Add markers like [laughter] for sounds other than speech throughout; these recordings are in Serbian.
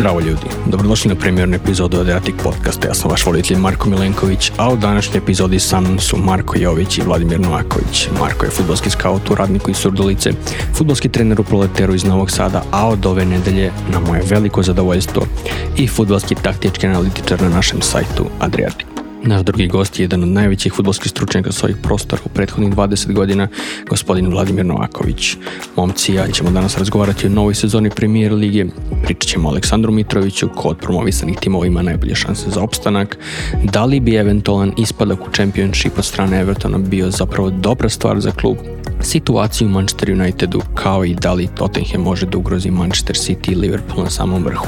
Zdravo ljudi, dobrodošli na premijernu epizodu Adriatic podcasta. Ja sam vaš volitelj Marko Milenković, a u današnjoj epizodi sa mnom su Marko Jović i Vladimir Novaković. Marko je futbolski scout u Radniku iz Surdulice, futbolski trener u Proleteru iz Novog Sada, a od ove nedelje, na moje veliko zadovoljstvo, i futbolski taktički analitičar na našem sajtu Adriatic. Naš drugi gost je jedan od najvećih futbolskih stručnjaka svojih prostora u prethodnih 20 godina, gospodin Vladimir Novaković. Momci ja ćemo danas razgovarati o novoj sezoni premijer lige, pričat ćemo o Aleksandru Mitroviću, ko od promovisanih timova ima najbolje šanse za opstanak, da li bi eventualan ispadak u Championship od strane Evertona bio zapravo dobra stvar za klub, situaciju u Manchester Unitedu, kao i da li Tottenham može da ugrozi Manchester City i Liverpool na samom vrhu.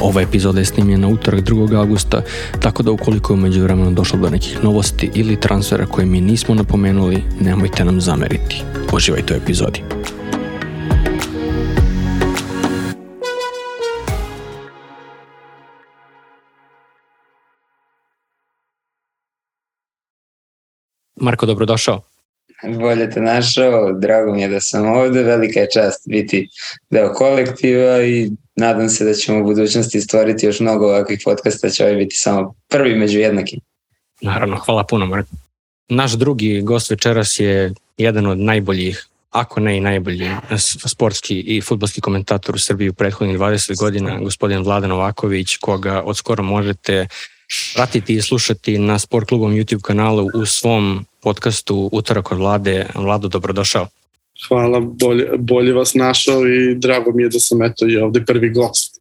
Ova epizoda je snimljena utorak 2. augusta, tako da ukoliko je umeđu vremenu došlo do nekih novosti ili transfera koje mi nismo napomenuli, nemojte nam zameriti. Uživajte u epizodi. Marko, dobrodošao. Bolje te našao, drago mi je da sam ovde, velika je čast biti deo kolektiva i nadam se da ćemo u budućnosti stvoriti još mnogo ovakvih podcasta, će ovaj biti samo prvi među jednakim. Naravno, hvala puno Marko. Naš drugi gost večeras je jedan od najboljih ako ne i najbolji sportski i futbolski komentator u Srbiji u prethodnih 20 godina, gospodin Vladan Novaković, koga od skoro možete pratiti i slušati na Sport klubom YouTube kanalu u svom podcastu Utorak od Vlade. Vlado, dobrodošao. Hvala, bolje, bolje vas našao i drago mi je da sam eto i ovde prvi gost.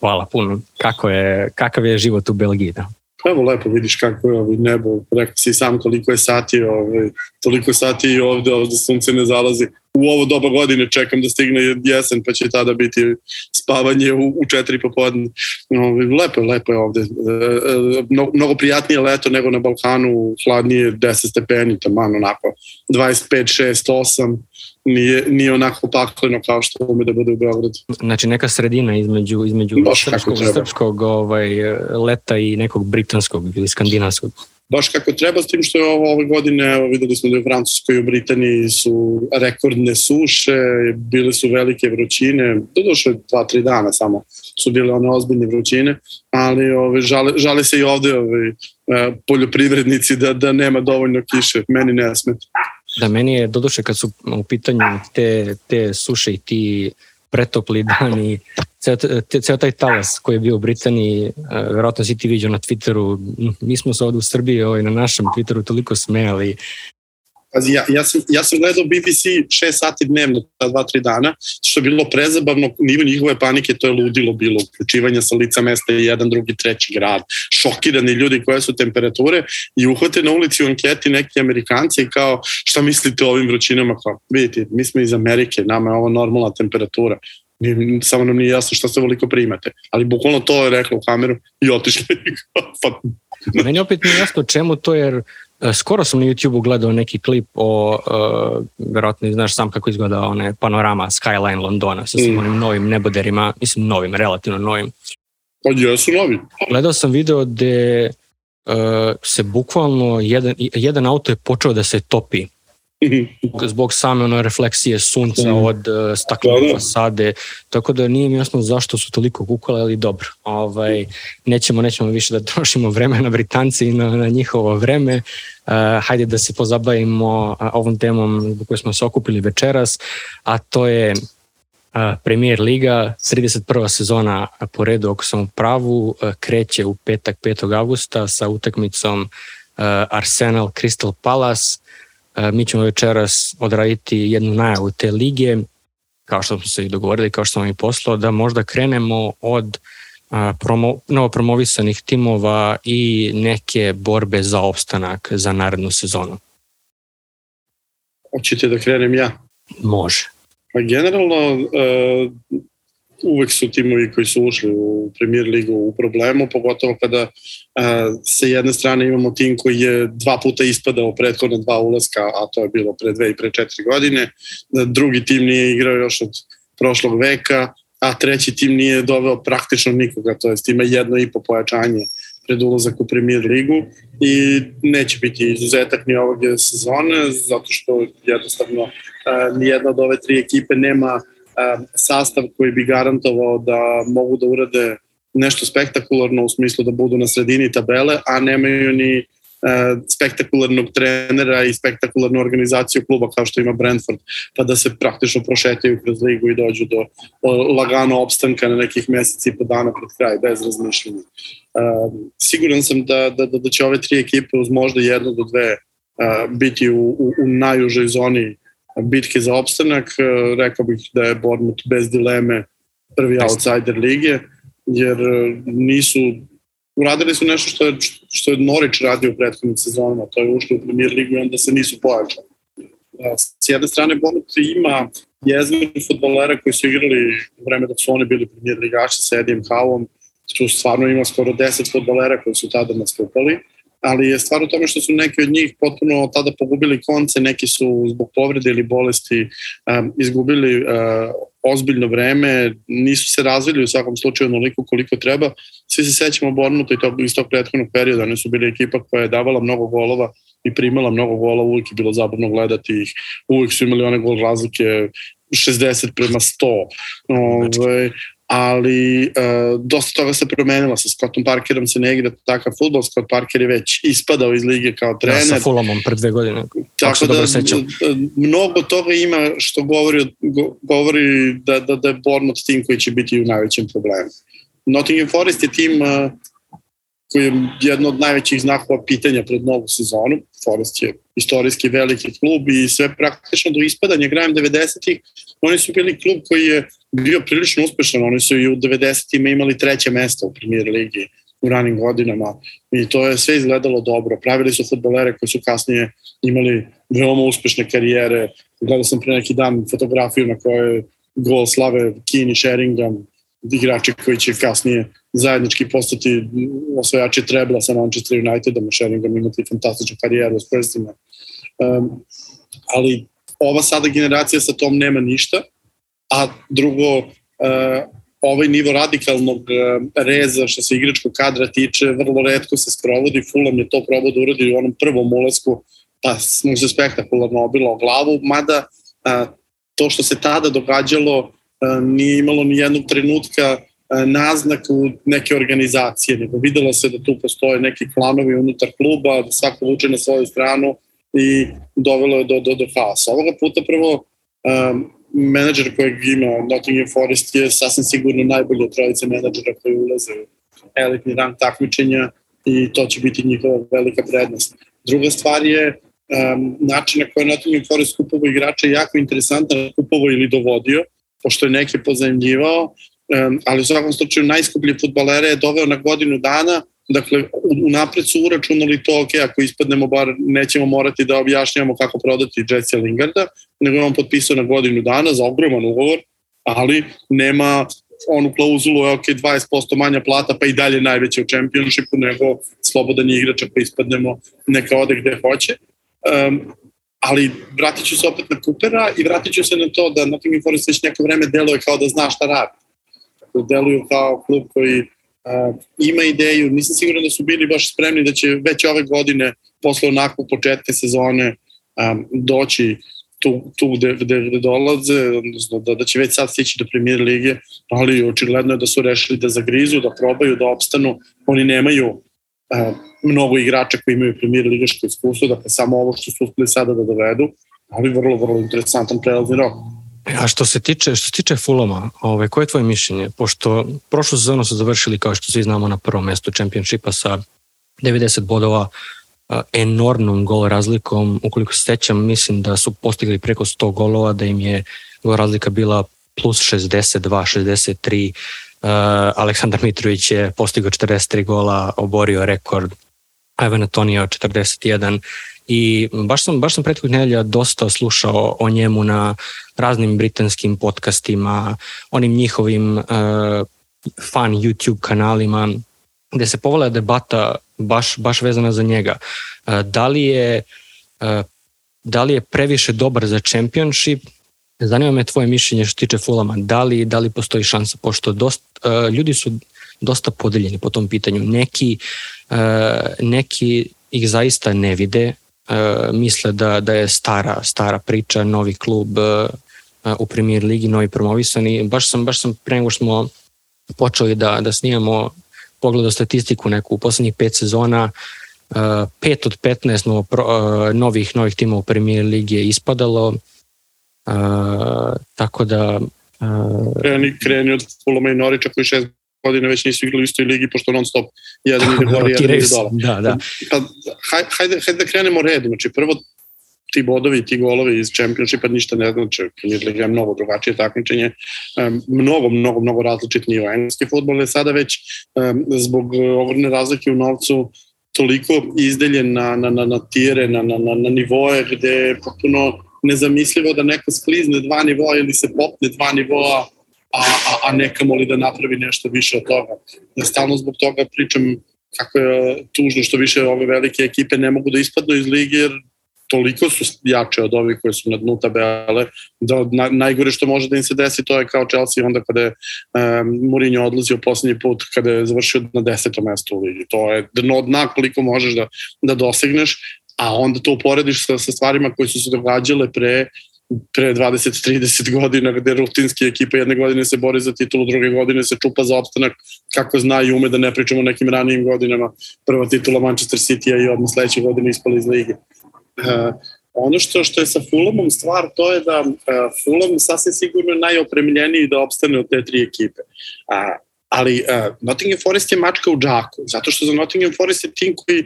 Hvala puno. Kako je, kakav je život u Belgiji? Da? Evo lepo vidiš kako je ovaj nebo, rekao si sam koliko je sati, ovaj, toliko sati i ovde, ovde sunce ne zalazi. U ovo doba godine čekam da stigne jesen, pa će tada biti spavanje u, u četiri popodne. Ovaj, lepo je, lepo je ovde. E, e, mnogo, mnogo prijatnije leto nego na Balkanu, hladnije 10 stepeni, taman onako 25, 6, 8 nije, nije onako pakleno kao što ume da bude u Beogradu. Znači neka sredina između, između srpskog, srpskog ovaj, leta i nekog britanskog ili skandinavskog. Baš kako treba, s tim što je ovo ove godine, evo, videli smo da je u Francuskoj i u Britaniji su rekordne suše, bile su velike vrućine, došle dva, tri dana samo su bile one ozbiljne vrućine, ali ove, žale, žale se i ovde ove, poljoprivrednici da, da nema dovoljno kiše, meni ne smeta. Da, meni je, doduše, kad su u pitanju te, te suše i ti pretopli dani, ceo, ceo taj talas koji je bio u Britaniji, verovatno si ti vidio na Twitteru, mi smo se ovde u Srbiji ovaj, na našem Twitteru toliko smejali Pazi, ja, ja, sam, ja sam gledao BBC 6 sati dnevno, ta dva, tri dana, što je bilo prezabavno, nivo njihove panike, to je ludilo bilo, uključivanje sa lica mesta jedan, drugi, treći grad, šokirani ljudi koje su temperature i uhvate na ulici u anketi neki Amerikanci kao šta mislite o ovim vrućinama, kao vidite, mi smo iz Amerike, nama je ovo normalna temperatura, samo nam nije jasno šta se voliko primate. Ali bukvalno to je rekla u kameru i otišli. [laughs] pa. Meni opet nije jasno čemu to, jer skoro sam na YouTube-u gledao neki klip o, uh, verovatno znaš sam kako izgleda one panorama Skyline Londona sa svim mm. onim novim neboderima, mislim novim, relativno novim. Pa jesu novi. Gledao sam video gde uh, se bukvalno jedan, jedan auto je počeo da se topi [laughs] zbog same ono refleksije sunca mm. od uh, staklene da, da. fasade, tako da nije mi jasno zašto su toliko kukale, ali dobro. Ovaj, nećemo, nećemo više da [laughs] trošimo vreme na Britanci i na, na njihovo vreme. Uh, hajde da se pozabavimo uh, ovom temom zbog koje smo se okupili večeras, a to je uh, Premier Liga, 31. sezona po redu, ako sam u pravu, uh, kreće u petak 5. augusta sa utakmicom uh, Arsenal Crystal Palace mi ćemo večeras odraditi jednu najavu te lige, kao što smo se i dogovorili, kao što smo i poslao, da možda krenemo od promo, novo promovisanih timova i neke borbe za opstanak za narednu sezonu. Hoćete da krenem ja? Može. Pa generalno, e, uvek su timovi koji su ušli u premier ligu u problemu, pogotovo kada a, sa jedne strane imamo tim koji je dva puta ispadao prethodne dva ulaska, a to je bilo pre dve i pre četiri godine. Drugi tim nije igrao još od prošlog veka, a treći tim nije doveo praktično nikoga, to jest ima jedno i po pojačanje pred ulazak u premier ligu i neće biti izuzetak ni ovog sezone, zato što jednostavno nijedna od ove tri ekipe nema sastav koji bi garantovao da mogu da urade nešto spektakularno u smislu da budu na sredini tabele, a nemaju ni spektakularnog trenera i spektakularnu organizaciju kluba kao što ima Brentford, pa da se praktično prošetaju kroz ligu i dođu do lagano opstanka na nekih meseci i po dana pred kraj, bez razmišljanja. Siguran sam da, da, da će ove tri ekipe uz možda jedno do dve biti u, u, u najužoj zoni bitke za opstanak. Rekao bih da je Bournemouth bez dileme prvi outsider lige, jer nisu uradili su nešto što je, što je Norić radio u prethodnim sezonama, to je ušlo u premier ligu i onda se nisu pojačali. S jedne strane, Bonut ima jezmeni futbolera koji su igrali u vreme dok su oni bili premier ligači sa Edijem Havom, tu stvarno ima skoro 10 futbolera koji su tada nastupali, ali je stvar u tome što su neki od njih potpuno tada pogubili konce, neki su zbog povrede ili bolesti um, izgubili uh, ozbiljno vreme, nisu se razvili u svakom slučaju onoliko koliko treba. Svi se sećamo Bornuta i tog, iz tog prethodnog perioda, oni su bili ekipa koja je davala mnogo golova i primala mnogo golova, uvijek je bilo zabavno gledati ih, uvijek su imali one gol razlike 60 prema 100. Ove, ali uh, dosta toga se promenilo sa Scottom Parkerom se ne igra takav futbol, Scott Parker je već ispadao iz lige kao trener. Ja, sa Fulhamom pred dve godine. Tako da mnogo toga ima što govori, govori da, da, da je Bournemouth tim koji će biti u najvećem problemu. Nottingham Forest je tim uh, koji je jedno od najvećih znakova pitanja pred novu sezonu. Forest je istorijski veliki klub i sve praktično do ispadanja krajem 90-ih oni su bili klub koji je bio prilično uspešan, oni su i u 90-ima imali treće mesto u premier ligi u ranim godinama i to je sve izgledalo dobro. Pravili su futbolere koji su kasnije imali veoma uspešne karijere. Gledao sam pre neki dan fotografiju na kojoj gol slave Keane i Sheringham, igrači koji će kasnije zajednički postati osvajači trebla sa Manchester Unitedom, Sheringham imati fantastičnu karijeru s prstima. Um, ali ova sada generacija sa tom nema ništa, a drugo, uh, ovaj nivo radikalnog uh, reza što se igračkog kadra tiče, vrlo redko se sprovodi, Fulham je to probao da uradi u onom prvom ulasku, pa smo se spektakularno obilo o glavu, mada uh, to što se tada događalo uh, nije imalo ni jednog trenutka naznaku neke organizacije, nego videlo se da tu postoje neki klanovi unutar kluba, da svako vuče na svoju stranu i dovelo je do, do, do haosa. Ovoga puta prvo um, menadžer kojeg ima Nottingham Forest je sasvim sigurno najbolji od trojice menadžera koji ulaze u elitni rang takmičenja i to će biti njihova velika prednost. Druga stvar je um, način na koji Nottingham Forest kupovo igrača jako interesantan, kupovo ili dovodio, pošto je neke pozajemljivao, um, ali u svakom slučaju najskuplji futbalere je doveo na godinu dana, Dakle, unapred su uračunali to, ok, ako ispadnemo, bar nećemo morati da objašnjamo kako prodati Jesse Lingarda, nego je on potpisao na godinu dana za ogroman ugovor, ali nema onu klauzulu, ok, 20% manja plata, pa i dalje najveća u čempionšipu, nego slobodan je igrač ako ispadnemo, neka ode gde hoće. Um, ali vratit ću se opet na Coopera i vratit ću se na to da Nottingham Forest već neko vreme deluje kao da zna šta radi. Deluju kao klub koji ima ideju, nisam siguran da su bili baš spremni da će već ove godine posle onakvog početka sezone doći tu, tu gde, gde, gde dolaze, odnosno da, da će već sad stići do premier lige, ali očigledno je da su rešili da zagrizu, da probaju, da opstanu. Oni nemaju uh, mnogo igrača koji imaju premier ligaško iskustvo, dakle samo ovo što su uspeli sada da dovedu, ali vrlo, vrlo interesantan prelazni rok. A što se tiče, što se tiče Fulama, ovaj, koje je tvoje mišljenje? Pošto prošlu sezonu su završili, kao što svi znamo, na prvom mestu čempionšipa sa 90 bodova, enormnom gol razlikom. Ukoliko se sećam, mislim da su postigli preko 100 golova, da im je gol razlika bila plus 62, 63. Uh, Aleksandar Mitrović je postigao 43 gola, oborio rekord Ivan Antonio 41 i baš sam, baš sam prethodnih nedelja dosta slušao o njemu na raznim britanskim podcastima, onim njihovim uh, fan YouTube kanalima, gde se povala debata baš, baš vezana za njega. Uh, da li je uh, da li je previše dobar za championship Zanima me tvoje mišljenje što tiče Fulama. Da li, da li postoji šansa? Pošto dosta, uh, ljudi su dosta podeljeni po tom pitanju. Neki, uh, neki ih zaista ne vide, uh, misle da, da je stara, stara priča, novi klub, uh, u premier ligi, novi promovisani. Baš sam, baš sam pre nego smo počeli da, da snimamo pogledao statistiku neku u poslednjih pet sezona, uh, pet od 15 novo, uh, novih, novih tima u premier ligi je ispadalo, uh, tako da... Uh, kreni, kreni od Fulama i Norića koji šest godine već nisu igrali u istoj ligi, pošto non stop jedan ide gore, [laughs] jedan ide dole. Da, da. Pa, hajde, hajde da krenemo redom. Znači, prvo ti bodovi, ti golovi iz Championshipa ništa ne znači. Premier Liga je mnogo drugačije takmičenje, mnogo, mnogo, mnogo različit nivo. Engleski futbol je sada već zbog ogromne razlike u novcu toliko izdeljen na, na, na, na tijere, na, na, na, na nivoje gde je potpuno nezamislivo da neko sklizne dva nivoa ili se popne dva nivoa, a, a, a nekamo li da napravi nešto više od toga. Ja stalno zbog toga pričam kako je tužno što više ove velike ekipe ne mogu da ispadnu iz lige jer toliko su jače od ovih koji su na dnu tabele, da na, najgore što može da im se desi to je kao Chelsea onda kada je um, Mourinho odlazio poslednji put kada je završio na desetom mestu u ligi. To je dno dna koliko možeš da, da dosegneš, a onda to uporediš sa, sa stvarima koje su se događale pre pre 20-30 godina gde rutinski ekipa jedne godine se bori za titulu, druge godine se čupa za opstanak kako zna i ume da ne pričamo o nekim ranijim godinama. Prva titula Manchester City-a i odmah sledeće godine ispali iz lige. Uh, ono što, što je sa Fulhamom stvar, to je da uh, Fulham sasvim sigurno najopremljeniji da opstane od te tri ekipe. Uh, ali uh, Nottingham Forest je mačka u džaku, zato što za Nottingham Forest je tim koji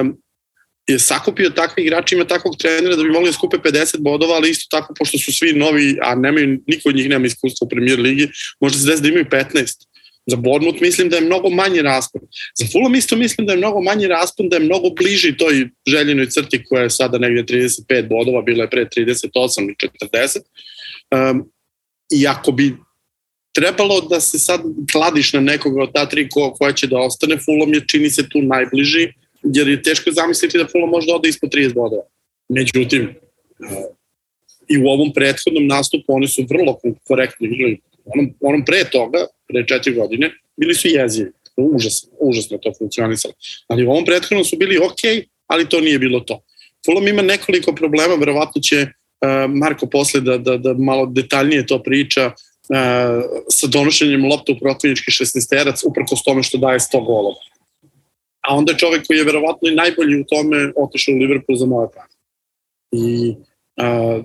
um, je sakupio takvi igrači, ima takvog trenera da bi mogli da skupe 50 bodova, ali isto tako, pošto su svi novi, a nemaju, niko od njih nema iskustva u premier ligi, možda se desi da imaju 15. Za Bournemouth mislim da je mnogo manji raspon. Za Fulham isto mislim da je mnogo manji raspon, da je mnogo bliži toj željenoj crti koja je sada negde 35 bodova, bila je pre 38 ili 40. Um, I ako bi trebalo da se sad kladiš na nekoga od ta tri ko, koja će da ostane, Fulham je čini se tu najbliži, jer je teško zamisliti da Fulham može da ode ispod 30 bodova. Međutim, i u ovom prethodnom nastupu oni su vrlo korektno igrali. Onom, onom pre toga, pre četiri godine, bili su jezivi. Užasno, užasno to funkcionisalo. Ali u ovom prethodnom su bili ok, ali to nije bilo to. Fulham ima nekoliko problema, verovatno će uh, Marko posle da, da, da malo detaljnije to priča, uh, sa donošenjem lopta u protivnički 16-terac, uprkos tome što daje 100 golova a onda je čovek koji je verovatno i najbolji u tome otišao u Liverpool za moje prave. I a,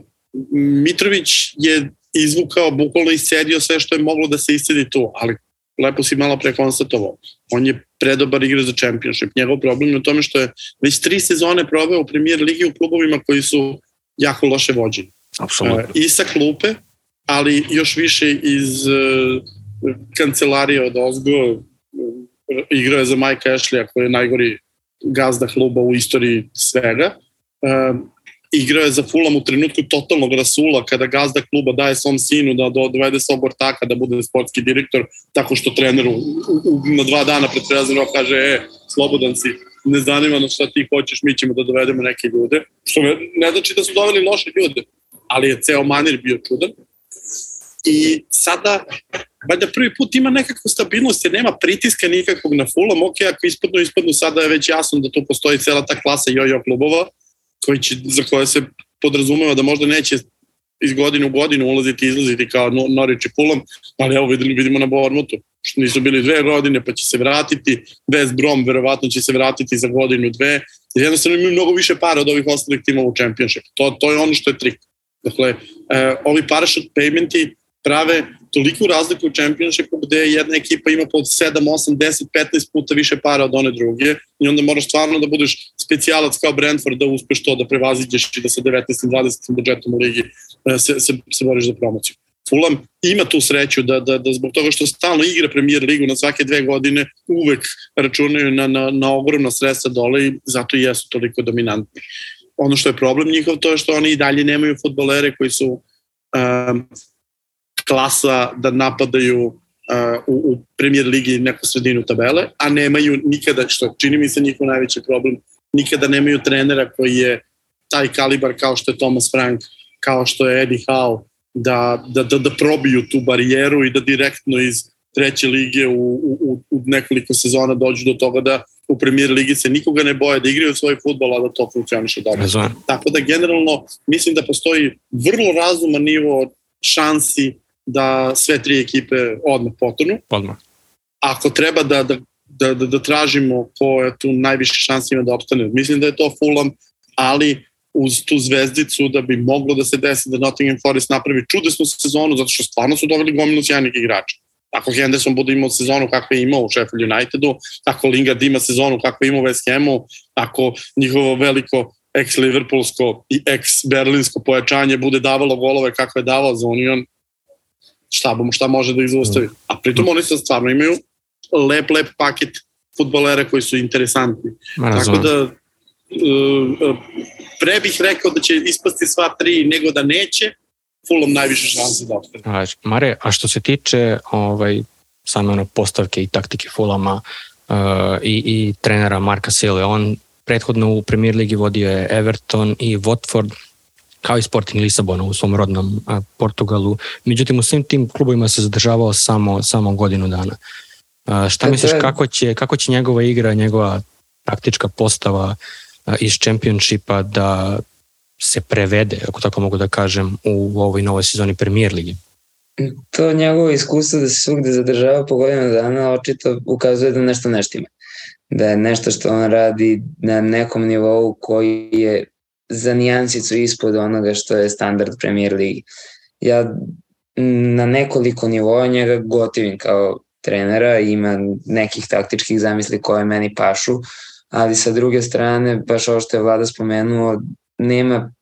Mitrović je izvukao, bukvalno iscedio sve što je moglo da se iscedi tu, ali lepo si malo pre konstatovao. On je predobar igra za championship. Njegov problem je u tome što je već tri sezone proveo u premier ligi u klubovima koji su jako loše vođeni. Apsolutno. I sa klupe, ali još više iz uh, kancelarije od Ozgo, igrao je za Mike Ashley, koji je najgori gazda kluba u istoriji svega. Um, igrao je za Fulham u trenutku totalnog rasula kada gazda kluba daje svom sinu da dovede svog ortaka da bude sportski direktor tako što treneru na dva dana pred prelazom kaže e, slobodan si, ne zanima nas šta ti hoćeš, mi ćemo da dovedemo neke ljude. Što ne znači da su doveli loše ljude, ali je ceo manir bio čudan. I sada valjda prvi put ima nekakvu stabilnost jer nema pritiska nikakvog na Fulham, ok, ako ispadnu, ispadnu, sada je već jasno da tu postoji cela ta klasa jojo klubova koji će, za koje se podrazumeva da možda neće iz godine u godinu ulaziti i izlaziti kao Norwich i Fulham, ali evo vidimo, vidimo na Bournemouthu, što nisu bili dve godine pa će se vratiti, West Brom verovatno će se vratiti za godinu, dve, jer jednostavno imaju mnogo više para od ovih ostalih timova u Championship. To, to je ono što je trik. Dakle, eh, ovi parachute paymenti prave toliku razliku u čempionšipu gde jedna ekipa ima pod 7, 8, 10, 15 puta više para od one druge i onda moraš stvarno da budeš specijalac kao Brentford da uspeš to da prevaziđeš i da sa 19, 20 budžetom u ligi e, se, se, se boriš za promociju. Fulham ima tu sreću da, da, da zbog toga što stalno igra premier ligu na svake dve godine uvek računaju na, na, na ogromna sredstva dole i zato i jesu toliko dominantni. Ono što je problem njihov to je što oni i dalje nemaju futbolere koji su um, klasa da napadaju uh, u, u premier ligi neku sredinu tabele, a nemaju nikada, što čini mi se njihov najveći problem, nikada nemaju trenera koji je taj kalibar kao što je Thomas Frank, kao što je Eddie Howe, da, da, da, da probiju tu barijeru i da direktno iz treće lige u, u, u nekoliko sezona dođu do toga da u premier ligi se nikoga ne boje da igraju svoj futbol, a da to funkcioniše dobro. Tako da generalno mislim da postoji vrlo razuman nivo šansi da sve tri ekipe odmah potonu. Odmah. Ako treba da, da, da, da, da tražimo ko je tu najviše šansi ima da opstane, mislim da je to Fulham, ali uz tu zvezdicu da bi moglo da se desi da Nottingham Forest napravi čudesnu sezonu zato što stvarno su doveli gomilu sjajnih igrača. Ako Henderson bude imao sezonu kakve je imao u Sheffield Unitedu, ako Lingard ima sezonu kakve je imao u West Hamu, ako njihovo veliko ex-Liverpoolsko i ex-Berlinsko pojačanje bude davalo golove kako je davao za Union, šta, bomo, šta može da izostavi. A pritom oni se stvarno imaju lep, lep paket futbolera koji su interesantni. Tako da uh, pre bih rekao da će ispasti sva tri nego da neće, Fulham najviše šanse da ostane. Mare, a što se tiče ovaj, same ono postavke i taktike Fulama uh, i, i trenera Marka Sile, on prethodno u Premier Ligi vodio je Everton i Watford, kao i Sporting Lisabona u svom rodnom a, Portugalu. Međutim, u svim tim klubovima se zadržavao samo, samo godinu dana. A, šta e, misliš, kako će, kako će njegova igra, njegova taktička postava a, iz Championshipa da se prevede, ako tako mogu da kažem, u ovoj novoj sezoni Premier Ligi? To njegovo iskustvo da se svugde zadržava po godinu dana očito ukazuje da nešto neštima. Da je nešto što on radi na nekom nivou koji je za nijansicu ispod onoga što je standard Premier Ligi. Ja na nekoliko nivoa njega gotivim kao trenera, ima nekih taktičkih zamisli koje meni pašu, ali sa druge strane, baš ovo što je Vlada spomenuo, nema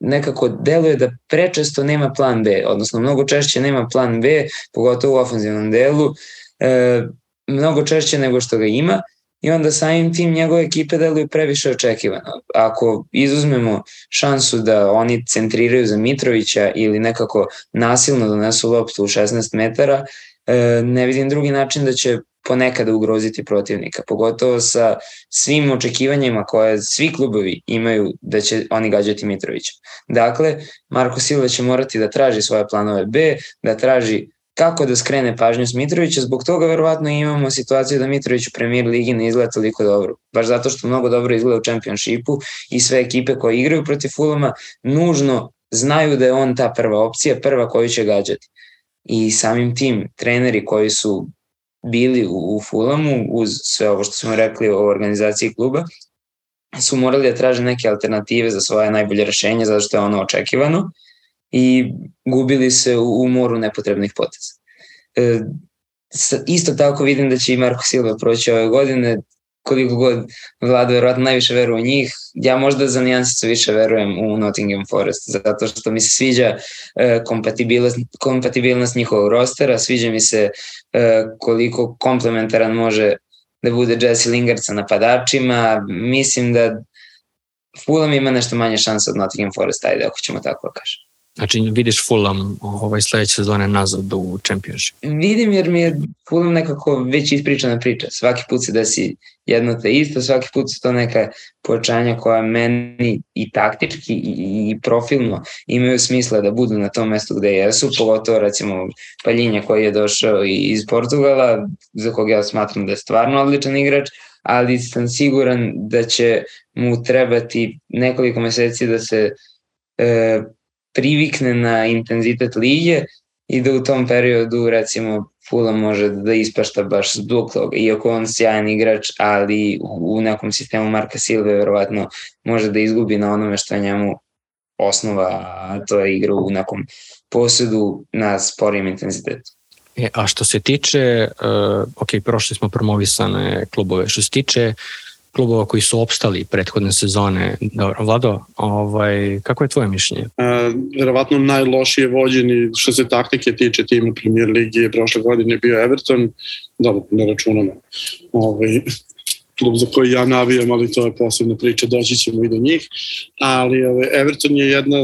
nekako deluje da prečesto nema plan B, odnosno mnogo češće nema plan B, pogotovo u ofenzivnom delu, e, mnogo češće nego što ga ima i onda samim tim njegove ekipe deluju previše očekivano. Ako izuzmemo šansu da oni centriraju za Mitrovića ili nekako nasilno donesu loptu u 16 metara, e, ne vidim drugi način da će ponekada ugroziti protivnika, pogotovo sa svim očekivanjima koje svi klubovi imaju da će oni gađati Mitrovića. Dakle, Marko Silva će morati da traži svoje planove B, da traži kako da skrene pažnju s Mitrovića, zbog toga verovatno imamo situaciju da Mitrović u premier ligi ne izgleda toliko dobro, baš zato što mnogo dobro izgleda u čempionšipu i sve ekipe koje igraju protiv Fulama nužno znaju da je on ta prva opcija, prva koju će gađati. I samim tim treneri koji su bili u, u Fulamu uz sve ovo što smo rekli o organizaciji kluba, su morali da traže neke alternative za svoje najbolje rešenje, zato što je ono očekivano i gubili se u, moru nepotrebnih poteza. E, isto tako vidim da će i Marko Silva proći ove godine, koliko god vlada verovatno najviše veruje u njih, ja možda za nijansicu više verujem u Nottingham Forest, zato što mi se sviđa e, kompatibilnost, kompatibilnost njihovog rostera, sviđa mi se e, koliko komplementaran može da bude Jesse Lingard sa napadačima, mislim da Fulham ima nešto manje šanse od Nottingham Forest, ajde ako ćemo tako da kažem. Znači vidiš Fulham ovaj sledeće sezone nazad u Championship? Vidim jer mi je Fulham nekako već ispričana priča. Svaki put se desi jedno te isto, svaki put su to neka pojačanja koja meni i taktički i, i profilno imaju smisla da budu na tom mestu gde jesu, pogotovo recimo Paljinja koji je došao iz Portugala, za kog ja smatram da je stvarno odličan igrač, ali sam siguran da će mu trebati nekoliko meseci da se e, privikne na intenzitet lige i da u tom periodu recimo Fula može da ispašta baš zbog toga, iako on sjajan igrač, ali u nekom sistemu Marka Silve verovatno može da izgubi na onome što je njemu osnova, a to je igra u nekom posjedu na sporijem intenzitetu. E, a što se tiče, uh, ok, prošli smo promovisane klubove, što se tiče klubova koji su opstali prethodne sezone. Dobro, Vlado, ovaj, kako je tvoje mišljenje? E, verovatno najlošije vođeni što se taktike tiče tima Premier Ligi je prošle godine bio Everton, dobro, ne računamo ovaj, klub za koji ja navijam, ali to je posebna priča, doći ćemo i do njih, ali ovaj, Everton je jedna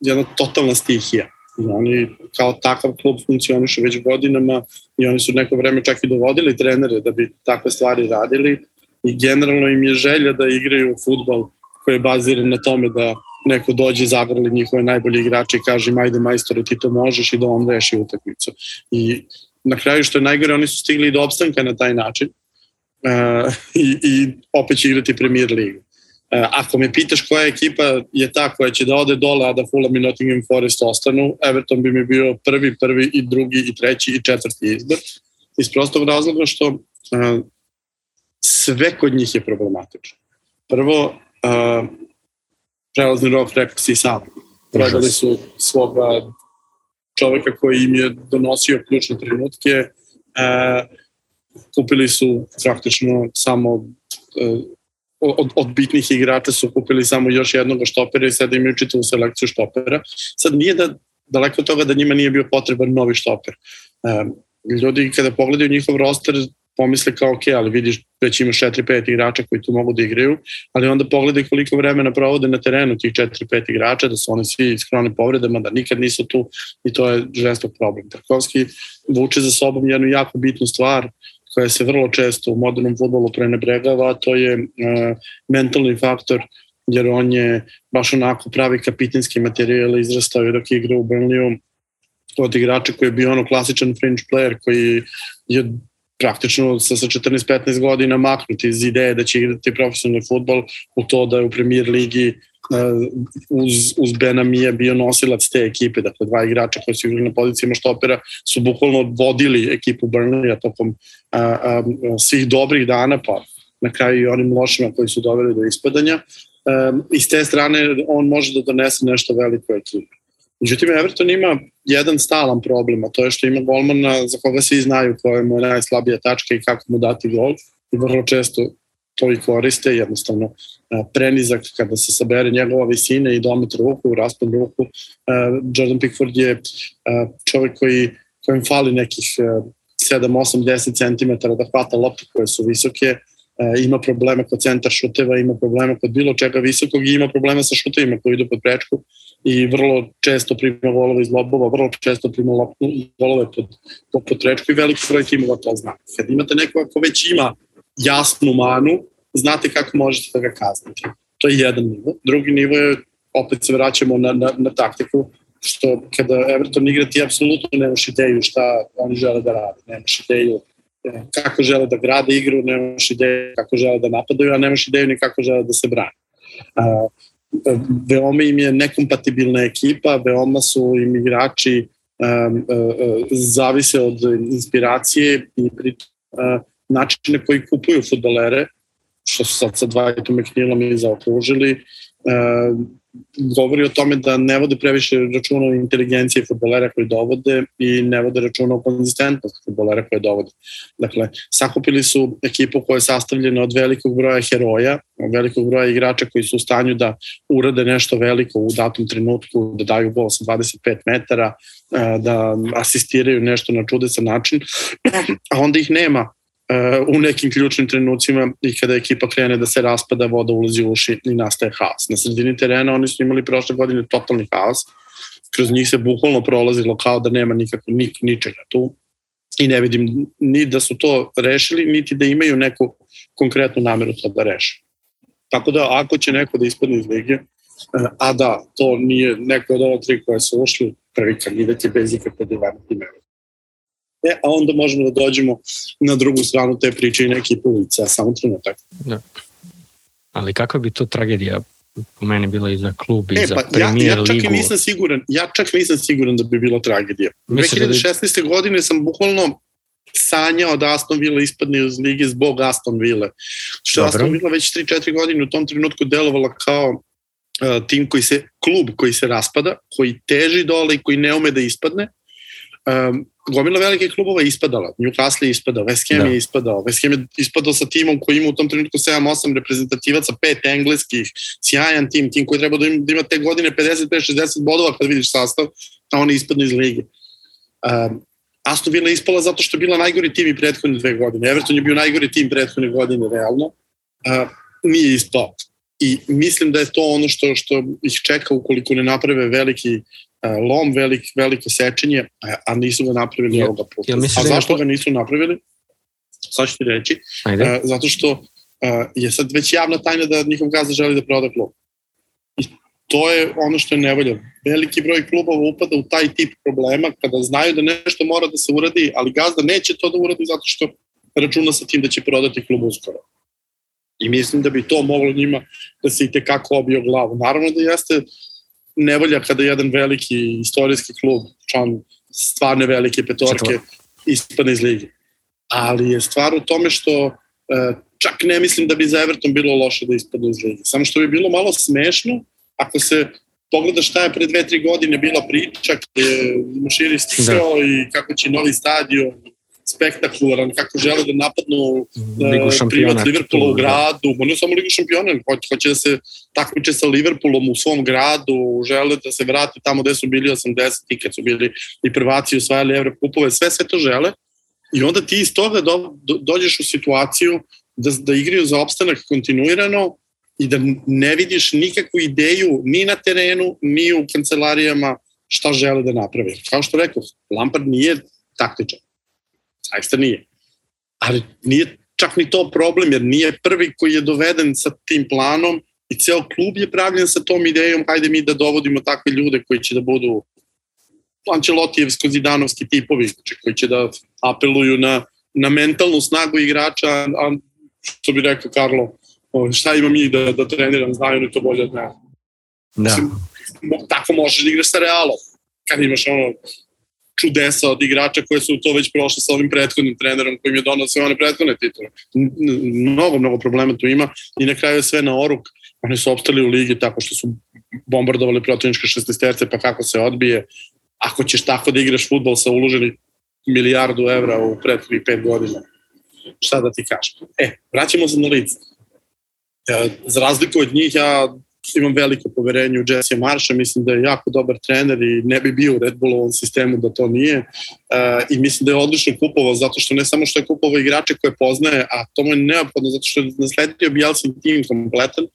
jedna totalna stihija oni kao takav klub funkcionišu već godinama i oni su neko vreme čak i dovodili trenere da bi takve stvari radili i generalno im je želja da igraju futbol koji je baziran na tome da neko dođe zagrali njihove najbolje igrače i kaže ajde majstore ti to možeš i da on reši utakmicu. I na kraju što je najgore oni su stigli do opstanka na taj način uh, i, i opet će igrati premier ligu. Ako me pitaš koja ekipa je ta koja će da ode dole, a da Fulham i Nottingham Forest ostanu, Everton bi mi bio prvi, prvi i drugi i treći i četvrti izbor. Iz prostog razloga što uh, sve kod njih je problematično. Prvo, uh, prelazni rok, rekao si sam, predali su svoga čoveka koji im je donosio ključne trenutke, uh, kupili su praktično samo od, od bitnih igrača su kupili samo još jednog štopera i sada imaju čitavu selekciju štopera. Sad nije da daleko od toga da njima nije bio potreban novi štoper. Ljudi kada pogledaju njihov roster pomisle kao ok, ali vidiš već imaš 4-5 igrača koji tu mogu da igraju, ali onda pogledaj koliko vremena provode na terenu tih 4-5 igrača, da su oni svi iskroni povredama, da nikad nisu tu i to je žestok problem. Tarkovski vuče za sobom jednu jako bitnu stvar koja se vrlo često u modernom futbolu prenebregava, to je uh, mentalni faktor jer on je baš onako pravi kapitenski materijal izrastao i dok je igrao u Burnleyu od igrača koji je bio ono klasičan fringe player koji je praktično sa, sa 14-15 godina maknuti iz ideje da će igrati profesionalni futbol u to da je u premier ligi uh, uz, uz Benamija bio nosilac te ekipe, dakle dva igrača koji su igrali na pozicijama štopera su bukvalno vodili ekipu Burnleya tokom uh, uh, svih dobrih dana, pa na kraju i onim lošima koji su doveli do ispadanja. Um, I s te strane on može da donese nešto veliko ekipu. Međutim, Everton ima jedan stalan problem, a to je što ima golmana za koga svi znaju koja mu je najslabija tačka i kako mu dati gol i vrlo često to i koriste, jednostavno prenizak kada se sabere njegova visina i domet ruku, raspad ruku. Jordan Pickford je čovjek koji, kojem fali nekih 7, 8, 10 cm da hvata lopte koje su visoke, ima problema kod centar šuteva, ima problema kod bilo čega visokog i ima problema sa šutevima koji idu pod prečku i vrlo često prima golove iz lobova, vrlo često prima golove pod, pod potrečku i veliko broj timova to zna. Kad imate neko ko već ima jasnu manu, znate kako možete da ga kaznite. To je jedan nivo. Drugi nivo je, opet se vraćamo na, na, na taktiku, što kada Everton igra ti apsolutno nemaš ideju šta oni žele da rade, nemaš ideju e, kako žele da grade igru, nemaš ideju kako žele da napadaju, a nemaš ideju ni kako žele da se brane. Veoma im je nekompatibilna ekipa, veoma su im igrači um, uh, zavise od inspiracije i pri uh, načine koji kupuju futbolere, što su sad sa Dwightom McNeilom i zaokružili, uh, govori o tome da ne vode previše računa o inteligencije futbolera koji dovode i ne vode računa o konzistentnosti futbolera koje dovode. Dakle, sakupili su ekipu koja je sastavljena od velikog broja heroja, od velikog broja igrača koji su u stanju da urade nešto veliko u datom trenutku, da daju gol sa 25 metara, da asistiraju nešto na čudesan način, a onda ih nema u nekim ključnim trenucima i kada ekipa krene da se raspada, voda ulazi u uši i nastaje haos. Na sredini terena oni su imali prošle godine totalni haos, kroz njih se bukvalno prolazilo kao da nema nikako nik, ničega tu i ne vidim ni da su to rešili, niti da imaju neku konkretnu nameru to da reše. Tako da ako će neko da ispadne iz lige, a da to nije neko od ova tri koje su ušli, prvi kandidat je bez ikakve divane timeva. E, a onda možemo da dođemo na drugu stranu te priče i neki pulica, samo trenutak. Da. Ali kakva bi to tragedija po meni bila i za klub i e, za pa, premier ja, ja čak ligu. I nisam siguran, ja čak nisam siguran da bi bilo tragedija. Mislim 2016. Da... godine sam bukvalno sanjao da Aston Villa ispadne iz lige zbog Aston Villa. Što Dobro. Aston Villa već 3-4 godine u tom trenutku delovala kao uh, tim koji se, klub koji se raspada, koji teži dole i koji ne ume da ispadne. Um, gomila velike klubova je ispadala. Newcastle je ispadao, West Ham da. je ispadao. West Ham je ispadao sa timom koji ima u tom trenutku 7-8 reprezentativaca, pet engleskih, sjajan tim, tim koji treba da ima, da ima te godine 55-60 bodova kad vidiš sastav, a oni ispadnu iz lige. Um, Aston Villa je ispala zato što je bila najgori tim i prethodne dve godine. Everton je bio najgori tim prethodne godine, realno. Uh, nije ispao. I mislim da je to ono što, što ih čeka ukoliko ne naprave veliki lom, velik, veliko sečenje, a nisu ga napravili ja, ovoga puta. A da zašto ga nisu napravili? Sad ću ti reći. Ajde. Uh, zato što uh, je sad već javna tajna da njihov gazda želi da proda klub. I to je ono što je nevolja. Veliki broj klubova upada u taj tip problema kada znaju da nešto mora da se uradi, ali gazda neće to da uradi zato što računa sa tim da će prodati klub uskoro. I mislim da bi to moglo njima da se i tekako obio glavu. Naravno da jeste nevolja kada jedan veliki istorijski klub, član stvarne velike petorke, ispadne iz ligi. Ali je stvar u tome što e, čak ne mislim da bi za Everton bilo loše da ispadne iz ligi. Samo što bi bilo malo smešno ako se pogleda šta je pre dve, tri godine bila priča kada je Muširi stisao da. i kako će novi stadion spektakularan, kako žele da napadnu uh, privat Liverpoola u gradu, da. ne samo Ligu šampiona, hoće, hoće da se takmiče sa Liverpoolom u svom gradu, žele da se vrate tamo gde su bili 80 i kad su bili i prvaci osvajali Evrokupove, sve sve to žele i onda ti iz toga do, do, dođeš u situaciju da, da igraju za opstanak kontinuirano i da ne vidiš nikakvu ideju ni na terenu, ni u kancelarijama šta žele da naprave. Kao što rekao, Lampard nije taktičan. Zaista nije. Ali nije čak ni to problem, jer nije prvi koji je doveden sa tim planom i ceo klub je pravljen sa tom idejom hajde mi da dovodimo takve ljude koji će da budu Ancelotijevsko-zidanovski tipovi, znači koji će da apeluju na, na mentalnu snagu igrača, a što bi rekao Karlo, šta ima mi da, da treniram, znaju oni to bolje od mene. Da. Mislim, tako možeš da igraš sa Realom, kad imaš ono čudesa od igrača koje su to već prošle sa ovim prethodnim trenerom kojim je donao sve one prethodne titule. Mnogo, mnogo problema tu ima i na kraju je sve na oruk. Oni su opstali u ligi tako što su bombardovali protivničke šestesterce, pa kako se odbije. Ako ćeš tako da igraš futbol sa uloženih milijardu evra u prethodnih pet godina, šta da ti kažem? E, vraćamo se na lice. Ja, za razliku od njih, ja imam veliko poverenje u Jesse Marsha, mislim da je jako dobar trener i ne bi bio u Red Bullovom sistemu da to nije. Uh, i mislim da je odlično kupovao zato što ne samo što je kupovao igrače koje poznaje, a to mu je neophodno zato što je nasledio Bielsin tim kompletan uh,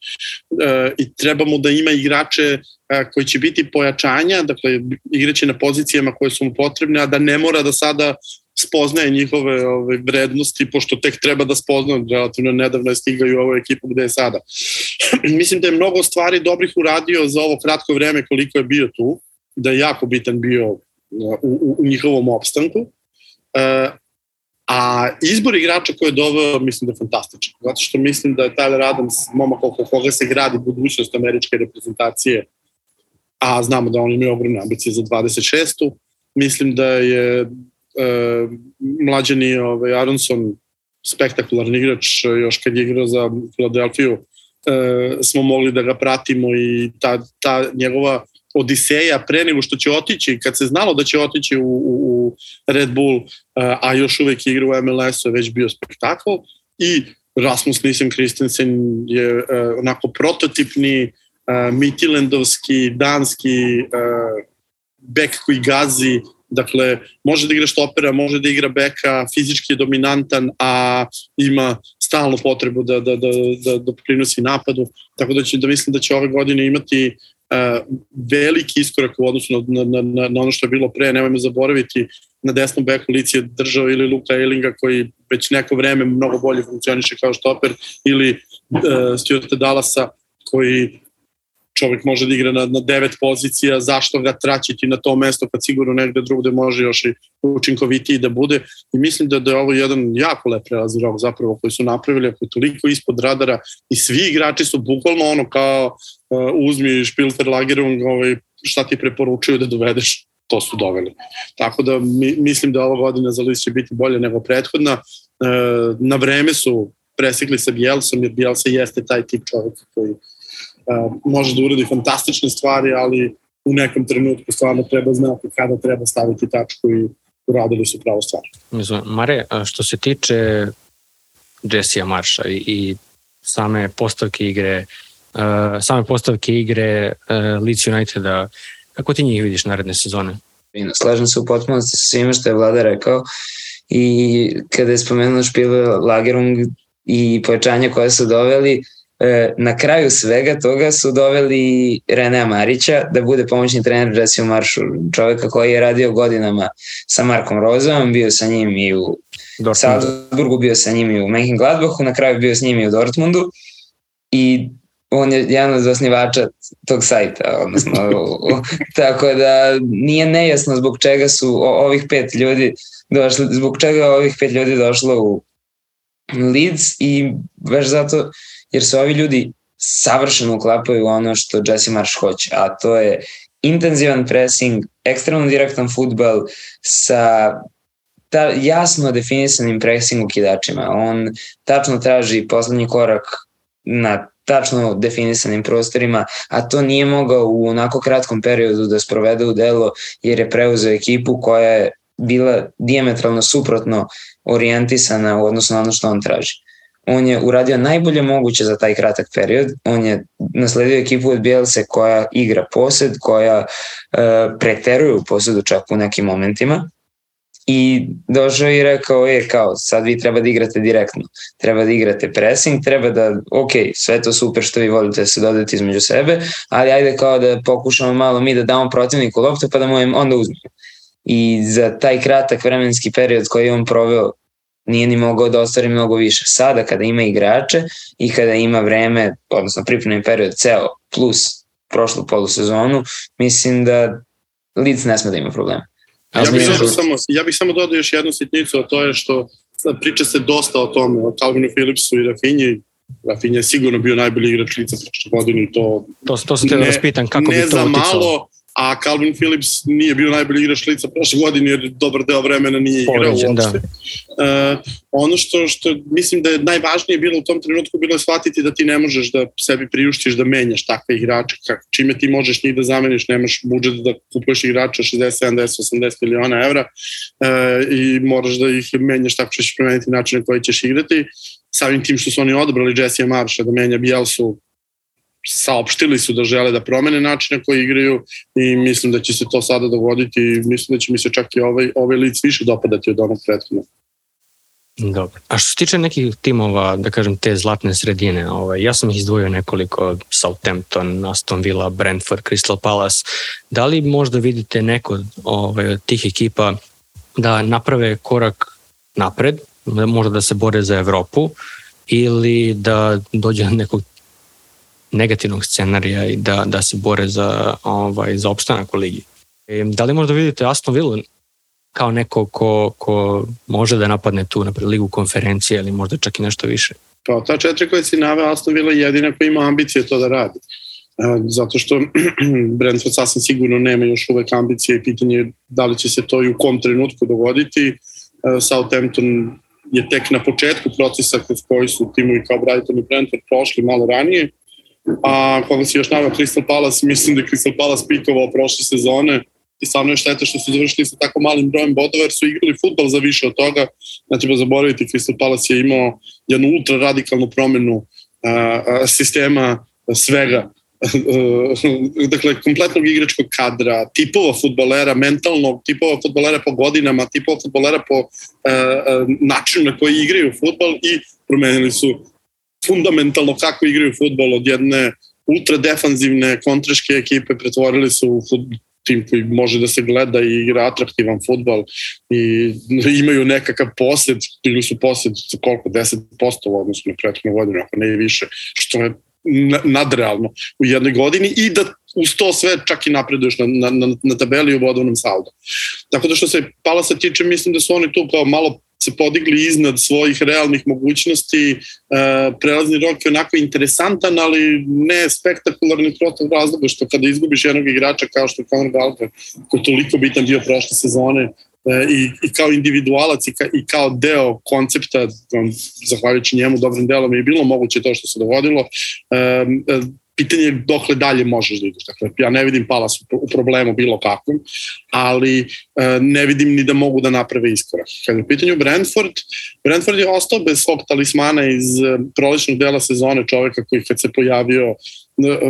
i treba mu da ima igrače uh, koji će biti pojačanja, dakle igraće na pozicijama koje su mu potrebne, a da ne mora da sada spoznaje njihove ove, vrednosti, pošto tek treba da spoznaju, relativno nedavno je stigaju u ovu ekipu gde je sada. [clears throat] Mislim da je mnogo stvari dobrih uradio za ovo kratko vreme koliko je bio tu, da je jako bitan bio uh, u, u, u njihovom opstanku. Uh, a izbor igrača koje je doveo, mislim da je fantastičan. Zato što mislim da je Tyler Adams, momak oko koga se gradi budućnost američke reprezentacije, a znamo da oni imaju ogromne ambicije za 26. Mislim da je uh, mlađeni ovaj, Aronson, spektakularni igrač, još kad je igrao za Filadelfiju, uh, smo mogli da ga pratimo i ta, ta njegova odiseja pre nego što će otići, kad se znalo da će otići u, u, u Red Bull, uh, a još uvek igra u MLS-u, je već bio spektakl i Rasmus Nissen Christensen je onako prototipni mitilendovski, danski bek koji gazi, Dakle, može da igra štopera, može da igra beka, fizički je dominantan, a ima stalnu potrebu da, da, da, da, da prinosi napadu. Tako da, će, da mislim da će ove godine imati uh, veliki iskorak u odnosu na, na, na, na ono što je bilo pre. Nemojmo zaboraviti, na desnom beku lici je držao ili Luka Elinga koji već neko vreme mnogo bolje funkcioniše kao štoper ili uh, Stuarta Dallasa koji čovjek može da igra na, na devet pozicija, zašto ga traćiti na to mesto kad sigurno negde drugde može još i učinkovitiji da bude. I mislim da, da je ovo jedan jako lep prelazni rok zapravo koji su napravili, ako je toliko ispod radara i svi igrači su bukvalno ono kao uh, uzmi špilter lagerom, ovaj, šta ti preporučuju da dovedeš to su doveli. Tako da mi, mislim da ova godina za Luis će biti bolje nego prethodna. E, na vreme su presikli sa Bielsom, jer Bielsa jeste taj tip čovjeka koji može da uradi fantastične stvari, ali u nekom trenutku stvarno treba znati kada treba staviti tačku i uradili su pravo stvar. Mare, što se tiče Jessija Marša i, i same postavke igre, uh, same postavke igre uh, Leeds Uniteda, kako ti njih vidiš naredne sezone? Slažem se u potpunosti sa svime što je vlada rekao i kada je spomenuo špile Lagerung i pojačanja koje su doveli, na kraju svega toga su doveli Renea Marića da bude pomoćni trener Jesse Maršu, čoveka koji je radio godinama sa Markom Rozom, bio sa njim i u Dortmund. Salzburgu, bio sa njim i u Mönchengladbachu, na kraju bio s njim i u Dortmundu i on je jedan od osnivača tog sajta, odnosno, [laughs] tako da nije nejasno zbog čega su ovih pet ljudi došli, zbog čega ovih pet ljudi došlo u Leeds i baš zato jer su ovi ljudi savršeno uklapaju ono što Jesse Marsh hoće, a to je intenzivan pressing, ekstremno direktan futbal sa ta jasno definisanim pressing ukidačima. On tačno traži poslednji korak na tačno definisanim prostorima, a to nije mogao u onako kratkom periodu da sprovede u delo jer je preuzeo ekipu koja je bila diametralno suprotno orijentisana u odnosu na ono što on traži. On je uradio najbolje moguće za taj kratak period. On je nasledio ekipu od Bielse koja igra posed, koja e, preteruje u posedu čak u nekim momentima i došao i rekao, je kao, sad vi treba da igrate direktno, treba da igrate pressing, treba da, ok, sve to super što vi volite da se dodate između sebe, ali ajde kao da pokušamo malo mi da damo protivniku loptu pa da mu je onda uzmemo. I za taj kratak vremenski period koji je on proveo nije ni mogao da ostvari mnogo više. Sada kada ima igrače i kada ima vreme, odnosno pripremni period ceo plus prošlu polusezonu, mislim da Leeds ne sme da ima problema. Ja bih, samo, samo, ja bih samo dodao još jednu sitnicu, a to je što priča se dosta o tome, o Calvinu Phillipsu i Rafinji. Rafinja je sigurno bio najbolji igrač lica prošle godine i to... To, to se te da vas kako bi to uticalo? Ne za malo, a Calvin Phillips nije bio najbolji igrač lica prošle godine jer dobar deo vremena nije igrao Poređen, da. uopšte. Da. Uh, ono što, što mislim da je najvažnije bilo u tom trenutku bilo je shvatiti da ti ne možeš da sebi priuštiš da menjaš takve igrače, kak, čime ti možeš njih da zameniš, nemaš budžet da kupuješ igrača 60, 70, 80 miliona evra uh, i moraš da ih menjaš tako što ćeš promeniti način na koji ćeš igrati. Samim tim što su oni odabrali Jesse Marsha da menja Bielsu saopštili su da žele da promene način na koji igraju i mislim da će se to sada dogoditi i mislim da će mi se čak i ovaj, ovaj lic više dopadati od onog prethodnog. Dobro. A što se tiče nekih timova, da kažem, te zlatne sredine, ovaj, ja sam ih izdvojio nekoliko, Southampton, Aston Villa, Brentford, Crystal Palace. Da li možda vidite neko ovaj, od tih ekipa da naprave korak napred, možda da se bore za Evropu ili da dođe do nekog negativnog scenarija i da, da se bore za, ovaj, za opstanak u ligi. E, da li možda vidite Aston Villa kao neko ko, ko može da napadne tu na ligu konferencije ili možda čak i nešto više? Pa ta četiri koje si naveo, Aston Villa je jedina koja ima ambicije to da radi. E, zato što [clears throat] Brentford sasvim sigurno nema još uvek ambicije i pitanje je da li će se to i u kom trenutku dogoditi. E, Southampton je tek na početku procesa kroz koji su timovi kao Brighton i Brentford prošli malo ranije a koga si još navio Crystal Palace, mislim da je Crystal Palace pikovao prošle sezone i stvarno je šteta što su završili sa tako malim brojem bodova jer su igrali futbol za više od toga. Ne treba zaboraviti, Crystal Palace je imao jednu ultra radikalnu promenu a, a, sistema svega [laughs] dakle, kompletnog igračkog kadra, tipova futbolera, mentalnog, tipova futbolera po godinama, tipova futbolera po načinu na koji igraju futbol i promenili su fundamentalno kako igraju futbol od jedne ultra defanzivne kontraške ekipe pretvorili su u futbol, tim koji može da se gleda i igra atraktivan futbol i imaju nekakav posled, ili su posled koliko, 10% u odnosu na prethodnu godinu, ako ne i više, što je nadrealno u jednoj godini i da uz to sve čak i napreduješ na, na, na, tabeli u vodovnom saldu. Tako da što se Palasa tiče, mislim da su oni tu kao malo se podigli iznad svojih realnih mogućnosti. E, prelazni rok je onako interesantan, ali ne spektakularni protiv razloga što kada izgubiš jednog igrača kao što je Conor Gallagher, koji je toliko bitan bio prošle sezone, e, i, i kao individualac i, ka, i kao deo koncepta, zahvaljujući njemu dobrim delom je bilo moguće to što se dogodilo. E, pitanje je dokle dalje možeš da ideš. Dakle, ja ne vidim Palas u problemu bilo kakvom, ali e, ne vidim ni da mogu da naprave iskorak. Kada je u pitanju Brentford, Brentford je ostao bez svog talismana iz e, prolećnog dela sezone čoveka koji kad se pojavio e,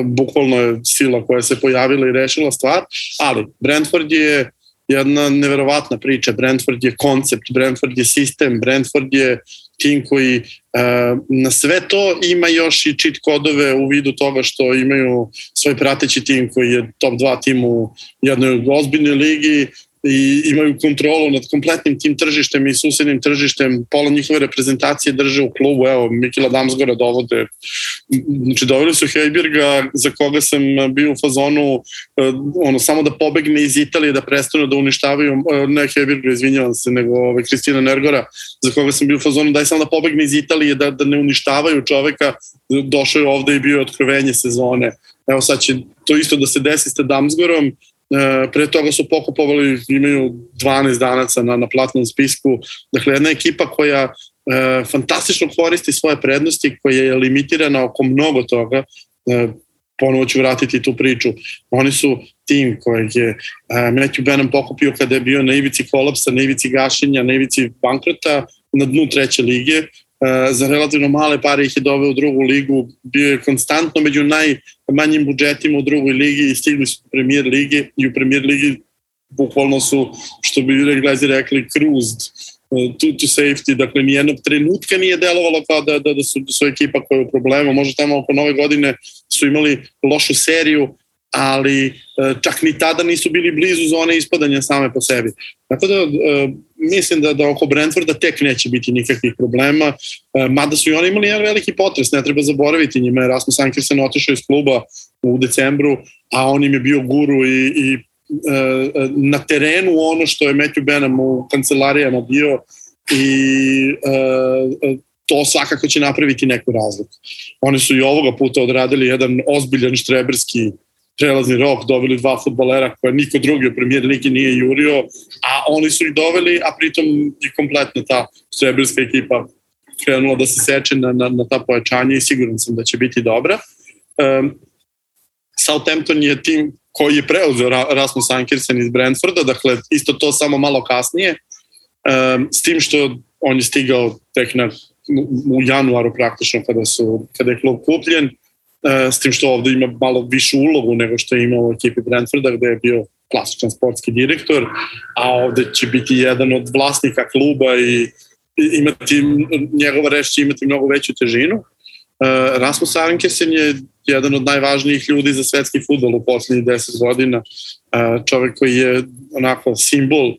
bukvalno je sila koja se pojavila i rešila stvar, ali Brentford je jedna neverovatna priča. Brentford je koncept, Brentford je sistem, Brentford je tim koji uh, na sve to ima još i cheat kodove u vidu toga što imaju svoj prateći tim koji je top 2 tim u jednoj ozbiljnoj ligi i imaju kontrolu nad kompletnim tim tržištem i susednim tržištem, pola njihove reprezentacije drže u klubu, evo, Mikila Damsgora dovode, znači doveli su Heiberga za koga sam bio u fazonu eh, ono, samo da pobegne iz Italije, da prestanu da uništavaju, eh, ne Heiberga, izvinjavam se, nego ove, ovaj, Kristina Nergora, za koga sam bio u fazonu, daj samo da pobegne iz Italije, da, da ne uništavaju čoveka, došao je ovde i bio otkrovenje sezone. Evo sad će to isto da se desi sa Damsgorom, E, pre toga su pokupovali, imaju 12 danaca na, na platnom spisku. Dakle, jedna ekipa koja e, fantastično koristi svoje prednosti, koja je limitirana oko mnogo toga. E, ponovo ću vratiti tu priču. Oni su tim kojeg je e, Matthew Benham pokupio kada je bio na ivici kolapsa, na ivici gašenja, na ivici bankrota, na dnu treće lige za relativno male pare ih je doveo u drugu ligu, bio je konstantno među najmanjim budžetima u drugoj ligi i stigli su u premier lige i u premier ligi bukvalno su, što bi Englezi rekli, cruised e, to, to safety, dakle nijednog trenutka nije delovalo kao da, da, da, su, da su ekipa koja je u problemu, možda tamo oko nove godine su imali lošu seriju, ali e, čak ni tada nisu bili blizu zone ispadanja same po sebi. Tako da e, mislim da, da oko Brentforda tek neće biti nikakvih problema, e, mada su i oni imali jedan veliki potres, ne treba zaboraviti njima, je Rasmus Ankersen otišao iz kluba u decembru, a on im je bio guru i, i na terenu ono što je Matthew Benham u kancelarijama bio i to svakako će napraviti neku razliku. Oni su i ovoga puta odradili jedan ozbiljan štreberski prelazni rok, doveli dva futbolera koje niko drugi u premijer ligi nije jurio, a oni su ih doveli, a pritom i kompletna ta srebrska ekipa krenula da se seče na, na, na ta pojačanja i siguran sam da će biti dobra. Um, Southampton je tim koji je preuzeo Rasmus Ankersen iz Brentforda, dakle isto to samo malo kasnije, um, s tim što on je stigao tek na, u januaru praktično kada, su, kada je klub kupljen, s tim što ovde ima malo višu ulogu nego što je imao u ekipi Brentforda gde je bio klasičan sportski direktor, a ovde će biti jedan od vlasnika kluba i imati, njegova reč će imati mnogo veću težinu. E, Rasmus Arenkersen je jedan od najvažnijih ljudi za svetski futbol u poslednjih 10 godina. E, čovek koji je onako simbol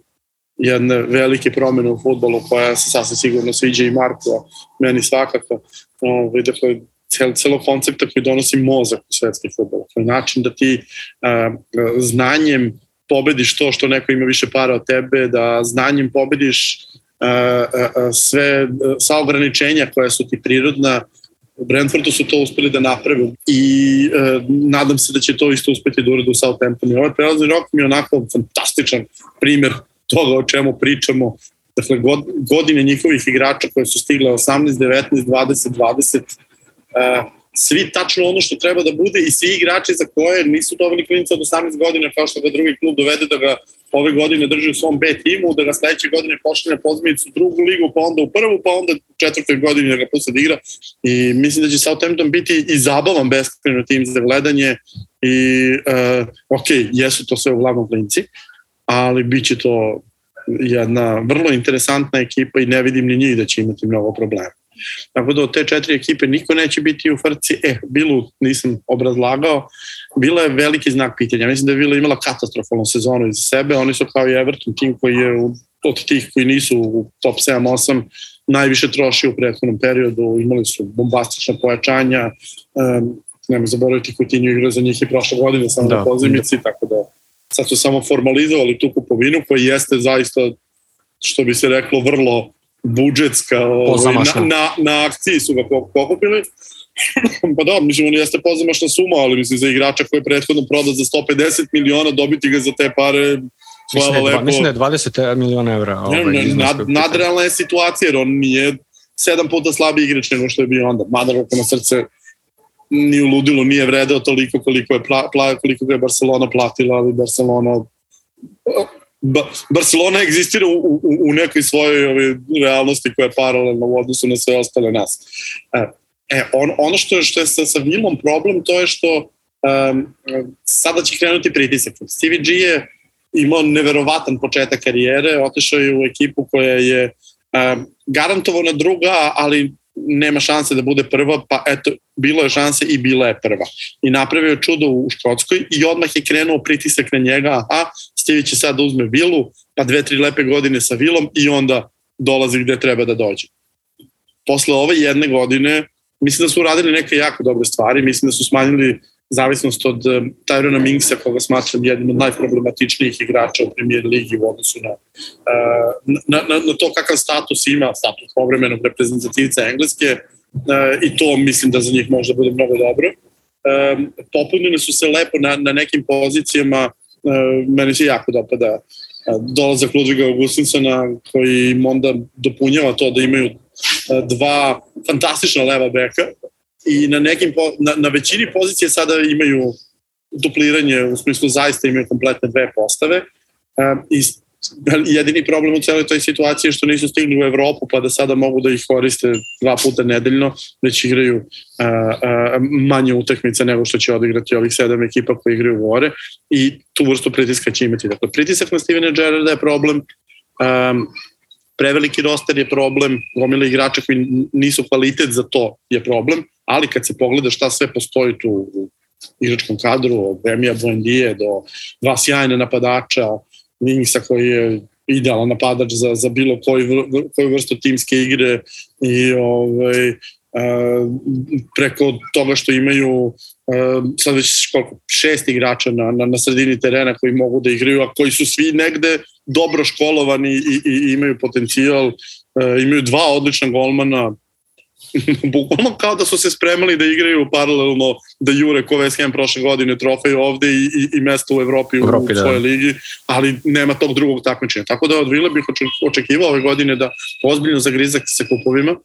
jedne velike promene u futbolu koja se sasvim sigurno sviđa i Marko, meni svakako. Ovaj, dakle, cel, celo koncepta koji donosi mozak u svetski futbol. To je način da ti a, znanjem pobediš to što neko ima više para od tebe, da znanjem pobediš a, a, sve sva ograničenja koja su ti prirodna, U Brentfordu su to uspeli da naprave i e, nadam se da će to isto uspeti da urade u Southamptonu. Ovaj prelazni rok mi je onako fantastičan primer toga o čemu pričamo. Dakle, god, godine njihovih igrača koje su stigle 18, 19, 20, 20, svi tačno ono što treba da bude i svi igrači za koje nisu dobili klinica od 18 godina kao što ga drugi klub dovede da ga ove godine drži u svom B timu, da ga sledeće godine pošle na pozmicu drugu ligu, pa onda u prvu, pa onda u četvrtoj godini da ga puste da igra. I mislim da će Southampton biti i zabavan beskreno tim za gledanje i uh, ok, jesu to sve uglavnom klinci, ali bit će to jedna vrlo interesantna ekipa i ne vidim ni njih da će imati mnogo problema. Tako da od te četiri ekipe niko neće biti u frci. E, Bilu nisam obrazlagao, bila je veliki znak pitanja. Mislim da je Bila imala katastrofalnu sezonu iza sebe. Oni su kao i Everton, tim koji je od tih koji nisu u top 7-8 najviše troši u prethodnom periodu. Imali su bombastična pojačanja. Um, nema zaboraviti Coutinho igra za njih i prošle godine samo da, na pozimici, da. tako da sad su samo formalizovali tu kupovinu koja jeste zaista što bi se reklo vrlo budžetska ovaj, na, na, na akciji su ga pokupili. [laughs] pa da, mislim, on jeste pozamašna suma, ali mislim, za igrača koji je prethodno prodao za 150 miliona, dobiti ga za te pare, Hvala mislim, lepo. Mislim da je 20 miliona evra. Ovaj, ne, ne, nad, nadrealna je situacija, jer on nije sedam puta slabiji igrač nego što je bio onda. Mada ruku na srce ni u ludilu nije vredeo toliko koliko je, pla, pla, koliko je Barcelona platila, ali Barcelona ba, Barcelona egzistira u, u, u nekoj svojoj ove, realnosti koja je paralelna u odnosu na sve ostale nas. E, e on, ono što, što je sa, sa Vilom problem, to je što um, sada će krenuti pritisak. Stevie G je imao neverovatan početak karijere, otišao je u ekipu koja je um, garantovana druga, ali nema šanse da bude prva, pa eto, bilo je šanse i bila je prva. I napravio čudo u Škotskoj i odmah je krenuo pritisak na njega, aha, Stevie će sad da uzme vilu, pa dve, tri lepe godine sa vilom i onda dolazi gde treba da dođe. Posle ove jedne godine, mislim da su uradili neke jako dobre stvari, mislim da su smanjili zavisnost od um, Tyrona Minksa, koga smatram jednim od najproblematičnijih igrača u premier ligi u odnosu na, uh, na, na, na to kakav status ima, status povremenog reprezentativca Engleske uh, i to mislim da za njih možda bude mnogo dobro. Popunjene su se lepo na, na nekim pozicijama, meni se jako dopada dolazak Ludviga Augustinsona koji im onda dopunjava to da imaju dva fantastična leva beka i na, nekim, na, na većini pozicije sada imaju dupliranje, u smislu zaista imaju kompletne dve postave. I jedini problem u celoj toj situaciji je što nisu stigli u Evropu pa da sada mogu da ih koriste dva puta nedeljno, već igraju a, a, manje utakmice nego što će odigrati ovih sedam ekipa koji igraju u Vore i tu vrstu pritiska će imati. Dakle, pritisak na Stevena Gerrarda je problem, um, preveliki roster je problem, gomila igrača koji nisu kvalitet za to je problem, ali kad se pogleda šta sve postoji tu u igračkom kadru, od Remija Buendije do dva sjajna napadača, Wingsa koji je idealan napadač za, za bilo koju, koju vrstu timske igre i ovaj, preko toga što imaju sad već koliko, šest igrača na, na, na sredini terena koji mogu da igraju, a koji su svi negde dobro školovani i, i, i imaju potencijal, imaju dva odlična golmana, [laughs] bukvalno kao da su se spremali da igraju paralelno da jure ko West Ham prošle godine trofej ovde i, i, i mesto u Evropi, Evropi u da. svojoj ligi, ali nema tog drugog takmičenja. Tako da od Vila bih očekivao ove godine da ozbiljno zagrizak sa kupovima,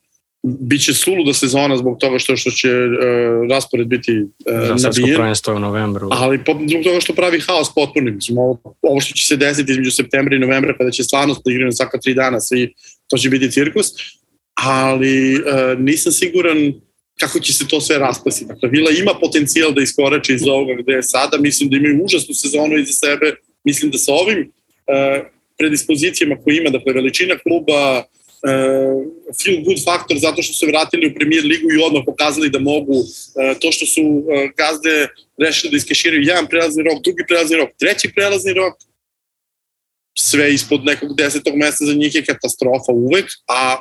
biće suluda sezona zbog toga što što će uh, raspored biti uh, Za nabijen. prvenstvo u novembru. Ali po, zbog toga što pravi haos potpuno. Mislim, ovo, ovo što će se desiti između septembra i novembra kada će stvarno da igraju svaka tri dana svi, to će biti cirkus ali uh, nisam siguran kako će se to sve raspasiti. Dakle, Vila ima potencijal da iskorači iz ovoga gde je sada, mislim da imaju užasnu sezonu iza sebe, mislim da sa ovim uh, predispozicijama koje ima, dakle, veličina kluba, uh, feel good faktor zato što su vratili u premier ligu i odmah pokazali da mogu uh, to što su uh, gazde rešili da iskeširaju jedan prelazni rok, drugi prelazni rok, treći prelazni rok, sve ispod nekog desetog mesta za njih je katastrofa uvek, a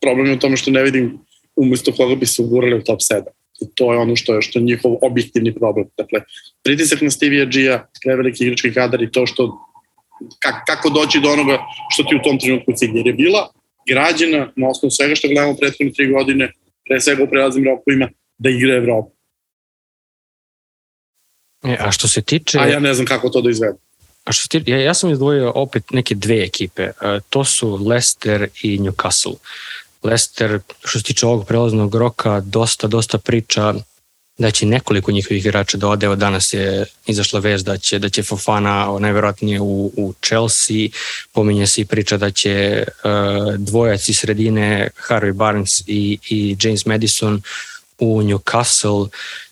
problem je u tome što ne vidim umesto koga bi se ugurali u top 7. I to je ono što je, što je njihov objektivni problem. Dakle, pritisak na Stevie G-a, preveliki igrački kadar i to što kako, kako doći do onoga što ti u tom trenutku cilj. Jer je bila građena na osnovu svega što gledamo prethodne tri godine, pre svega u prelaznim rokovima, da igra Evropa. E, a što se tiče... A ja ne znam kako to da izvedu. A što tiče, ja, ja sam izdvojio opet neke dve ekipe. Uh, to su Leicester i Newcastle. Leicester, što se tiče ovog prelaznog roka, dosta, dosta priča da će nekoliko njihovih igrača da ode. Evo danas je izašla vez da će, da će Fofana najverovatnije u, u Chelsea. Pominje se i priča da će uh, dvojac iz sredine Harvey Barnes i, i James Madison u Newcastle.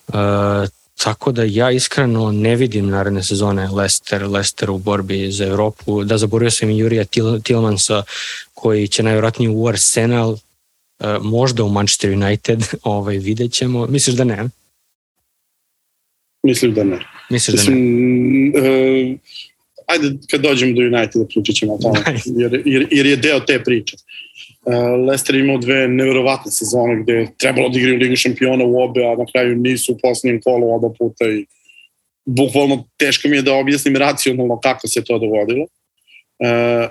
Uh, Tako da ja iskreno ne vidim naredne sezone Leicester, Leicester u borbi za Evropu. Da zaboravio sam i Jurija Til, Tilmansa koji će najvjerojatnije u Arsenal, uh, možda u Manchester United, [laughs] ovaj, vidjet ćemo. Misliš da ne? Mislim da ne. Misliš da ne? Uh, ajde, kad dođemo do Uniteda pričat ćemo o tome, [laughs] jer, jer, jer je deo te priče. Uh, Leicester imao dve neverovatne sezone gde je trebalo da igraju Ligu šampiona u obe, a na kraju nisu u posljednjem kolu oba puta i bukvalno teško mi je da objasnim racionalno kako se to dogodilo. Uh,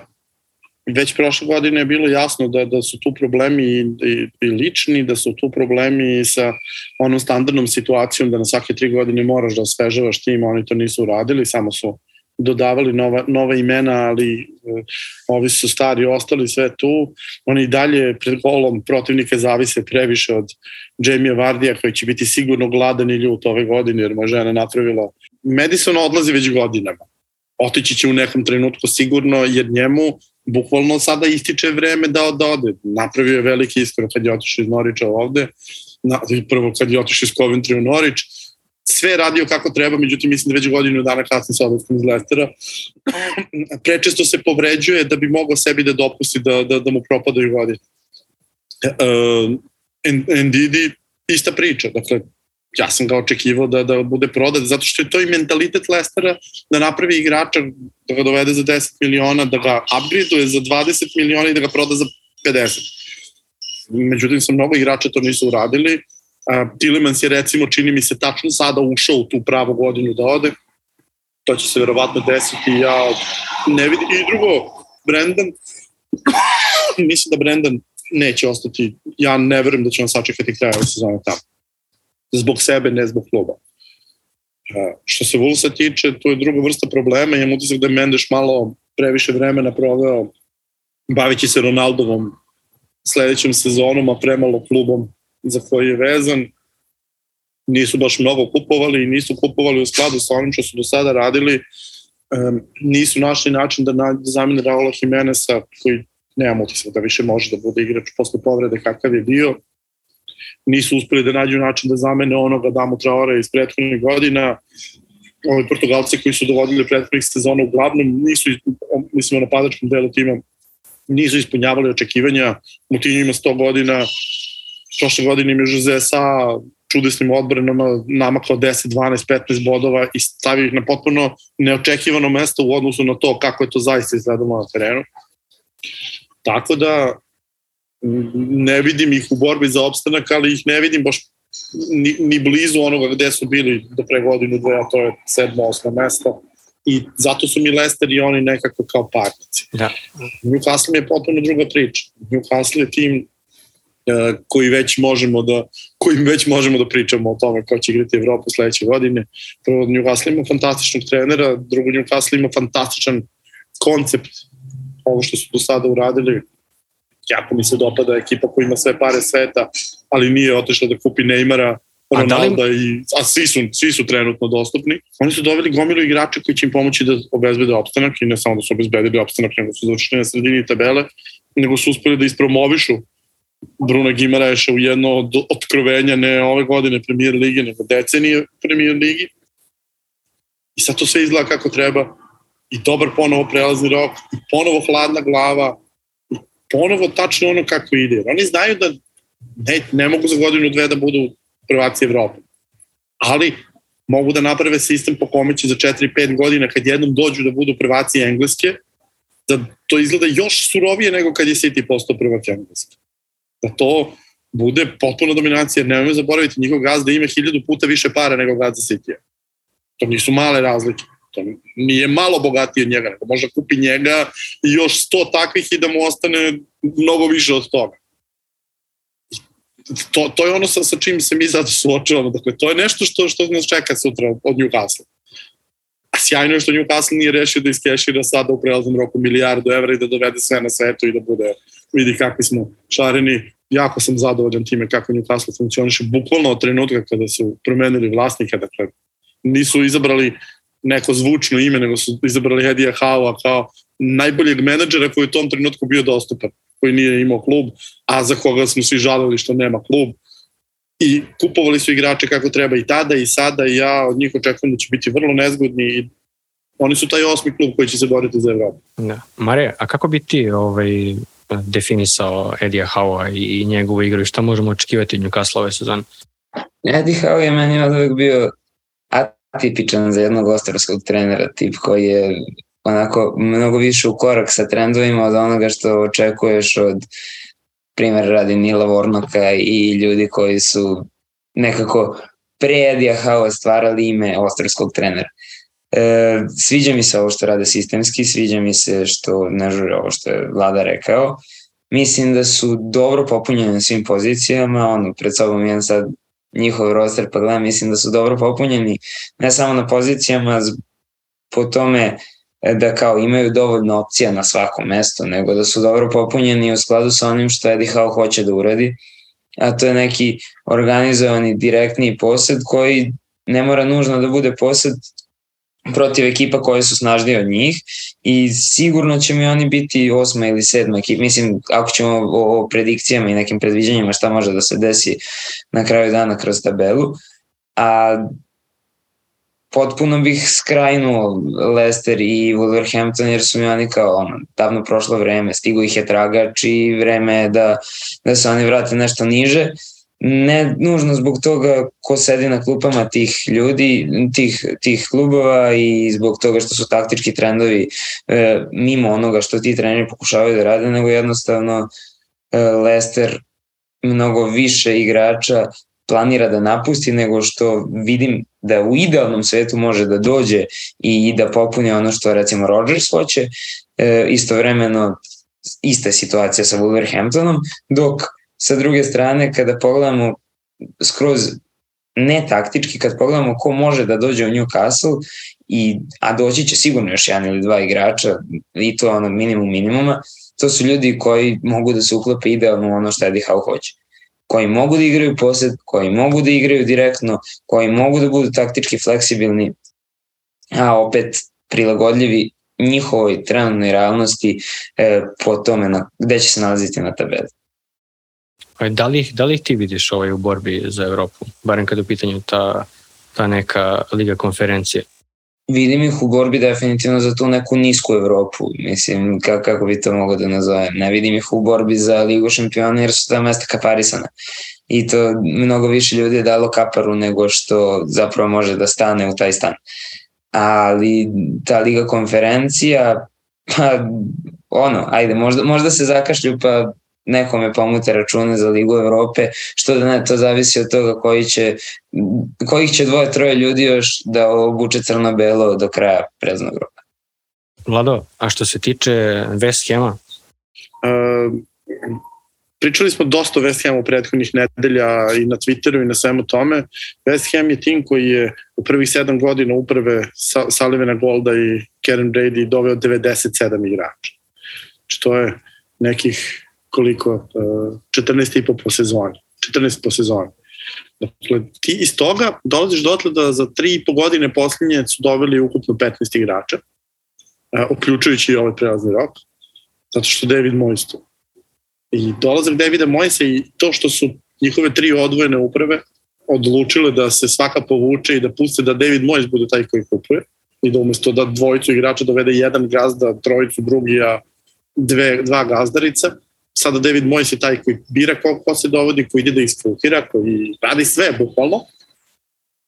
već prošle godine je bilo jasno da, da su tu problemi i, i, i lični, da su tu problemi sa onom standardnom situacijom da na svake tri godine moraš da osvežavaš tim, oni to nisu uradili, samo su dodavali nova, nova imena, ali e, ovi su stari ostali sve tu. Oni i dalje pred golom protivnika zavise previše od Jamie Vardija koji će biti sigurno gladan i ljut ove godine jer mu žena napravila. Madison odlazi već godinama. Otići će u nekom trenutku sigurno jer njemu bukvalno sada ističe vreme da, da ode. Napravio je veliki iskor kad je otišao iz Noriča ovde, na, prvo kad je otišao iz Coventry u Norič, sve radio kako treba, međutim mislim da već godinu dana kasnije sa odlaskom iz Lestera. Prečesto se povređuje da bi mogao sebi da dopusti da, da, da mu propadaju godine. Uh, Ndidi, ista priča, dakle, ja sam ga očekivao da, da bude prodat, zato što je to i mentalitet Lestera da napravi igrača, da ga dovede za 10 miliona, da ga upgradeuje za 20 miliona i da ga proda za 50. Međutim, sa mnogo igrača to nisu uradili. Tillemans je recimo, čini mi se, tačno sada ušao u tu pravu godinu da ode. To će se verovatno desiti. Ja ne vidim. I drugo, Brendan, [coughs] mislim da Brendan neće ostati, ja ne verujem da će on sačekati kraja sezone tamo zbog sebe, ne zbog kluba. Što se Vulsa tiče, to je druga vrsta problema. Imam utisak da je Mendes malo previše vremena proveo bavići se Ronaldovom sledećom sezonom, a premalo klubom za koji je vezan. Nisu baš mnogo kupovali i nisu kupovali u skladu sa onim što su do sada radili. Um, nisu našli način da, na, da zamene Raula Jimeneza, koji nemam utisak da više može da bude igrač posle povrede kakav je bio nisu uspeli da nađu način da zamene onoga Damo Traore iz prethodnih godina. Ovi Portugalci koji su dovodili prethodnih sezona uglavnom nisu, mislim, na napadačkom delu tima, nisu ispunjavali očekivanja. Mutinju ima 100 godina, prošle godine im je Jose sa čudesnim odbranama namakao 10, 12, 15 bodova i stavio ih na potpuno neočekivano mesto u odnosu na to kako je to zaista izgledalo na terenu. Tako da ne vidim ih u borbi za opstanak, ali ih ne vidim baš ni, ni blizu onoga gde su bili do pre godinu, dve, a to je sedmo, osmo mesto. I zato su mi Leicester i oni nekako kao partici. Da. Newcastle je potpuno druga priča. Newcastle je tim koji već možemo da kojim već možemo da pričamo o tome ko će igrati Evropu sledeće godine. Prvo Newcastle ima fantastičnog trenera, drugo Newcastle ima fantastičan koncept ovo što su do sada uradili jako mi se dopada ekipa koja ima sve pare sveta, ali nije otešla da kupi Neymara, Ronalda da li... i a svi su svi su trenutno dostupni. Oni su doveli gomilu igrača koji će im pomoći da obezbede opstanak i ne samo da su obezbedili opstanak, nego su završili na sredini tabele, nego su uspeli da ispromovišu Bruno Gimaraeša u jedno od otkrovenja ne ove godine Premier Lige, nego decenije Premier Ligi. I sad to sve izgleda kako treba i dobar ponovo prelazni rok i ponovo hladna glava ponovo tačno ono kako ide. Oni znaju da ne, ne mogu za godinu dve da budu prvaci Evrope. Ali mogu da naprave sistem po kome će za 4-5 godina kad jednom dođu da budu prvaci Engleske, da to izgleda još surovije nego kad je City postao prvak Engleske. Da to bude potpuna dominacija, jer nemojmo zaboraviti, njihov gazda ima hiljadu puta više para nego gazda City. To nisu male razlike. To nije malo bogatiji od njega, nego može kupi njega i još sto takvih i da mu ostane mnogo više od toga. To, to je ono sa, sa čim se mi zato suočavamo. Dakle, to je nešto što, što nas čeka sutra od Newcastle. A sjajno je što Newcastle nije rešio da iskešira sada u prelaznom roku milijardu evra i da dovede sve na svetu i da bude, vidi kakvi smo šareni. Jako sam zadovoljan time kako Newcastle funkcioniše bukvalno od trenutka kada su promenili vlasnika, dakle nisu izabrali neko zvučno ime, nego su izabrali Hedija Haua kao najboljeg menadžera koji je u tom trenutku bio dostupan, koji nije imao klub, a za koga smo svi žalili što nema klub. I kupovali su igrače kako treba i tada i sada i ja od njih očekujem da će biti vrlo nezgodni i oni su taj osmi klub koji će se boriti za Evropu. Da. Mare, a kako bi ti ovaj, definisao Edija Haua i njegovu igru i šta možemo očekivati od Newcastle ove sezone? Eddie Howe je meni od uvek bio atipičan za jednog ostarovskog trenera, tip koji je onako mnogo više u korak sa trendovima od onoga što očekuješ od primjer radi Nila Vornoka i ljudi koji su nekako pre Edija Hao stvarali ime ostrovskog trenera. E, sviđa mi se ovo što rade sistemski, sviđa mi se što ne žure ovo što je vlada rekao. Mislim da su dobro popunjeni na svim pozicijama, ono, pred sobom jedan sad njihov roster, pa gledam, mislim da su dobro popunjeni, ne samo na pozicijama po tome e, da kao imaju dovoljno opcija na svakom mestu, nego da su dobro popunjeni u skladu sa onim što Eddie Howe hoće da uradi, a to je neki organizovani direktni posed koji ne mora nužno da bude posed protiv ekipa koje su snažnije od njih i sigurno će mi oni biti osma ili sedma ekipa. Mislim, ako ćemo o, o predikcijama i nekim predviđanjima šta može da se desi na kraju dana kroz tabelu, a potpuno bih skrajnuo Leicester i Wolverhampton jer su mi oni kao ono, davno prošlo vreme, stigo ih je tragač i vreme je da, da se oni vrate nešto niže ne nužno zbog toga ko sedi na klupama tih ljudi, tih, tih klubova i zbog toga što su taktički trendovi e, mimo onoga što ti treneri pokušavaju da rade, nego jednostavno e, Leicester mnogo više igrača planira da napusti nego što vidim da u idealnom svetu može da dođe i da popuni ono što recimo Rodgers hoće. E, istovremeno ista situacija sa Wolverhamptonom, dok sa druge strane kada pogledamo skroz ne taktički, kad pogledamo ko može da dođe u Newcastle, i, a doći će sigurno još jedan ili dva igrača, i to ono minimum minimuma, to su ljudi koji mogu da se uklope idealno ono što Eddie Howe hoće koji mogu da igraju posed, koji mogu da igraju direktno, koji mogu da budu taktički fleksibilni, a opet prilagodljivi njihovoj trenutnoj realnosti e, po tome na, gde će se nalaziti na tabeli. Da li, da li ti vidiš ovaj u borbi za Evropu, barem kada je u pitanju ta, ta neka liga konferencije? vidim ih u borbi definitivno za tu neku nisku Evropu, mislim, kako, kako bi to mogo da nazovem. Ne vidim ih u borbi za Ligu šampiona jer su ta mesta kaparisana. I to mnogo više ljudi je dalo kaparu nego što zapravo može da stane u taj stan. Ali ta Liga konferencija, pa ono, ajde, možda, možda se zakašlju pa nekome pomute račune za Ligu Evrope, što da ne, to zavisi od toga koji će, kojih će dvoje, troje ljudi još da obuče crno-belo do kraja preznog roka. Vlado, a što se tiče West Hema? Uh, pričali smo dosta o West Hamu prethodnih nedelja i na Twitteru i na svemu tome. West Ham je tim koji je u prvih sedam godina uprave Sullivana Golda i Karen Brady doveo 97 igrača. Što je nekih koliko, 14 e, i po po sezoni, 14 po sezoni. Dakle, ti iz toga dolaziš dotle da za 3 i po godine posljednje su doveli ukupno 15 igrača, e, uključujući i ovaj prelazni rok, zato što David Moyes tu. I dolazak Davida Moyesa i to što su njihove tri odvojene uprave odlučile da se svaka povuče i da puste da David Moyes bude taj koji kupuje i da umesto da dvojicu igrača dovede jedan gazda, trojicu drugi, a dve, dva gazdarica, sada David Moyes je taj koji bira ko, ko se dovodi, koji ide da isfiltira, koji radi sve, bukvalno.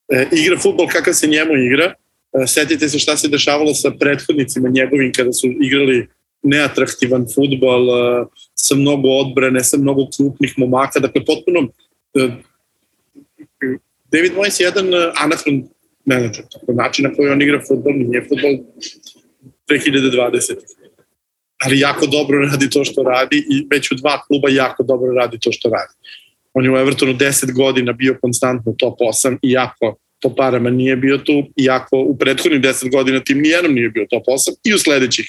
E, igra futbol kakav se njemu igra. E, setite se šta se dešavalo sa prethodnicima njegovim kada su igrali neatraktivan futbol e, sa mnogo odbrane, sa mnogo krupnih momaka. Dakle, potpuno e, David Moyes je jedan e, anahron menadžer. Način na koji on igra futbol nije futbol 2020 ali jako dobro radi to što radi i već u dva kluba jako dobro radi to što radi. On je u Evertonu 10 godina bio konstantno top 8, iako po parama nije bio tu, iako u prethodnih 10 godina tim nijednom nije bio top 8 i u sledećih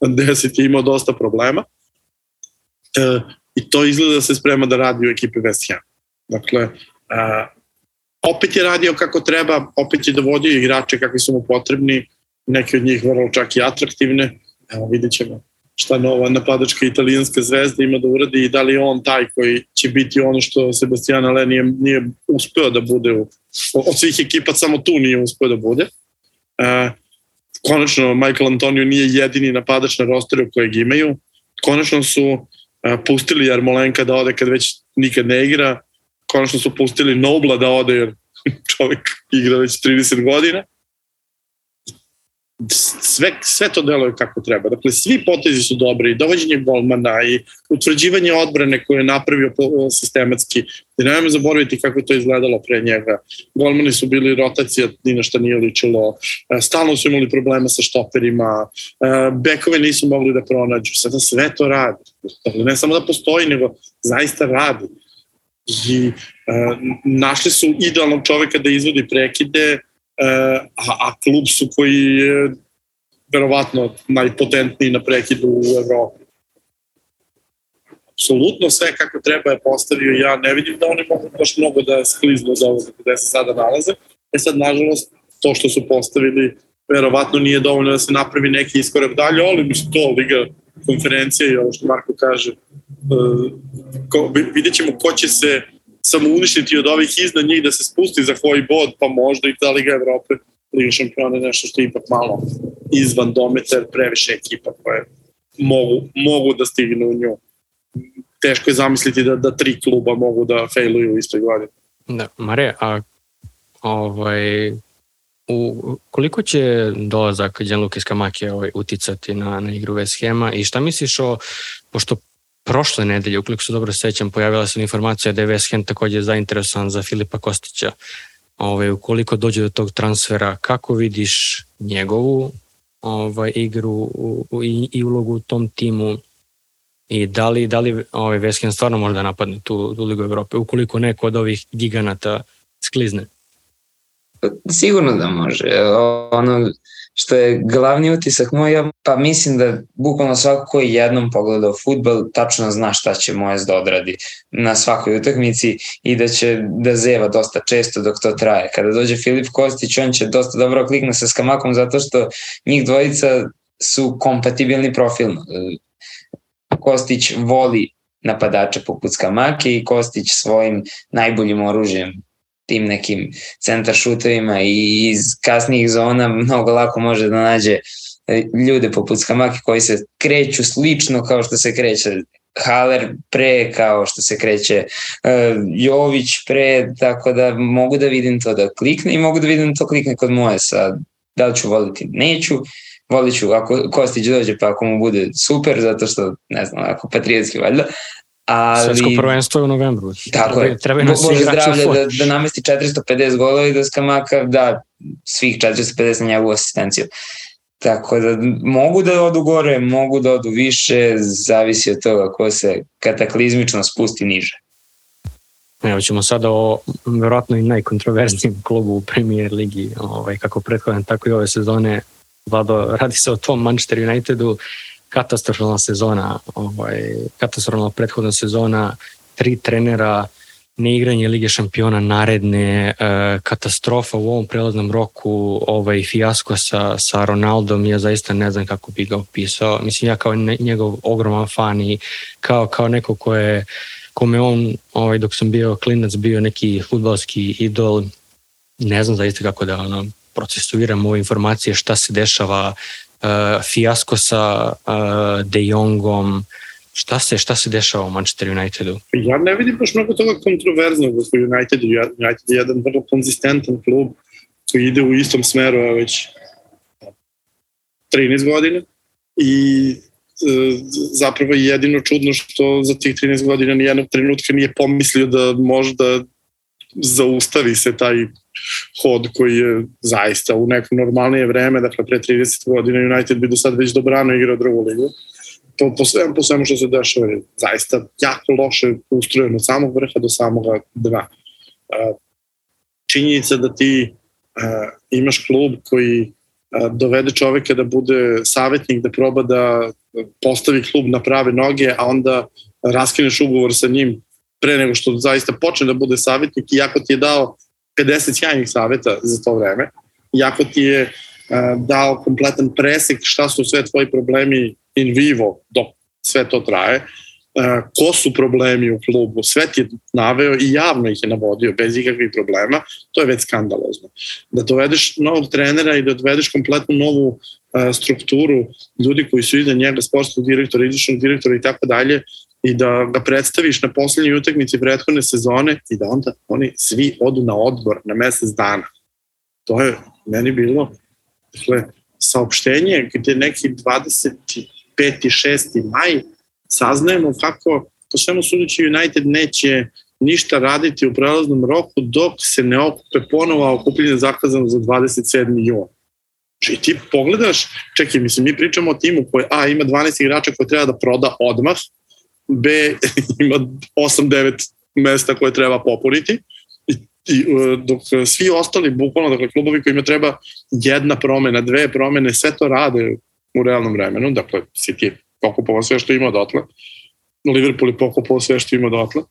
10 je imao dosta problema. E, I to izgleda da se sprema da radi u ekipi West Ham. Dakle, a, opet je radio kako treba, opet je dovodio igrače kakvi su mu potrebni, neki od njih vrlo čak i atraktivne. Evo, vidjet ćemo šta nova napadačka italijanska zvezda ima da uradi i da li on taj koji će biti ono što Sebastian Ale nije, nije uspeo da bude u, od svih ekipa samo tu nije uspeo da bude. E, konačno Michael Antonio nije jedini napadač na rosteru kojeg imaju. Konačno su e, pustili Jarmolenka da ode kad već nikad ne igra. Konačno su pustili Nobla da ode jer [laughs] čovjek igra već 30 godina sve, sve to deluje kako treba. Dakle, svi potezi su dobri, dovođenje golmana i utvrđivanje odbrane koje je napravio sistematski. I nemojmo zaboraviti kako je to izgledalo pre njega. Golmani su bili rotacija, ni na šta nije ličilo. E, stalno su imali problema sa štoperima. E, bekove nisu mogli da pronađu. Sada sve to radi. Dakle, ne samo da postoji, nego zaista radi. I e, našli su idealnog čoveka da izvodi prekide, a, a klub su koji je verovatno najpotentniji na prekidu u Evropi. Apsolutno sve kako treba je postavio, ja ne vidim da oni mogu baš mnogo da skliznu za ovo gde se sada nalaze. E sad, nažalost, to što su postavili verovatno nije dovoljno da se napravi neki iskorak dalje, ali bi to Liga konferencije i ovo što Marko kaže, uh, ko, vidjet ćemo ko će se samo uništiti od ovih iznad njih da se spusti za koji bod, pa možda i ta Liga Evrope, Liga šampiona je nešto što je ipak malo izvan dometar, previše ekipa koje mogu, mogu da stignu u nju. teško je zamisliti da, da tri kluba mogu da failuju u istoj godini. Da, Mare, a ovaj, u, koliko će dolazak Gianluca Skamake ovaj, uticati na, na igru West Hema i šta misliš o, pošto prošle nedelje, ukoliko se dobro sećam, pojavila se informacija da je West Ham takođe zainteresovan za Filipa Kostića. Ovaj, ukoliko dođe do tog transfera, kako vidiš njegovu ovaj, igru u, u, i, i ulogu u tom timu i da li, da li ovaj West Ham stvarno može da napadne tu, tu Ligu Evrope, ukoliko neko od ovih giganata sklizne? Sigurno da može. Ono što je glavni utisak moj, pa mislim da bukvalno svako koji jednom pogledao futbol tačno zna šta će Mojes da odradi na svakoj utakmici i da će da zeva dosta često dok to traje. Kada dođe Filip Kostić, on će dosta dobro klikne sa Skamakom zato što njih dvojica su kompatibilni profilno. Kostić voli napadača poput Skamake i Kostić svojim najboljim oružjem tim nekim centar šutovima i iz kasnijih zona [laughs] mnogo lako može da nađe e, ljude poput Skamake koji se kreću slično kao što se kreće Haler pre kao što se kreće uh, Jović pre, tako da mogu da vidim to da klikne i mogu da vidim to klikne kod moje sa da li ću voliti, neću, volit ću ako Kostić dođe pa ako mu bude super zato što ne znam, ako patriotski valjda, Ali, Svetsko prvenstvo je u novembru. Tako treba, je. Treba Bože zdravlje da, da namesti 450 golova i da Skamaka da svih 450 na njegovu asistenciju. Tako da mogu da odu gore, mogu da odu više, zavisi od toga ko se kataklizmično spusti niže. Evo ćemo sada o verovatno i najkontroverznijem klubu u Premier Ligi, ovaj, kako prethodne, tako i ove sezone. Vlado, radi se o tom Manchester Unitedu, katastrofalna sezona, ovaj, katastrofalna prethodna sezona, tri trenera, neigranje Lige šampiona naredne, e, katastrofa u ovom prelaznom roku, ovaj fijasko sa, sa Ronaldom, ja zaista ne znam kako bi ga opisao. Mislim, ja kao ne, njegov ogroman fan i kao, kao neko ko je, kome on, ovaj, dok sam bio klinac, bio neki futbalski idol, ne znam zaista kako da ono, procesuiram ove informacije, šta se dešava, uh, fijasko sa uh, De Jongom, šta se, šta se dešava u Manchester Unitedu? Ja ne vidim baš mnogo toga kontroverznog u Unitedu. United je jedan vrlo konzistentan klub koji ide u istom smeru već 13 godina i e, zapravo je jedino čudno što za tih 13 godina nijednog trenutka nije pomislio da možda zaustavi se taj hod koji je zaista u nekom normalnije vreme, dakle pre 30 godina United bi do sad već dobrano igrao drugu ligu. To po svemu, po svemu što se dešava je zaista jako loše ustrojeno od samog vrha do samog dna. Činjenica da ti imaš klub koji dovede čoveka da bude savjetnik, da proba da postavi klub na prave noge, a onda raskineš ugovor sa njim pre nego što zaista počne da bude savjetnik, iako ti je dao 50 sjajnih saveta za to vreme, iako ti je uh, dao kompletan presek šta su sve tvoji problemi in vivo dok sve to traje, uh, ko su problemi u klubu, sve ti je naveo i javno ih je navodio bez ikakvih problema, to je već skandalozno. Da dovedeš novog trenera i da dovedeš kompletnu novu uh, strukturu ljudi koji su iza njega, sportskog direktora, izvršnog direktora i tako dalje, i da ga predstaviš na poslednjoj utakmici prethodne sezone i da onda oni svi odu na odbor na mesec dana. To je meni bilo dakle, saopštenje gde neki 25. 6. maj saznajemo kako po svemu sudeći United neće ništa raditi u prelaznom roku dok se ne okupe ponovo, okupljenje zakazano za 27. juna. I ti pogledaš, čekaj, mislim, mi pričamo o timu koji A ima 12 igrača koje treba da proda odmah, B ima 8-9 mesta koje treba popuniti. I, i e, dok svi ostali, bukvalno, dakle, klubovi kojima treba jedna promena, dve promene, sve to rade u realnom vremenu, dakle, City je pokupovao sve što ima odatle, Liverpool je pokupovao sve što ima odatle,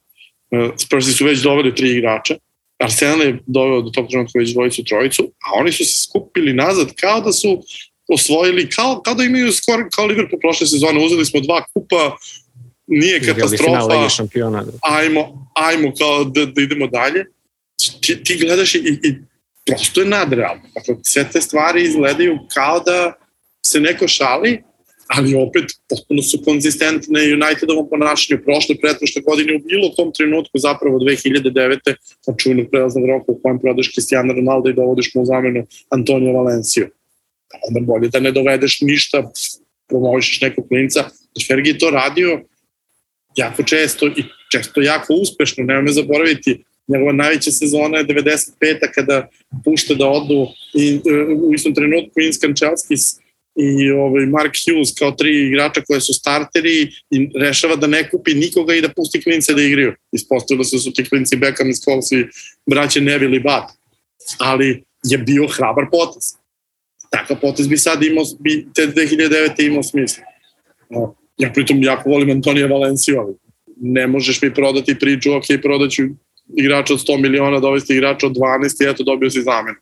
e, Spursi su već doveli tri igrača, Arsenal je doveo do tog trenutka već dvojicu, trojicu, a oni su se skupili nazad kao da su osvojili, kao, kao da imaju skoro kao Liverpool prošle sezone, uzeli smo dva kupa, nije katastrofa, šampiona. Da. Ajmo, ajmo kao da, da idemo dalje. Ti, ti gledaš i, i prosto je nadrealno. Dakle, sve te stvari izgledaju kao da se neko šali, ali opet potpuno su konzistentne Unitedovom ponašanju prošle, pretprošle godine u bilo kom trenutku, zapravo 2009. od čuvenog prelaznog roka u kojem prodaš Cristiano Ronaldo i dovodiš mu u zamenu Antonio Valenciju. Onda bolje da ne dovedeš ništa, promovišeš nekog klinca. Fergie je to radio jako često i često jako uspešno, nema me zaboraviti, njegova najveća sezona je 95. kada pušta da odu i, u istom trenutku Inskan Čelskis i ovaj Mark Hughes kao tri igrača koje su starteri i rešava da ne kupi nikoga i da pusti klince da igraju. Ispostavilo se da su ti klinci Beckham i Scholes i braće Neville i Bat. Ali je bio hrabar potez. Takav potez bi sad imao, bi te 2009. imao smisla. Ja pritom jako volim Antonija Valenciju, ali ne možeš mi prodati priču, ok, prodaću igrača od 100 miliona, dovesti igrača od 12 i eto dobio si zamenu.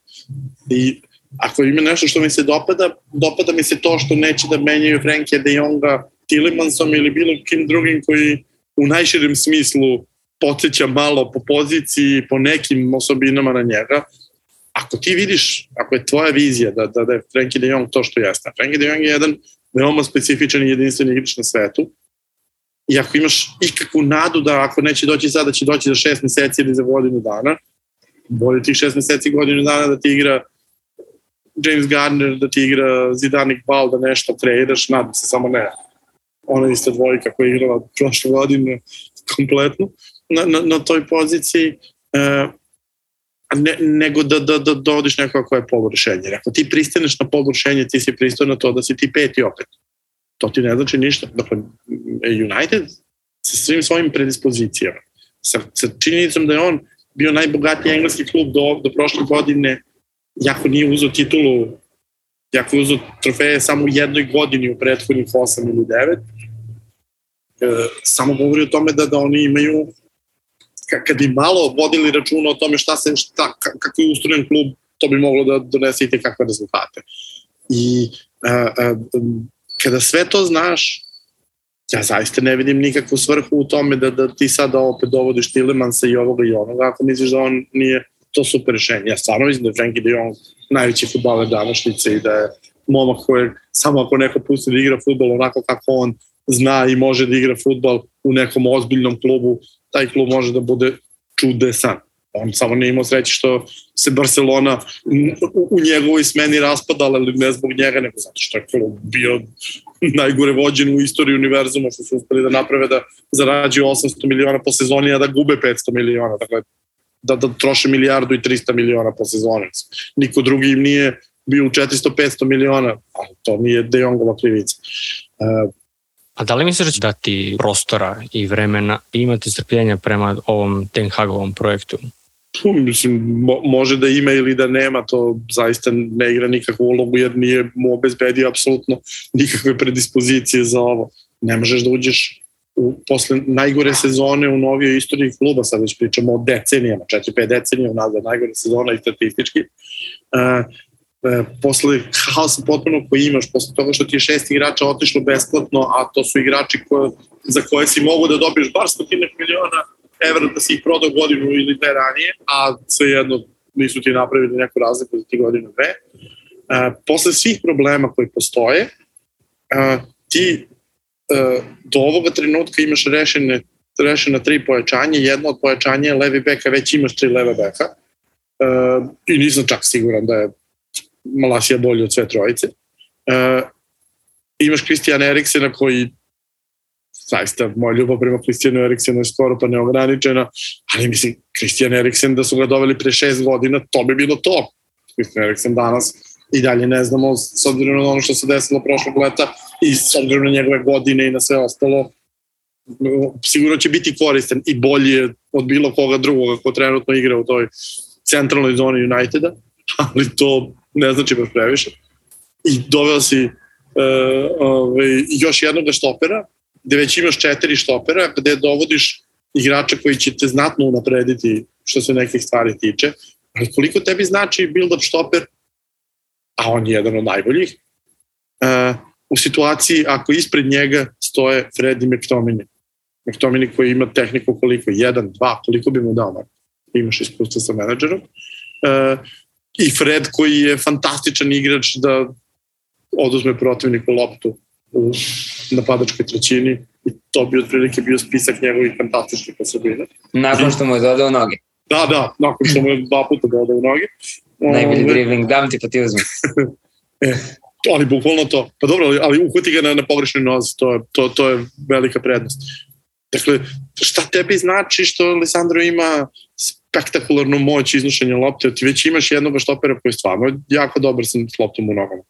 I ako ima nešto što mi se dopada, dopada mi se to što neće da menjaju Frenke de Jonga Tillemansom ili bilo kim drugim koji u najširem smislu podsjeća malo po poziciji, po nekim osobinama na njega. Ako ti vidiš, ako je tvoja vizija da, da, da je Frenkie de Jong to što jeste, Frenkie de Jong je jedan veoma specifičan i jedinstven igrač na svetu, i ako imaš ikakvu nadu da ako neće doći sada, da će doći za šest meseci ili za godinu dana, bolje tih šest meseci, godinu dana da ti igra James Gardner, da ti igra Zidane Iqbal, da nešto kreiraš, nadam se, samo ne. Ona ista dvojka koja je igrala prošle godine kompletno na, na, na toj poziciji, e, ne, nego da, da, da dovodiš nekoga koja je polurešenje. Jer ako ti pristaneš na polurešenje, ti si pristao na to da si ti peti opet. To ti ne znači ništa. Dakle, United sa svim svojim predispozicijama, sa, sa činjenicom da je on bio najbogatiji engleski klub do, do prošle godine, jako nije uzao titulu, jako je uzao trofeje samo u jednoj godini u prethodnih 8 ili 9, e, samo govori o tome da, da oni imaju kad bi malo vodili računa o tome šta se, šta, kako je ustrojen klub, to bi moglo da donese i kakve rezultate. I a, a, kada sve to znaš, ja zaista ne vidim nikakvu svrhu u tome da, da ti sada opet dovodiš Tilemansa i ovoga i onoga, ako misliš da on nije to super rešenje. Ja stvarno mislim da je Frankie de Jong najveći futbaler današnjice i da je momak koji samo ako neko pusti da igra futbol onako kako on zna i može da igra futbol u nekom ozbiljnom klubu, taj klub može da bude čudesan. On samo nije imao sreće što se Barcelona u, njegovoj smeni raspadala, ali ne zbog njega, nego zato što je klub bio najgore vođen u istoriji univerzuma, što su uspeli da naprave da zarađuju 800 miliona po sezoni, a da gube 500 miliona. Dakle, da, da troše milijardu i 300 miliona po sezoni. Niko drugi im nije bio u 400-500 miliona, ali to nije De Jongova krivica. Uh, A da li misliš da će dati prostora i vremena i imati strpljenja prema ovom Ten Hagovom projektu? Mislim, mo, može da ima ili da nema, to zaista ne igra nikakvu ulogu jer nije mu obezbedio apsolutno nikakve predispozicije za ovo. Ne možeš da uđeš u, posle najgore sezone u novijoj istoriji kluba, sad već pričamo o decenijama, 4-5 decenija unazad najgore sezona i statistički. Uh, e, posle haosa potpuno koji imaš, posle toga što ti je šest igrača otišlo besplatno, a to su igrači koje, za koje si mogu da dobiješ bar stotinek miliona evra da si ih prodao godinu ili dve ranije, a svejedno nisu ti napravili neku razliku za ti godinu dve. Uh, posle svih problema koji postoje, uh, ti uh, do ovoga trenutka imaš rešene, rešena tri pojačanja, jedno od pojačanja je levi beka, već imaš tri leve beka uh, i nisam čak siguran da je Malasija bolji od sve trojice. Uh, imaš Kristijan Eriksena koji zaista moja ljubav prema Kristijanu Eriksenu je skoro pa neograničena, ali mislim, Kristijan Eriksen da su ga doveli pre šest godina, to bi bilo to. Kristijan Eriksen danas i dalje ne znamo s obzirom na ono što se desilo prošlog leta i s obzirom na njegove godine i na sve ostalo, sigurno će biti koristan i bolji od bilo koga drugoga ko trenutno igra u toj centralnoj zoni Uniteda, ali to ne znači baš previše. I doveo si uh, ovaj, još jednog štopera, gde već imaš četiri štopera, gde dovodiš igrača koji će te znatno unaprediti što se nekih stvari tiče, ali koliko tebi znači build-up štoper, a on je jedan od najboljih, uh, u situaciji ako ispred njega stoje Fred i McTominay. McTominay koji ima tehniku koliko? Jedan, dva, koliko bi mu dao? Marko? Imaš iskustvo sa menadžerom. Uh, I Fred koji je fantastičan igrač da oduzme protivniku loptu u napadačkoj trećini i to bi otprilike bio spisak njegovih fantastičnih osobina. Nakon što mu je dodao noge. Da, da, nakon što mu je dva puta dodao noge. Najbolji dribling, dam ti pa ti uzmem. [laughs] e, ali bukvalno to. Pa dobro, ali, ali uhvati ga na, na pogrešnoj nozi, to, to, to je velika prednost. Dakle, šta tebi znači što Lisandro ima spektakularnu moć iznošenja lopte, ti već imaš jednog štopera koji je stvarno jako dobar sa loptom u nogama.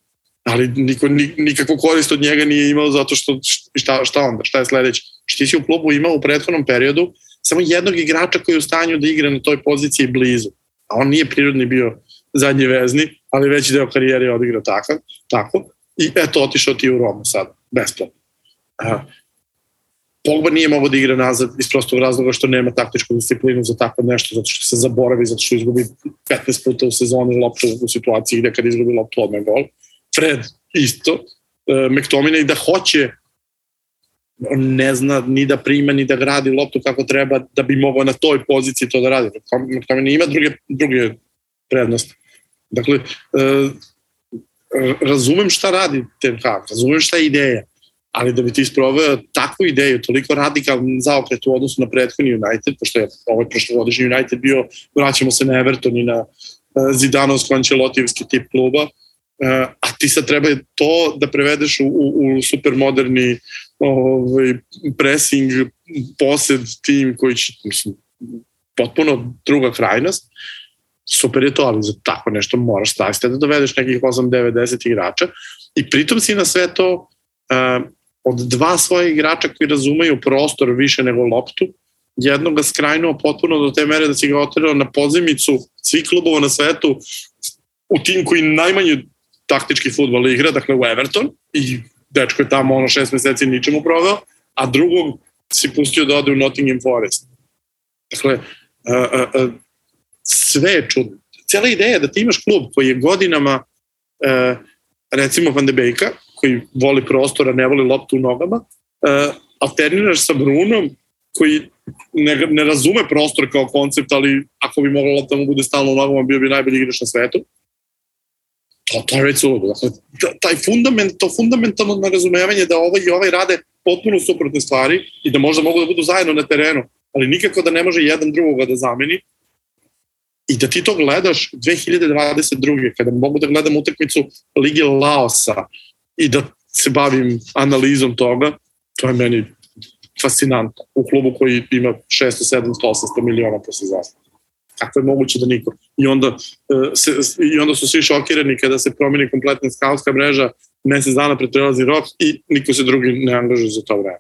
Ali niko, nikakvu korist od njega nije imao zato što šta, šta onda, šta je sledeće? Što ti si u klubu imao u prethodnom periodu samo jednog igrača koji je u stanju da igra na toj poziciji blizu. A on nije prirodni bio zadnji vezni, ali veći deo karijere je odigrao takav, tako. I eto, otišao ti u Romu sada, besplatno. Pogba nije mogao da igra nazad iz prostog razloga što nema taktičku disciplinu za tako nešto, zato što se zaboravi, zato što izgubi 15 puta u sezoni loptu u situaciji gde kad izgubi loptu odmah gol. Fred isto. E, McTominay da hoće ne zna ni da prima ni da gradi loptu kako treba da bi mogao na toj poziciji to da radi. McTominay ima druge, druge prednosti. Dakle, e, razumem šta radi Ten Hag, razumem šta je ideja, ali da bi ti isproveo takvu ideju, toliko radikalno zaokret u odnosu na prethodni United, pošto je ovaj prošlogodišnji United bio, vraćamo se na Everton i na e, Zidanovsko-Ančelotijevski tip kluba, e, a ti sad treba to da prevedeš u, u, u supermoderni ovaj, pressing, posed tim koji će, mislim, potpuno druga krajnost, super je to, ali za tako nešto moraš staviti da dovedeš nekih 8, 9, 10 igrača. I pritom si na sve to uh, od dva svoje igrača koji razumeju prostor više nego loptu, jednog ga skrajnuo potpuno do te mere da si ga otirao na pozimicu svih klubova na svetu u tim koji najmanje taktički futbol igra, dakle u Everton i dečko je tamo ono šest meseci ničemu proveo, a drugog si pustio da ode u Nottingham Forest. Dakle, uh, uh, uh, sve je čudno. Cijela ideja je da ti imaš klub koji je godinama, e, recimo Van de Beeka, koji voli prostora, ne voli loptu u nogama, e, alterniraš sa Brunom, koji ne, ne razume prostor kao koncept, ali ako bi mogla lopta mu bude stalno u nogama, bio bi najbolji igrač na svetu. To, to je već suludo. Dakle, taj fundament, to fundamentalno nerazumevanje da ovaj i ovaj rade potpuno suprotne stvari i da možda mogu da budu zajedno na terenu, ali nikako da ne može jedan drugoga da zameni, i da ti to gledaš 2022. kada mogu da gledam utakmicu Lige Laosa i da se bavim analizom toga, to je meni fascinantno. U klubu koji ima 600, 700, 800 miliona po sezonu. Kako je moguće da niko? I onda, e, se, I onda su svi šokirani kada se promeni kompletna skautska mreža, mesec dana pred prelazi rok i niko se drugi ne angažuje za to vreme.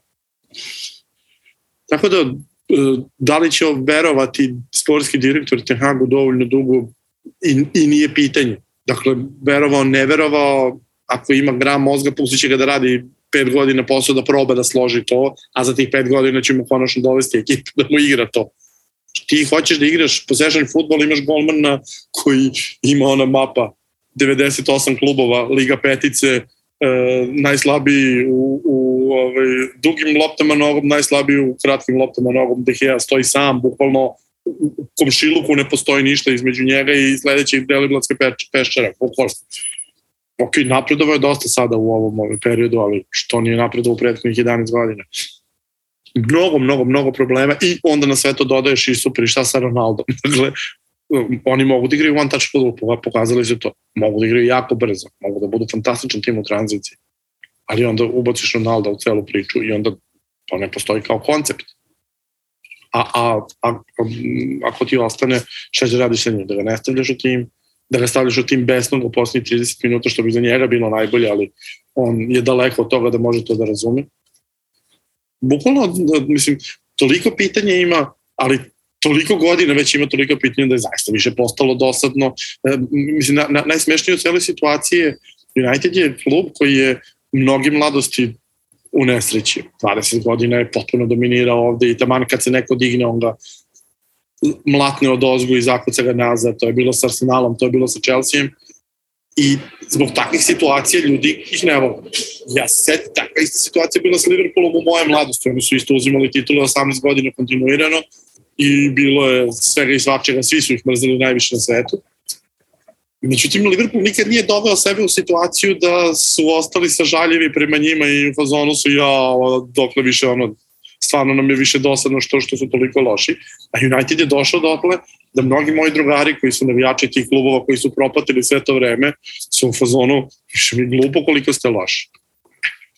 Tako da da li će verovati sportski direktor Ten Hagu dovoljno dugo i, i nije pitanje. Dakle, verovao, ne verovao, ako ima gram mozga, pustit će ga da radi pet godina posao da proba da složi to, a za tih pet godina ćemo konačno dovesti ekipu da mu igra to. Ti hoćeš da igraš possession futbol, imaš golmana koji ima ona mapa 98 klubova, Liga petice, e, najslabiji u, u ovaj, dugim loptama nogom, najslabiji u kratkim loptama nogom, Gea stoji sam, bukvalno u komšiluku ne postoji ništa između njega i sledećeg deliblatske peščara, bukvalno. Ok, napredovao je dosta sada u ovom ovaj periodu, ali što nije napredovao u prethodnih 11 godina. Mnogo, mnogo, mnogo problema i onda na sve to dodaješ i super, i šta sa Ronaldom. [laughs] Dakle, oni mogu da igraju one touch football, pokazali su to. Mogu da igraju jako brzo, mogu da budu fantastičan tim u tranziciji ali onda ubaciš Ronalda u celu priču i onda to ne postoji kao koncept. A, a, a, a ako ti ostane, šta će radiš sa njim? Da ga ne stavljaš u tim, da ga stavljaš u tim besnog u poslednjih 30 minuta, što bi za njega bilo najbolje, ali on je daleko od toga da može to da razume. Bukvalno, mislim, toliko pitanja ima, ali toliko godina već ima toliko pitanja da je zaista više postalo dosadno. E, mislim, na, na, najsmešnije u celoj situaciji United je klub koji je mnogi mladosti u nesreći. 20 godina je potpuno dominirao ovde i taman kad se neko digne, on ga mlatne od ozgu i zakuca ga nazad. To je bilo sa Arsenalom, to je bilo sa Chelseaem. I zbog takvih situacija ljudi ih ne vole. Ja se takva ista situacija bila sa Liverpoolom u moje mladosti. Oni su isto uzimali titule 18 godina kontinuirano i bilo je svega i svačega, svi su ih mrzeli najviše na svetu. Međutim, Liverpool nikad nije doveo sebe u situaciju da su ostali sa žaljevi prema njima i u fazonu su ja, dokle više ono, stvarno nam je više dosadno što što su toliko loši. A United je došao dotle da mnogi moji drugari koji su navijači tih klubova koji su propatili sve to vreme su u fazonu, više mi glupo koliko ste loši.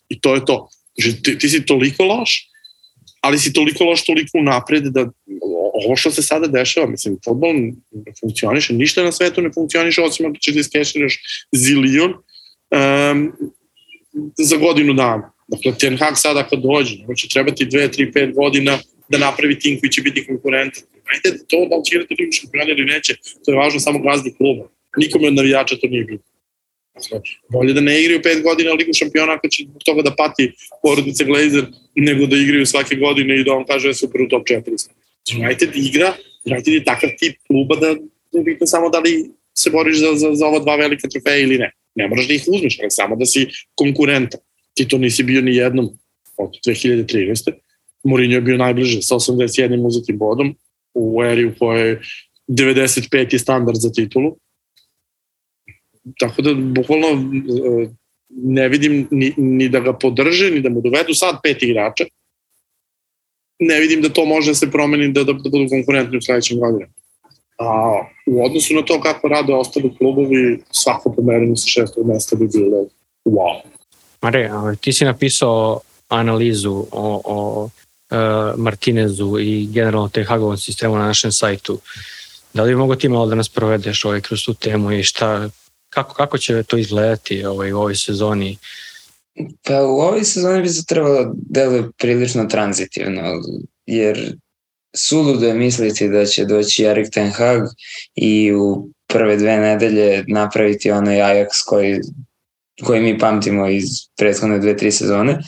I to je to. Znači, ti, ti si toliko loš, ali si toliko loš toliko napred da ovo što se sada dešava, mislim, fotbol ne funkcioniše, ništa na svetu ne funkcioniše osim ako ćeš da iskeširaš zilion um, za godinu dana. Dakle, Ten Hag sada ako dođe, nego će trebati 2, 3, 5 godina da napravi tim koji će biti konkurentan. Ajde, to da li će igrati ligu šampiona ili neće, to je važno samo gazdi kluba. Nikome od navijača to nije bilo. Dakle, bolje da ne igraju pet godina Ligu šampiona ako će toga da pati porodice Glazer, nego da igraju svake godine i da on kaže da super u top 4. United igra, United je takav tip kluba da je bitno samo da li se boriš za, za, za ova dva velika trofeja ili ne. Ne moraš da ih uzmeš, ali samo da si konkurentan. Ti to nisi bio ni jednom od 2013. Mourinho je bio najbliže sa 81 uzetim bodom u eri u kojoj 95 je standard za titulu tako da bukvalno e, ne vidim ni, ni da ga podrže, ni da mu dovedu sad pet igrača. Ne vidim da to može da se promeni da, da, da budu konkurentni u sledećem godinu. A u odnosu na to kako rade ostali klubovi, svako pomeranje sa šestog mesta bi bilo wow. Mare, ti si napisao analizu o, o uh, Martinezu i generalno te Hagovom sistemu na našem sajtu. Da li bi mogo ti malo da nas provedeš ovaj, kroz tu temu i šta, Kako, kako će to izgledati ovaj, u ovoj sezoni? Pa u ovoj sezoni bi se trebalo deluje prilično tranzitivno, jer suludo je misliti da će doći Erik Ten Hag i u prve dve nedelje napraviti onaj Ajax koji, koji mi pamtimo iz prethodne dve, tri sezone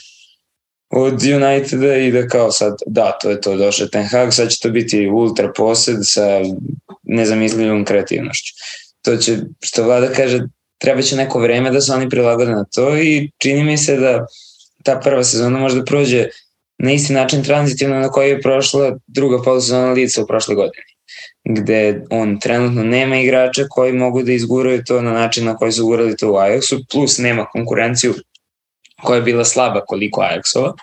od Uniteda i da kao sad, da, to je to, došao Ten Hag, sad će to biti ultra posed sa nezamislivom kreativnošću. To će, što vlada kaže, treba će neko vreme da se oni prilagode na to i čini mi se da ta prva sezona možda prođe na isti način transitivno na koji je prošla druga polusezona lica u prošle godine gde on trenutno nema igrača koji mogu da izguraju to na način na koji su gurali to u Ajaxu, plus nema konkurenciju koja je bila slaba koliko Ajaxova.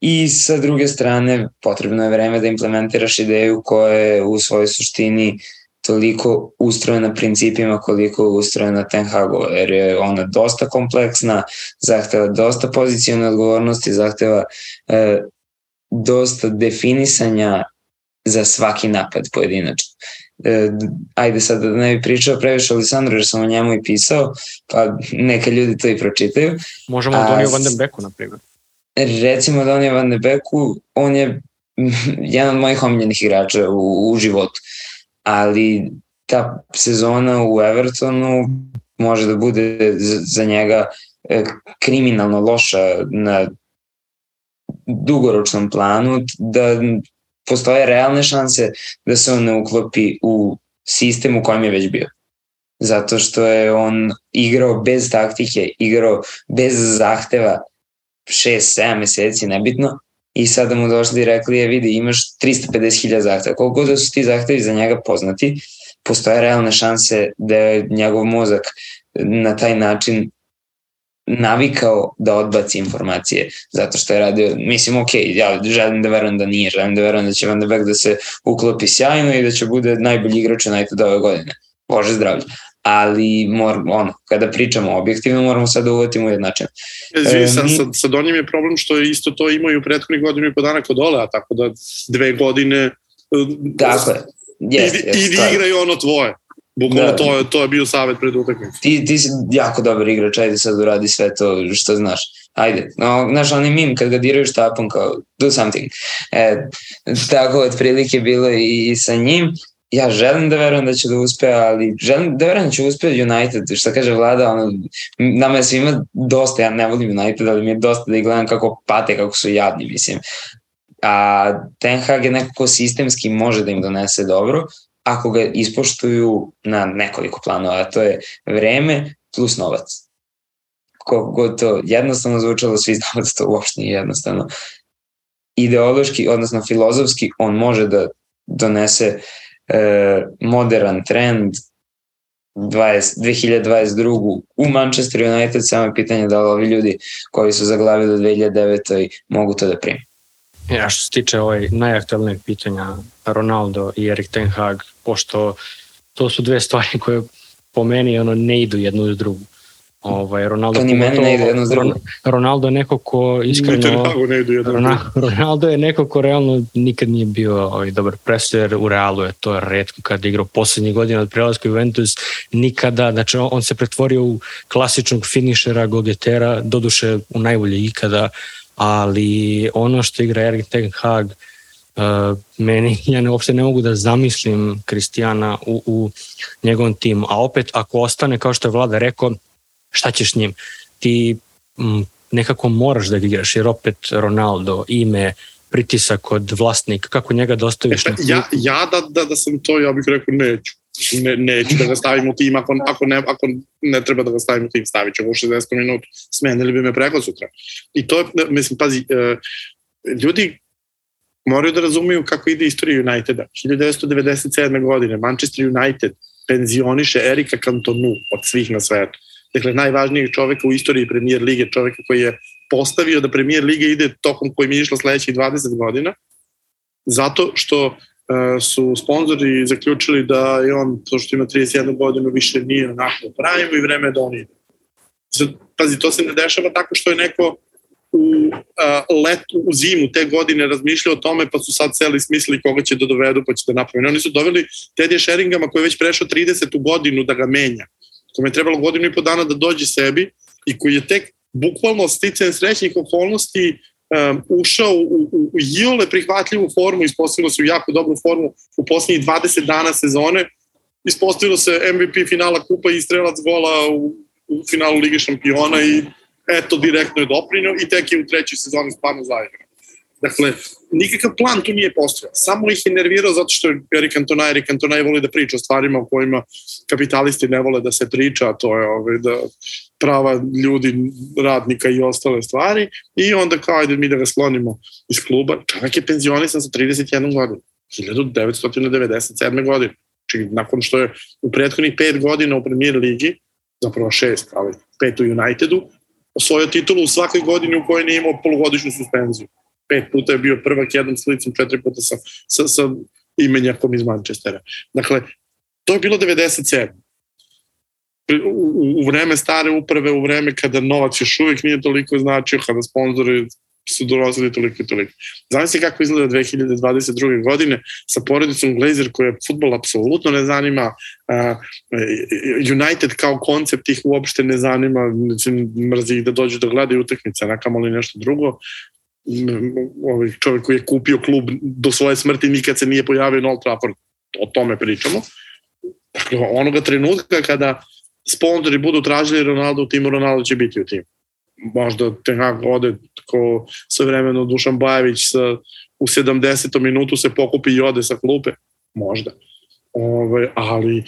I sa druge strane, potrebno je vreme da implementiraš ideju koja je u svojoj suštini toliko ustrojena principima koliko je ustrojena Ten Hagova, jer je ona dosta kompleksna, zahteva dosta pozicijone odgovornosti, zahteva e, dosta definisanja za svaki napad pojedinačno. E, ajde sad da ne bi pričao previše Alisandru jer sam o njemu i pisao, pa neka ljudi to i pročitaju. Možemo od Donio Van de Beku, na primjer. Recimo Donio Van de Beku, on je jedan od mojih omiljenih igrača u, u životu ali ta sezona u Evertonu može da bude za njega e, kriminalno loša na dugoročnom planu, da postoje realne šanse da se on ne uklopi u sistem u kojem je već bio. Zato što je on igrao bez taktike, igrao bez zahteva 6-7 meseci, nebitno, i sada mu došli i rekli je vidi imaš 350.000 zahteva. Koliko da su ti zahtevi za njega poznati, postoje realne šanse da je njegov mozak na taj način navikao da odbaci informacije zato što je radio, mislim ok, ja želim da verujem da nije, želim da verujem da će Van de Beek da se uklopi sjajno i da će bude najbolji igrač United ove godine. Bože zdravlje ali mor, ono, kada pričamo objektivno moramo sad da uvatimo jednačen. E, sa, sa, sa Donjem je problem što je isto to imao i u prethodnih godinu i po dana kod Ole, a tako da dve godine e, je. Jest, idi, jest, idi igraj ono tvoje. Bukvalno da, to, je, to je bio savet pred utakmicom. Ti, ti si jako dobar igrač, ajde sad uradi sve to što znaš. Ajde, no, znaš, onaj mim kad ga diraju štapom kao do something. E, tako otprilike bilo i, i sa njim ja želim da verujem da će da uspe, ali želim da verujem da će uspe United, što kaže vlada, ono, nama je svima dosta, ja ne volim United, ali mi je dosta da ih gledam kako pate, kako su jadni, mislim. A Ten Hag je nekako sistemski može da im donese dobro, ako ga ispoštuju na nekoliko planova, a to je vreme plus novac. Koliko god to jednostavno zvučalo, svi znamo da to uopšte nije jednostavno. Ideološki, odnosno filozofski, on može da donese e, modern trend 20, 2022. u Manchester United, samo je pitanje da li ovi ljudi koji su zaglavili do 2009. mogu to da primi. Ja, što se tiče ovaj najaktualnijeg pitanja Ronaldo i Erik Ten Hag, pošto to su dve stvari koje po meni ono ne idu jednu uz drugu. Ovaj, Ronaldo, to ni meni ne ide jedno s drugom. Ronaldo je neko ko iskreno... ne ide jedno Ronaldo, je neko ko realno nikad nije bio ovaj, dobar presujer u Realu je to redko kad je igrao poslednjih godina od prelaska Juventus nikada, znači on, on se pretvorio u klasičnog finišera, gogetera, doduše u najbolje ikada, ali ono što igra Erik Ten Hag uh, meni, [laughs] ja ne, uopšte ne mogu da zamislim Kristijana u, u njegovom timu, a opet ako ostane kao što je Vlada rekao šta ćeš s njim? Ti m, nekako moraš da ga igraš, jer opet Ronaldo, ime, pritisak od vlasnika, kako njega dostaviš? E, pa, ja, ja da, da, da sam to, ja bih rekao neću. Ne, neću da ga stavim u tim, ako, ako, ne, ako ne treba da ga stavim u tim, stavit ću u 60 minuta, smenili bi me preko sutra. I to mislim, pazi, uh, ljudi moraju da razumiju kako ide istorija Uniteda. 1997. godine Manchester United penzioniše Erika Cantonu od svih na svetu dakle najvažnijeg čoveka u istoriji premijer lige, čoveka koji je postavio da premijer lige ide tokom kojim je išla sledećih 20 godina, zato što su sponzori zaključili da je on, to što ima 31 godinu, više nije onako pravimo i vreme da on ide. Pazi, to se ne dešava tako što je neko u uh, letu, u zimu te godine razmišljao o tome, pa su sad celi smislili koga će da dovedu, pa će da napraviti. Oni su doveli Tedija Sheringama koji je već prešao 30. godinu da ga menja kome je trebalo godinu i po dana da dođe sebi i koji je tek bukvalno sticajem srećnih okolnosti um, ušao u, u, u jole prihvatljivu formu, ispostavilo se u jako dobru formu u poslednjih 20 dana sezone, ispostavilo se MVP finala kupa i strelac gola u, u finalu Lige šampiona i eto, direktno je doprinio i tek je u trećoj sezoni stvarno zaigrao. Dakle, nikakav plan tu nije postojao. Samo ih je nervirao zato što je Erik Antona, Erik Antona voli da priča o stvarima o kojima kapitalisti ne vole da se priča, to je ovaj, da prava ljudi, radnika i ostale stvari. I onda kao, ajde mi da ga sklonimo iz kluba. Čovjek je penzionisan sa 31 godinu. 1997. godine. Znači, nakon što je u prethodnih pet godina u premier ligi, zapravo šest, ali pet u Unitedu, osvojio titulu u svakoj godini u kojoj nije imao polugodišnju suspenziju pet puta je bio prvak, jedan s licom, četiri puta sa, sa, sa imenjakom iz Manchestera. Dakle, to je bilo 97. U, u vreme stare uprave, u vreme kada novac još uvijek nije toliko značio, kada sponzori su dolazili toliko i toliko. Se kako izgleda 2022. godine sa porodicom Glazer koja futbol apsolutno ne zanima, United kao koncept ih uopšte ne zanima, mrzi ih da dođu da gledaju utakmice, nakamali nešto drugo ovaj čovjek koji je kupio klub do svoje smrti nikad se nije pojavio na Old Trafford. O tome pričamo. Dakle, onoga trenutka kada sponzori budu tražili Ronaldo u timu, Ronaldo će biti u timu. Možda Ten Hag ode ko sve vremeno Dušan Bajević sa, u 70. minutu se pokupi i ode sa klupe. Možda. Ove, ovaj, ali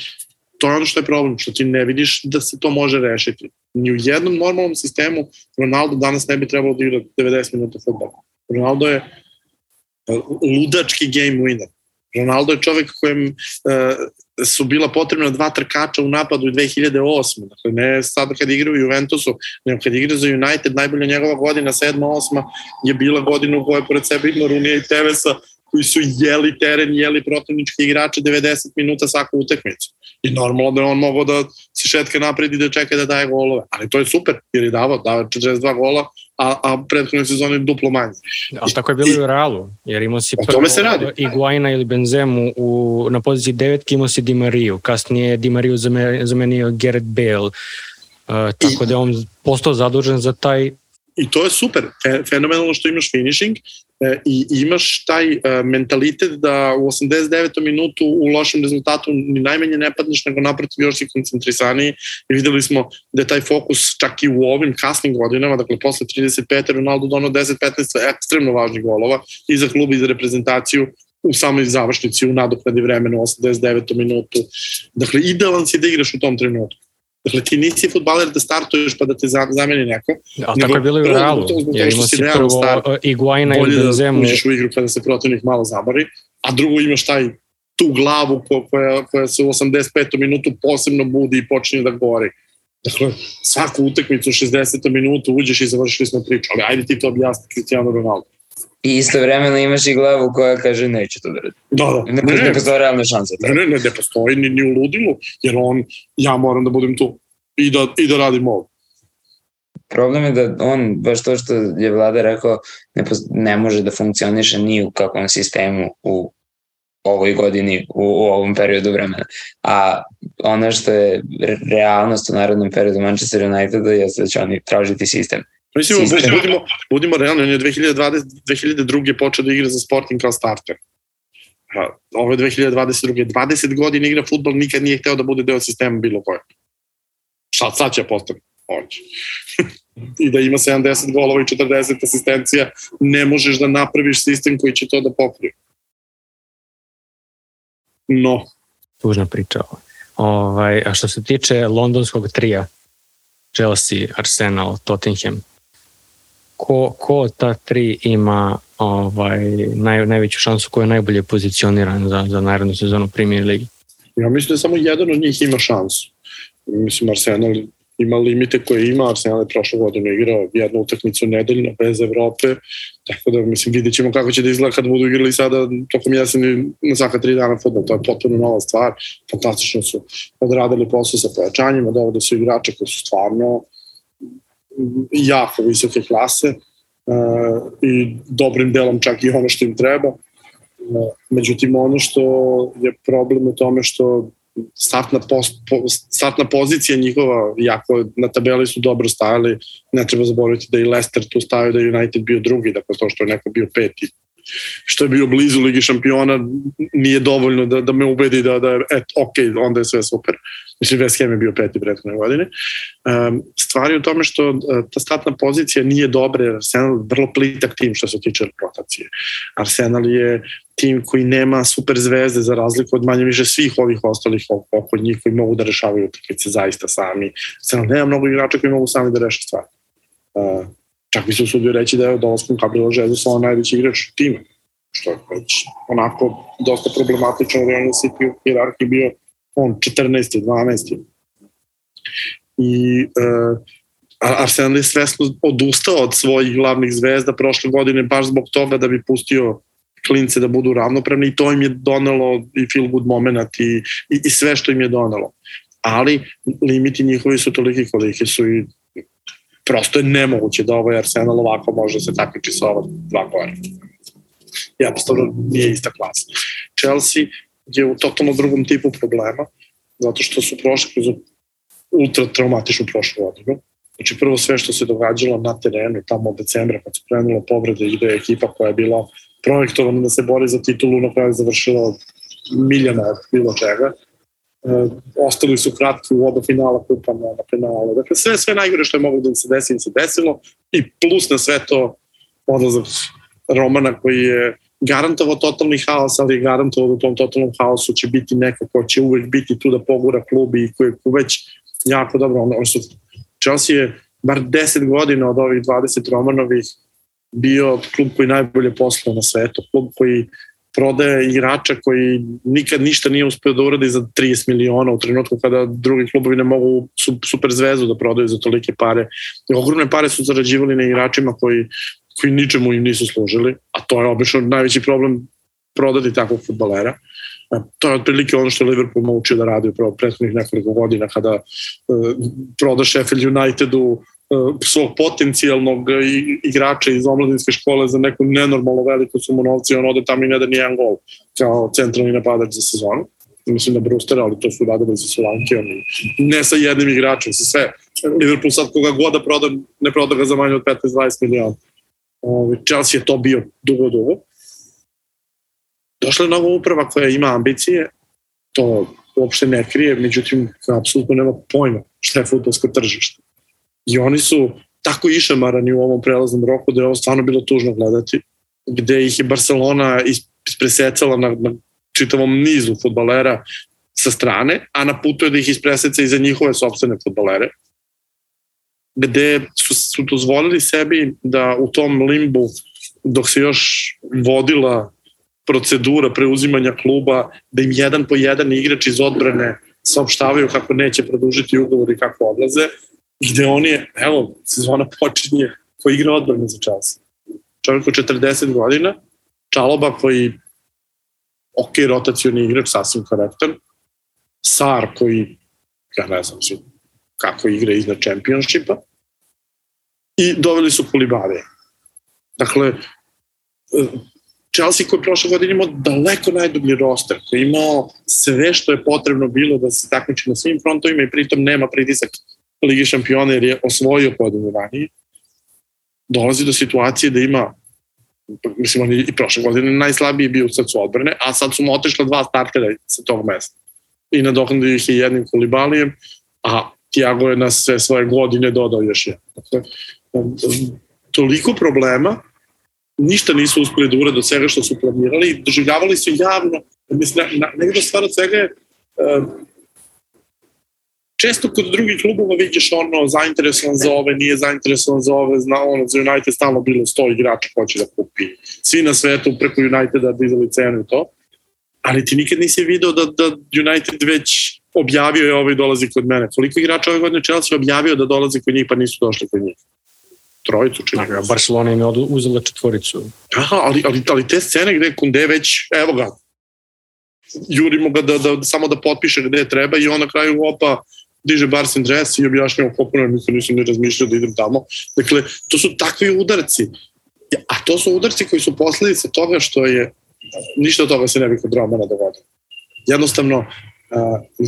to je ono što je problem, što ti ne vidiš da se to može rešiti. Ni u jednom normalnom sistemu Ronaldo danas ne bi trebalo da igra 90 minuta futbola. Ronaldo je uh, ludački game winner. Ronaldo je čovek kojem uh, su bila potrebna dva trkača u napadu u 2008. Dakle, ne sada kad igra u Juventusu, nego kad igra za United, najbolja njegova godina, 7. 8. je bila godina u kojoj pored sebe ima Runija i Tevesa, koji su jeli teren, jeli protivnički igrače 90 minuta svaku utakmicu. I normalno da je on mogao da se šetka napred i da čeka da daje golove. Ali to je super, jer je davao, davao 42 gola, a, a prethodne sezone duplo manje. Ali tako je bilo i u Realu, jer imao si prvo se radi. Iguaina ili Benzemu u, na poziciji devetki imao si Di Mariju, kasnije Di Mariju zamenio Gareth Bale, uh, tako I, da je on postao zadužen za taj i to je super, fenomenalno što imaš finishing i imaš taj e, mentalitet da u 89. minutu u lošem rezultatu ni najmanje ne padneš, nego naprotiv još si koncentrisaniji i videli smo da je taj fokus čak i u ovim kasnim godinama, dakle posle 35. Ronaldo donao 10-15 ekstremno važnih golova i za klub i za reprezentaciju u samoj završnici u nadoknadi vremena u 89. minutu. Dakle, idealan si da igraš u tom trenutku. Dakle, ti nisi futbaler da startuješ pa da te zameni neko. A tako je bilo i u Realu. Ja imao si prvo star, Iguaina ili Benzemu. Bolje da uđeš u igru kada se protivnik malo zamori, a drugo imaš taj tu glavu koja, koja se u 85. minutu posebno budi i počinje da gori. Dakle, svaku utakmicu u 60. minutu uđeš i završili smo priču, ali ajde ti to objasni Cristiano Ronaldo. I isto vremeno imaš i glavu koja kaže neće to da radi. Da, da. Ne, ne, ne, ne postoje realna šansa. Ne, ne, ne, ne postoji ni, ni u ludilu, jer on, ja moram da budem tu i da, i da radim ovo. Problem je da on, baš to što je vlada rekao, ne, ne može da funkcioniše ni u kakvom sistemu u ovoj godini, u, u ovom periodu vremena. A ono što je realnost u narodnom periodu Manchester Uniteda je da će oni tražiti sistem. Mislim, sistem. budimo, budimo realni, on je 2020, 2002. počeo da igra za Sporting kao starter. Ovo je 2022. 20 godina igra futbol, nikad nije hteo da bude deo sistema bilo koje. Šta sad će postati? On će. [laughs] I da ima 70 golova i 40 asistencija, ne možeš da napraviš sistem koji će to da pokrije. No. Tužna priča. Ovaj, a što se tiče londonskog trija, Chelsea, Arsenal, Tottenham, ko, ko ta tri ima ovaj, naj, najveću šansu, ko je najbolje pozicioniran za, za narednu sezonu Premier Ligi? Ja mislim da samo jedan od njih ima šansu. Mislim, Arsenal ima limite koje ima, Arsenal je prošle godine igrao jednu utakmicu nedeljno bez Evrope, tako da mislim vidjet ćemo kako će da izgleda kad budu igrali sada tokom jeseni na svaka tri dana futbol, to je potpuno nova stvar, fantastično su odradili posao sa pojačanjima, dovode su igrače koji su stvarno jako visoke klase uh, i dobrim delom čak i ono što im treba. Uh, međutim, ono što je problem u tome što startna, pos, po, startna pozicija njihova, jako na tabeli su dobro stajali, ne treba zaboraviti da i Leicester tu stavio da je United bio drugi, dakle to što je neko bio peti što je bio blizu Ligi šampiona nije dovoljno da, da me ubedi da, da je et, ok, onda je sve super. Mislim, West Ham je bio peti prethodne godine. Um, stvar je u tome što uh, ta statna pozicija nije dobra jer Arsenal je vrlo plitak tim što se tiče rotacije. Arsenal je tim koji nema super zvezde za razliku od manje više svih ovih ostalih oko njih koji mogu da rešavaju utakmice zaista sami. Arsenal nema mnogo igrača koji mogu sami da reše stvar. Uh, čak bi se usudio reći da je dolaskom Gabriela Jezusa on najveći igrač tima, što je već onako dosta problematično u Real City u bio on 14. 12. I uh, Arsenal je svesno odustao od svojih glavnih zvezda prošle godine baš zbog toga da bi pustio klince da budu ravnopravni i to im je donelo i feel good moment i, i, i sve što im je donelo. Ali limiti njihovi su toliki koliki su i prosto je nemoguće da ovaj Arsenal ovako može se takmiči sa ova dva gore. Jednostavno nije ista klasa. Chelsea je u totalno drugom tipu problema, zato što su prošli kroz ultra traumatičnu prošlu godinu. Znači prvo sve što se događalo na terenu tamo od decembra kad su krenula povrede i da je ekipa koja je bila projektovana da se bori za titulu na kraju završila miljana od bilo čega ostali su kratki u oba finala kupa na, na penale. Dakle, sve, sve najgore što je moglo da se desi, im se desilo i plus na sve to odlazak Romana koji je garantovao totalni haos, ali je garantovao da u tom totalnom haosu će biti neko ko će uvek biti tu da pogura klub i koji je već jako dobro. Ono što Chelsea je bar 10 godina od ovih 20 Romanovih bio klub koji najbolje poslao na svetu, klub koji prodaje igrača koji nikad ništa nije uspeo da uradi za 30 miliona u trenutku kada drugi klubovi ne mogu super zvezu da prodaju za tolike pare. I ogromne pare su zarađivali na igračima koji, koji ničemu im nisu služili, a to je obično najveći problem prodati takvog futbalera. To je otprilike ono što Liverpool naučio da radi upravo prethodnih nekoliko godina kada uh, proda Sheffield Unitedu svog potencijalnog igrača iz omladinske škole za neku nenormalno veliku sumu novca i on ode tamo i ne da nijedan gol kao centralni napadač za sezonu. Mislim da Brewster, ali to su radili sa Solankijom ne sa jednim igračem, sa sve. Liverpool sad koga god da proda, ne proda ga za manje od 15-20 miliona. Chelsea je to bio dugo, dugo. Došla je nova uprava koja ima ambicije, to uopšte ne krije, međutim, apsolutno nema pojma šta je futbolsko tržište I oni su tako išamarani u ovom prelaznom roku da je ovo stvarno bilo tužno gledati, gde ih je Barcelona ispresecala na, na čitavom nizu futbalera sa strane, a na putu je da ih ispreseca i za njihove sobstvene futbalere, gde su, su dozvolili sebi da u tom limbu, dok se još vodila procedura preuzimanja kluba, da im jedan po jedan igrač iz odbrane saopštavaju kako neće produžiti ugovor i kako odlaze, gde on je, evo, sezona počinje ko igra odbrane za čas. Čovjek od 40 godina, Čaloba koji ok, rotacioni igrač, sasvim korektan, Sar koji, ja ne znam kako igra iznad čempionšipa, i doveli su Kulibare. Dakle, Chelsea koji je prošle godine imao daleko najdublji roster, koji je imao sve što je potrebno bilo da se takmiči na svim frontovima i pritom nema pritisak Ligi šampiona jer je osvojio podinu ranije, dolazi do situacije da ima mislim, on je i prošle godine najslabiji bio sad su odbrane, a sad su mu otešla dva startera sa tog mesta. I nadoknadi ih je jednim kolibalijem, a Tiago je na sve svoje godine dodao još jedan. Dakle, toliko problema, ništa nisu uspeli da urade od svega što su planirali, doživljavali su javno, mislim, negde stvar od svega je uh, često kod drugih klubova vidiš ono zainteresovan za ove, nije zainteresovan za ove, zna ono za United stalno bilo 100 igrača će da kupi. Svi na svetu preko Uniteda dizali cenu i to. Ali ti nikad nisi video da, da United već objavio je ovaj dolazi kod mene. Koliko igrača ove godine Chelsea objavio da dolazi kod njih pa nisu došli kod njih? trojicu čini. Da, Barcelona im je uzela četvoricu. Aha, ali, ali, ali te scene gde Kunde već, evo ga, jurimo ga da, da, samo da potpiše gde treba i on na kraju opa diže Barsen dres i objašnjava popularno, mislim nisam ni razmišljao da idem tamo. Dakle, to su takvi udarci. A to su udarci koji su posledice toga što je ništa od toga se ne bi kod Romana dogodilo. Jednostavno,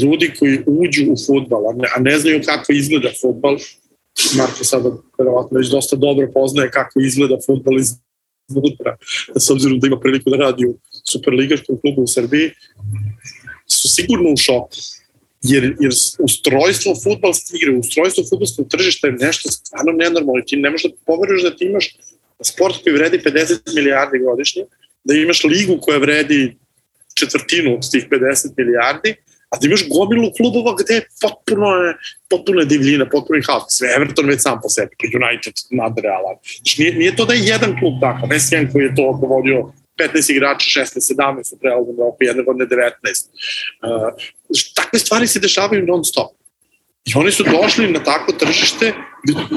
ljudi koji uđu u futbal, a ne, a ne znaju kako izgleda futbal, Marko sada verovatno već dosta dobro poznaje kako izgleda futbol iznutra, s obzirom da ima priliku da radi u superligaškom klubu u Srbiji, su sigurno u šoku. Jer, jer ustrojstvo futbalske igre, ustrojstvo futbalskog tržišta je nešto stvarno nenormalno. Ti ne možeš da poveruješ da ti imaš sport koji vredi 50 milijardi godišnje, da imaš ligu koja vredi četvrtinu od tih 50 milijardi, a da imaš gomilu klubova gde je potpuno, potpuno divljina, potpuno haos. Sve Everton već sam po sebi, United nadrealan. Znači, nije, nije to da je jedan klub tako, ne sjen koji je to povodio 15 igrača, 16, 17 u prelaznom roku, jedne godine 19. Uh, takve stvari se dešavaju non stop. I oni su došli na takvo tržište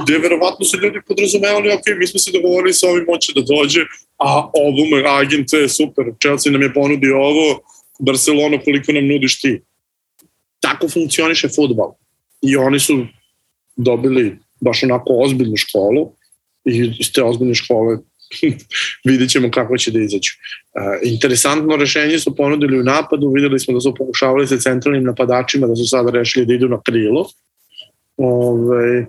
gde, verovatno su ljudi podrazumevali, ok, mi smo se dogovorili sa ovim moće da dođe, a ovo me agent je super, Chelsea nam je ponudio ovo, Barcelona koliko nam nudiš ti tako funkcioniše futbol. I oni su dobili baš onako ozbiljnu školu i iz te ozbiljne škole [laughs] vidjet ćemo kako će da izađu. E, interesantno rešenje su ponudili u napadu, videli smo da su pokušavali sa centralnim napadačima, da su sada rešili da idu na krilo. Ove,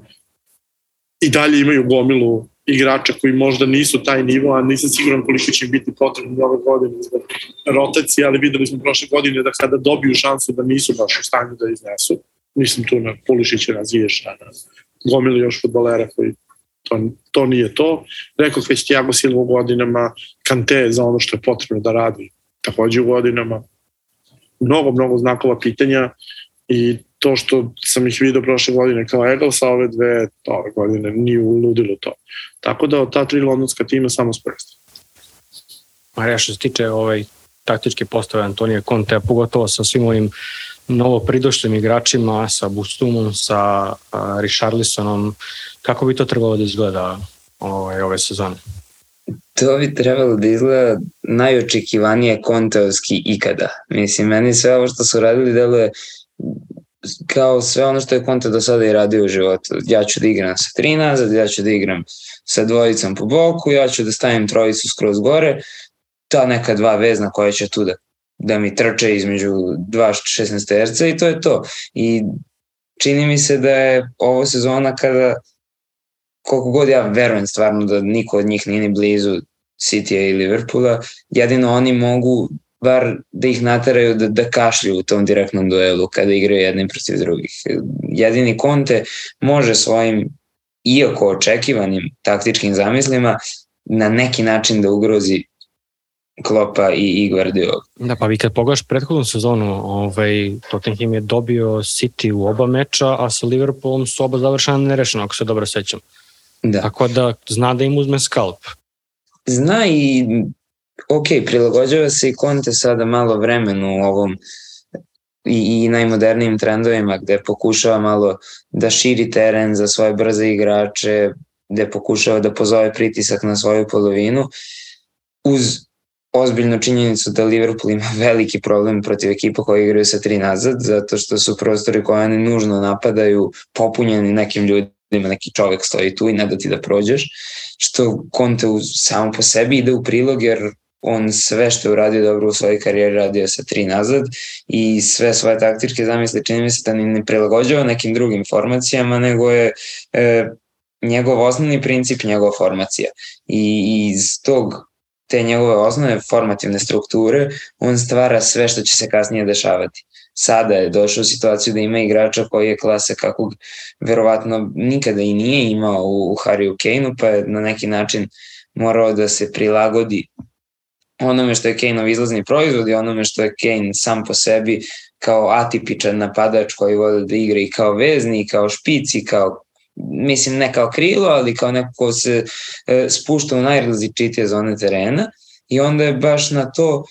I dalje imaju gomilu igrača koji možda nisu taj nivo, a nisam siguran koliko će biti potrebno ove godine zbog rotacije, ali videli smo prošle godine da kada dobiju šansu da nisu baš u stanju da iznesu. Mislim tu na Pulišića, na Ziješa, na gomili još futbolera koji to, to nije to. Rekao već Tiago Silva u godinama, Kante za ono što je potrebno da radi takođe u godinama. Mnogo, mnogo znakova pitanja i to što sam ih vidio prošle godine kao Eagles, a ove dve ove godine nije uludilo to. Tako da od ta tri londonska tima samo Spurs. Marija, što se tiče ovaj taktičke postave Antonija Conte, pogotovo sa svim ovim novo pridošlim igračima, sa Bustumom, sa Richarlisonom, kako bi to trebalo da izgleda ovaj, ove sezone? To bi trebalo da izgleda najočekivanije konteovski ikada. Mislim, meni sve ovo što su radili deluje kao sve ono što je Conte do sada i radio u životu. Ja ću da igram sa tri nazad, ja ću da igram sa dvojicom po boku, ja ću da stavim trojicu skroz gore, ta neka dva vezna koja će tu da, da mi trče između dva 16 terca i to je to. I čini mi se da je ovo sezona kada koliko god ja verujem stvarno da niko od njih nije ni blizu City-a i Liverpoola, jedino oni mogu bar da ih nateraju da, da kašlju u tom direktnom duelu kada igraju jednim protiv drugih. Jedini Conte može svojim iako očekivanim taktičkim zamislima na neki način da ugrozi Klopa i, i Guardiola. Da, pa vi kad pogledaš prethodnu sezonu, ovaj, Tottenham je dobio City u oba meča, a sa Liverpoolom su oba završena nerešeno, ako se dobro sećam. Da. Tako da zna da im uzme skalp. Zna i ok, prilagođava se i Conte sada malo vremenu u ovom i, i najmodernijim trendovima gde pokušava malo da širi teren za svoje brze igrače, gde pokušava da pozove pritisak na svoju polovinu uz ozbiljnu činjenicu da Liverpool ima [laughs] veliki problem protiv ekipa koji igraju sa tri nazad, zato što su prostori koje oni nužno napadaju popunjeni nekim ljudima, neki čovek stoji tu i ne da ti da prođeš, što Conte samo po sebi ide u prilog jer on sve što je uradio dobro u svojoj karijeri radio sa tri nazad i sve svoje taktičke zamisle čini mi se da ni ne prilagođava nekim drugim formacijama, nego je e, njegov osnovni princip njegova formacija. I iz tog te njegove osnovne formativne strukture, on stvara sve što će se kasnije dešavati. Sada je došao u situaciju da ima igrača koji je klase kakvog verovatno nikada i nije imao u, u Kane-u, pa je na neki način morao da se prilagodi onome što je Kane-ov izlazni proizvod i onome što je Kane sam po sebi kao atipičan napadač koji voli da igra i kao vezni, i kao špic, i kao mislim ne kao krilo, ali kao neko ko se e, spušta u najrazličitije zone terena i onda je baš na to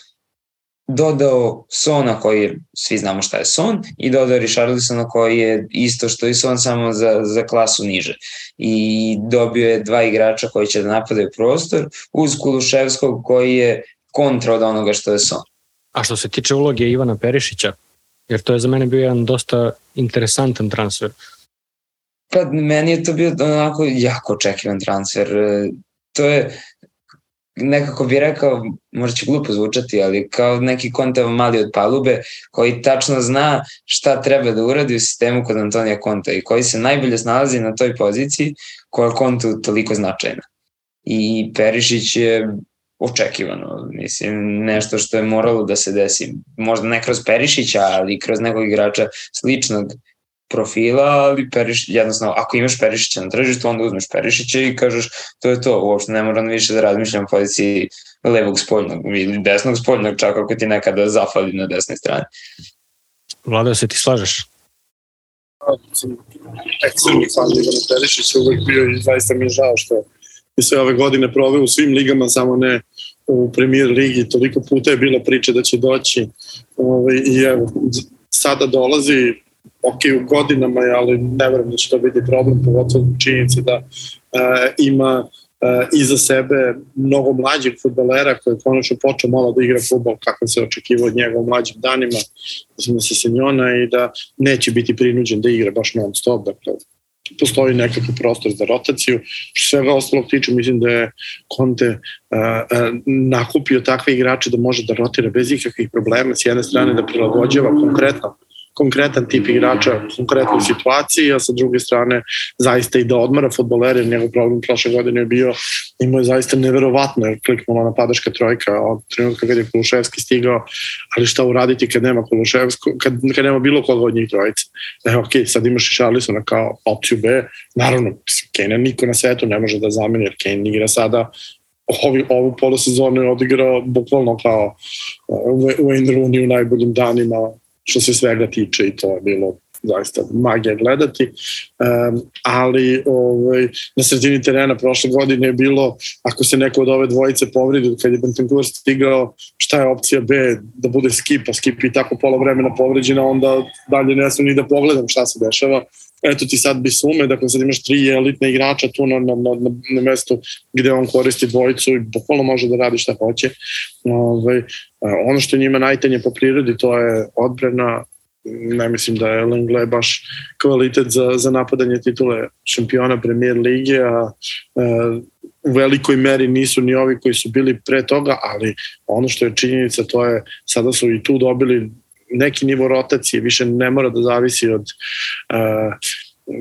dodao Sona koji svi znamo šta je Son, i dodao Richarlisona koji je isto što i Son samo za, za klasu niže. I dobio je dva igrača koji će da napadaju prostor uz Kuluševskog koji je kontra od onoga što je Son. A što se tiče uloge Ivana Perišića, jer to je za mene bio jedan dosta interesantan transfer. Pa meni je to bio onako jako očekivan transfer. E, to je nekako bi rekao, možda će glupo zvučati, ali kao neki konta mali od palube koji tačno zna šta treba da uradi u sistemu kod Antonija Konta i koji se najbolje snalazi na toj poziciji koja je kontu toliko značajna. I Perišić je očekivano, mislim, nešto što je moralo da se desi, možda ne kroz Perišića, ali kroz nekog igrača sličnog profila, ali Periš, jednostavno, ako imaš Perišića na tržištu, onda uzmeš Perišića i kažeš to je to, uopšte ne moram više da razmišljam o poziciji levog spoljnog ili desnog spoljnog, čak ako ti nekada zafali na desnoj strani. Vlada, se ti slažeš? ekstremni fan Ivana Perišića uvek bio i zaista mi je žao što je sve ove godine proveo u svim ligama, samo ne u premier ligi, toliko puta je bila priča da će doći ovaj, i evo, sada dolazi ok u godinama, ali ne verujem da će to biti problem, pogotovo činjenice da uh, ima uh, iza sebe mnogo mlađih futbalera koji je konačno počeo malo da igra futbol kako se očekivao od njega u mlađim danima, mislim da se senjona i da neće biti prinuđen da igra baš non stop, dakle postoji nekakav prostor za rotaciju. Što svega ostalog tiče, mislim da je Conte uh, uh, nakupio takve igrače da može da rotira bez ikakvih problema, s jedne strane da prilagođava konkretno konkretan tip igrača u konkretnoj situaciji, a sa druge strane zaista i da odmara futbolere, njegov problem prošle godine je bio, imao je zaista neverovatno, jer kliknula napadaška trojka od trenutka kad je Kuluševski stigao, ali šta uraditi kad nema Kuluševsko, kad, kad nema bilo koga od njih trojice. E, ok, sad imaš i Charlisona kao opciju B, naravno, Kane niko na svetu ne može da zameni, jer Kane igra sada ovi, ovu polosezonu je odigrao bukvalno kao uh, Wayne Rooney u najboljim danima što se svega tiče i to je bilo zaista magija gledati, um, ali ovaj, na sredini terena prošle godine je bilo, ako se neko od ove dvojice povredi, kad je Bentancur stigao, šta je opcija B, da bude skip, a skip i tako pola vremena povređena, onda dalje ne sam ni da pogledam šta se dešava. Eto ti sad bi sume, dakle sad imaš tri elitne igrača tu na, na, na, na mestu gde on koristi dvojicu i bukvalno može da radi šta hoće. Ove, ovaj, ono što njima najtanje po prirodi to je odbrana, ne mislim da je Lengle baš kvalitet za, za napadanje titule šampiona premier lige, a e, u velikoj meri nisu ni ovi koji su bili pre toga, ali ono što je činjenica to je sada su i tu dobili neki nivo rotacije, više ne mora da zavisi od uh,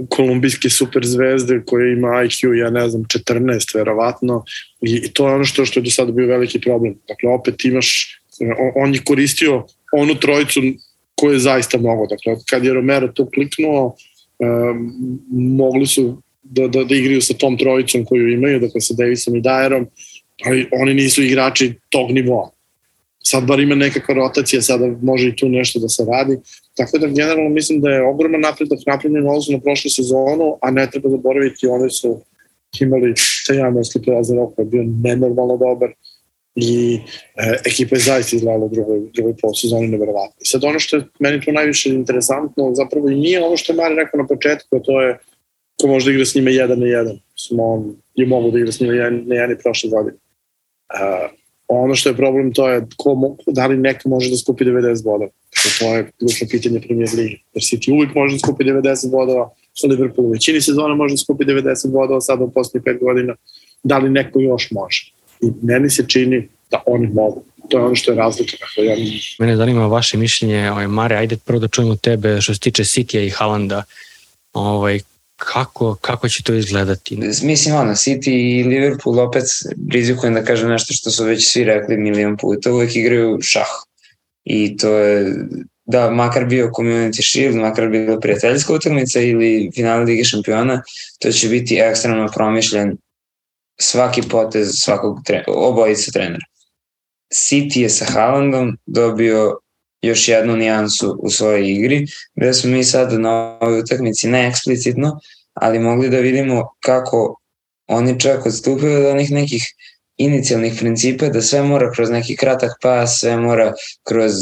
kolumbijske superzvezde koja ima IQ, ja ne znam, 14 verovatno i, i to je ono što, što je do sada bio veliki problem. Dakle, opet imaš, on, je koristio onu trojicu koje je zaista mnogo. Dakle, kad je Romero to kliknuo, um, mogli su da, da, da igraju sa tom trojicom koju imaju, dakle sa Davisom i Dajerom, ali oni nisu igrači tog nivoa. Sad bar ima nekakva rotacija, sada može i tu nešto da se radi. Tako da generalno mislim da je ogroman napredak napravljen u na prošlu sezonu, a ne treba zaboraviti, one su imali Tajano Slipe Azarov koji je bio nenormalno dobar, i e, ekipa je zaista izgledala u drugoj, drugoj polsezoni neverovatno. I sad ono što je meni tu najviše interesantno, zapravo i nije ono što je Mari rekao na početku, a to je ko može da igra s njima jedan na jedan. Smo on je mogu da igra s njima jedan na jedan i prošle godine. Uh, ono što je problem to je ko, da li neko može da skupi 90 bodova. To je ključno pitanje premijer ligi. Jer City uvijek može da skupi 90 bodova, Liverpool u većini sezona može da skupi 90 bodova, sada u posljednjih 5 godina. Da li neko još može? I meni se čini da oni mogu. To je ono što je razlika. Dakle, ja... Mene zanima vaše mišljenje, ovaj, Mare, ajde prvo da čujemo tebe što se tiče City-a i Halanda. Ovaj, kako, kako će to izgledati? Mislim, ono, City i Liverpool opet rizikujem da kažem nešto što su već svi rekli milion puta, uvek igraju šah. I to je, da, makar bio Community Shield, makar bila prijateljska utakmica ili final Lige šampiona, to će biti ekstremno promišljen svaki potez svakog tre, obojica trenera. City je sa Haalandom dobio još jednu nijansu u svojoj igri, gde smo mi sad na ovoj utakmici ne eksplicitno, ali mogli da vidimo kako oni čak odstupaju od onih nekih inicijalnih principa da sve mora kroz neki kratak pas, sve mora kroz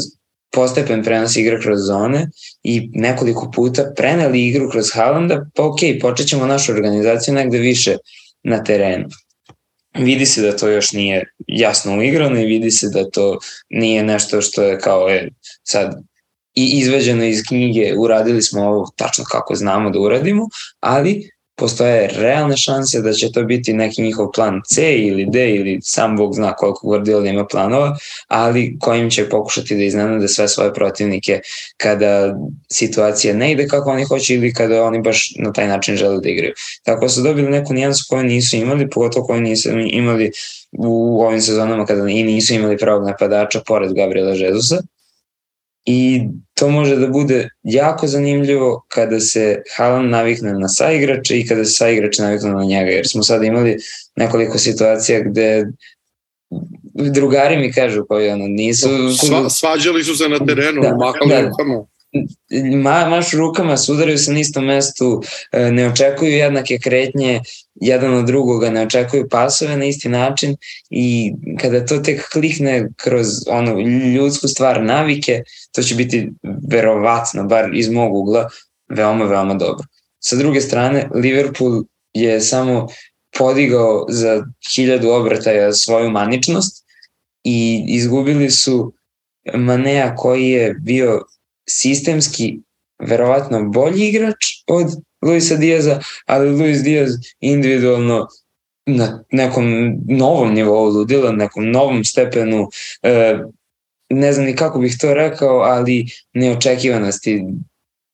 postepen prenos igre kroz zone i nekoliko puta preneli igru kroz Haalanda, pa ok, počet ćemo našu organizaciju negde više na terenu vidi se da to još nije jasno uigrano i vidi se da to nije nešto što je kao je sad i izveđeno iz knjige uradili smo ovo tačno kako znamo da uradimo, ali postoje realne šanse da će to biti neki njihov plan C ili D ili sam Bog zna koliko Guardiola ima planova, ali kojim će pokušati da iznenade sve svoje protivnike kada situacija ne ide kako oni hoće ili kada oni baš na taj način žele da igraju. Tako su dobili neku nijansu koju nisu imali, pogotovo koju nisu imali u ovim sezonama kada i nisu imali pravog napadača pored Gabriela Žezusa i to može da bude jako zanimljivo kada se Haaland navikne na saigrače i kada se saigrač navikne na njega, jer smo sada imali nekoliko situacija gde drugari mi kažu koji ono nisu... Sva, svađali su se na terenu, da, mahali da, rukama ma, mašu rukama, sudaraju se na istom mestu, e, ne očekuju jednake kretnje jedan od drugoga, ne očekuju pasove na isti način i kada to tek klikne kroz ono ljudsku stvar navike, to će biti verovatno, bar iz mog ugla, veoma, veoma dobro. Sa druge strane, Liverpool je samo podigao za hiljadu obrataja svoju maničnost i izgubili su Manea koji je bio sistemski verovatno bolji igrač od Luisa Diaza, ali Luis Diaz individualno na nekom novom nivou ludila, nekom novom stepenu, e, ne znam ni kako bih to rekao, ali neočekivanosti.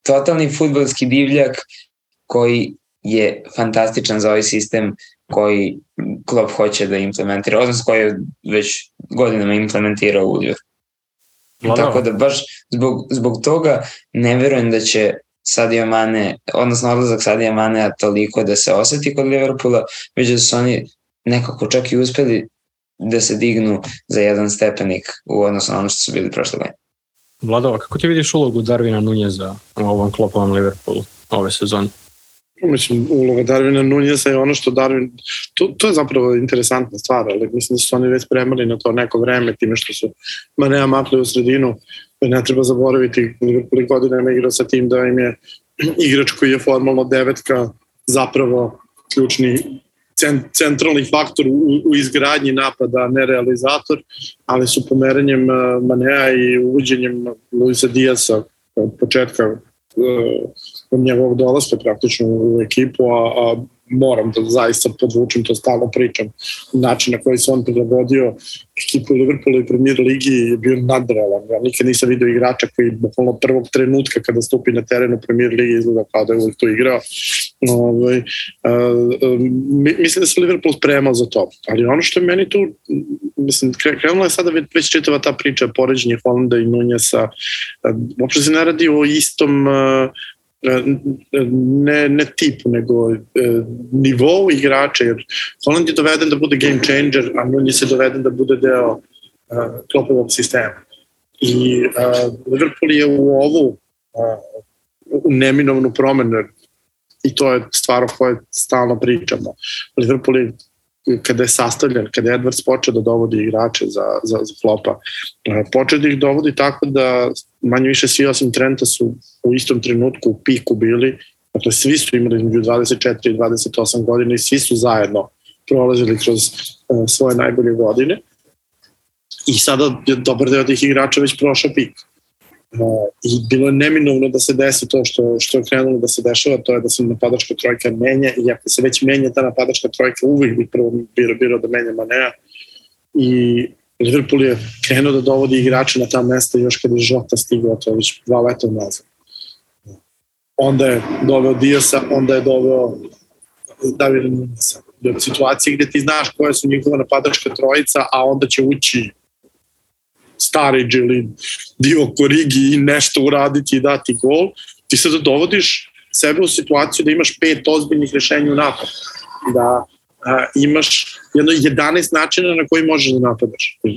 Totalni futbalski divljak koji je fantastičan za ovaj sistem koji klub hoće da implementira, odnosno koji je već godinama implementirao u Liverpool. Lano. Tako da baš zbog, zbog toga ne verujem da će Sadio Mane, odnosno odlazak Sadio Mane toliko da se oseti kod Liverpoola, već da su oni nekako čak i uspeli da se dignu za jedan stepenik u odnosu na ono što su bili prošle godine. Vladova, kako ti vidiš ulogu Darvina Nunjeza u ovom klopovom Liverpoolu ove sezone? Mislim, uloga Darvina Nunjeza je ono što Darvin, to, to je zapravo interesantna stvar, ali mislim da su oni već spremali na to neko vreme, time što su Manea makli u sredinu, ne treba zaboraviti, Liverpool godinama igrao sa tim da im je igrač koji je formalno devetka zapravo ključni centralni faktor u, u izgradnji napada, ne realizator, ali su pomeranjem uh, Manea i uvođenjem Luisa Diasa od početka uh, njegovog dolaska praktično u ekipu, a, a moram da zaista podvučem, to stalno pričam, način na koji se on prilagodio ekipu Liverpoola i premier ligi je bio nadrealan. Ja nikad nisam video igrača koji bukvalno prvog trenutka kada stupi na teren u premier ligi izgleda kao da je uvijek to igrao. Ovaj, uh, mislim da se Liverpool spremao za to. Ali ono što je meni tu, mislim, krenula je sada već čitava ta priča poređenje Holanda i Nunjasa. Uopšte se ne radi o istom uh, ne, ne tipu, nego e, nivou igrača, jer Holland je doveden da bude game changer, a Nunez je doveden da bude deo e, klopovog sistema. I e, Liverpool je u ovu e, u neminovnu promenu i to je stvar o kojoj stalno pričamo. Liverpool je kada je sastavljen, kada je Edwards počeo da dovodi igrače za, za, za flopa, počeo da ih dovodi tako da manje više svi osim Trenta su u istom trenutku u piku bili, dakle svi su imali između 24 i 28 godina i svi su zajedno prolazili kroz uh, svoje najbolje godine i sada je dobar deo tih igrača već prošao pik. I bilo je neminovno da se desi to što, što je krenulo da se dešava, to je da se napadačka trojka menja i ako se već menja ta napadačka trojka, uvijek bi prvo bilo, bilo da menja Manea i Liverpool je krenuo da dovodi igrače na ta mesta još kada je Žota stigao, to je već dva leta nazad. Onda je doveo Diasa, onda je doveo Davida Nunesa. Do situacije gde ti znaš koja su njihova napadačka trojica, a onda će ući Starić ili Divo Korigi i nešto uraditi i dati gol, ti sada dovodiš sebe u situaciju da imaš pet ozbiljnih rešenja u napadu. Da a, imaš jedno 11 načina na koji možeš da napadaš. E,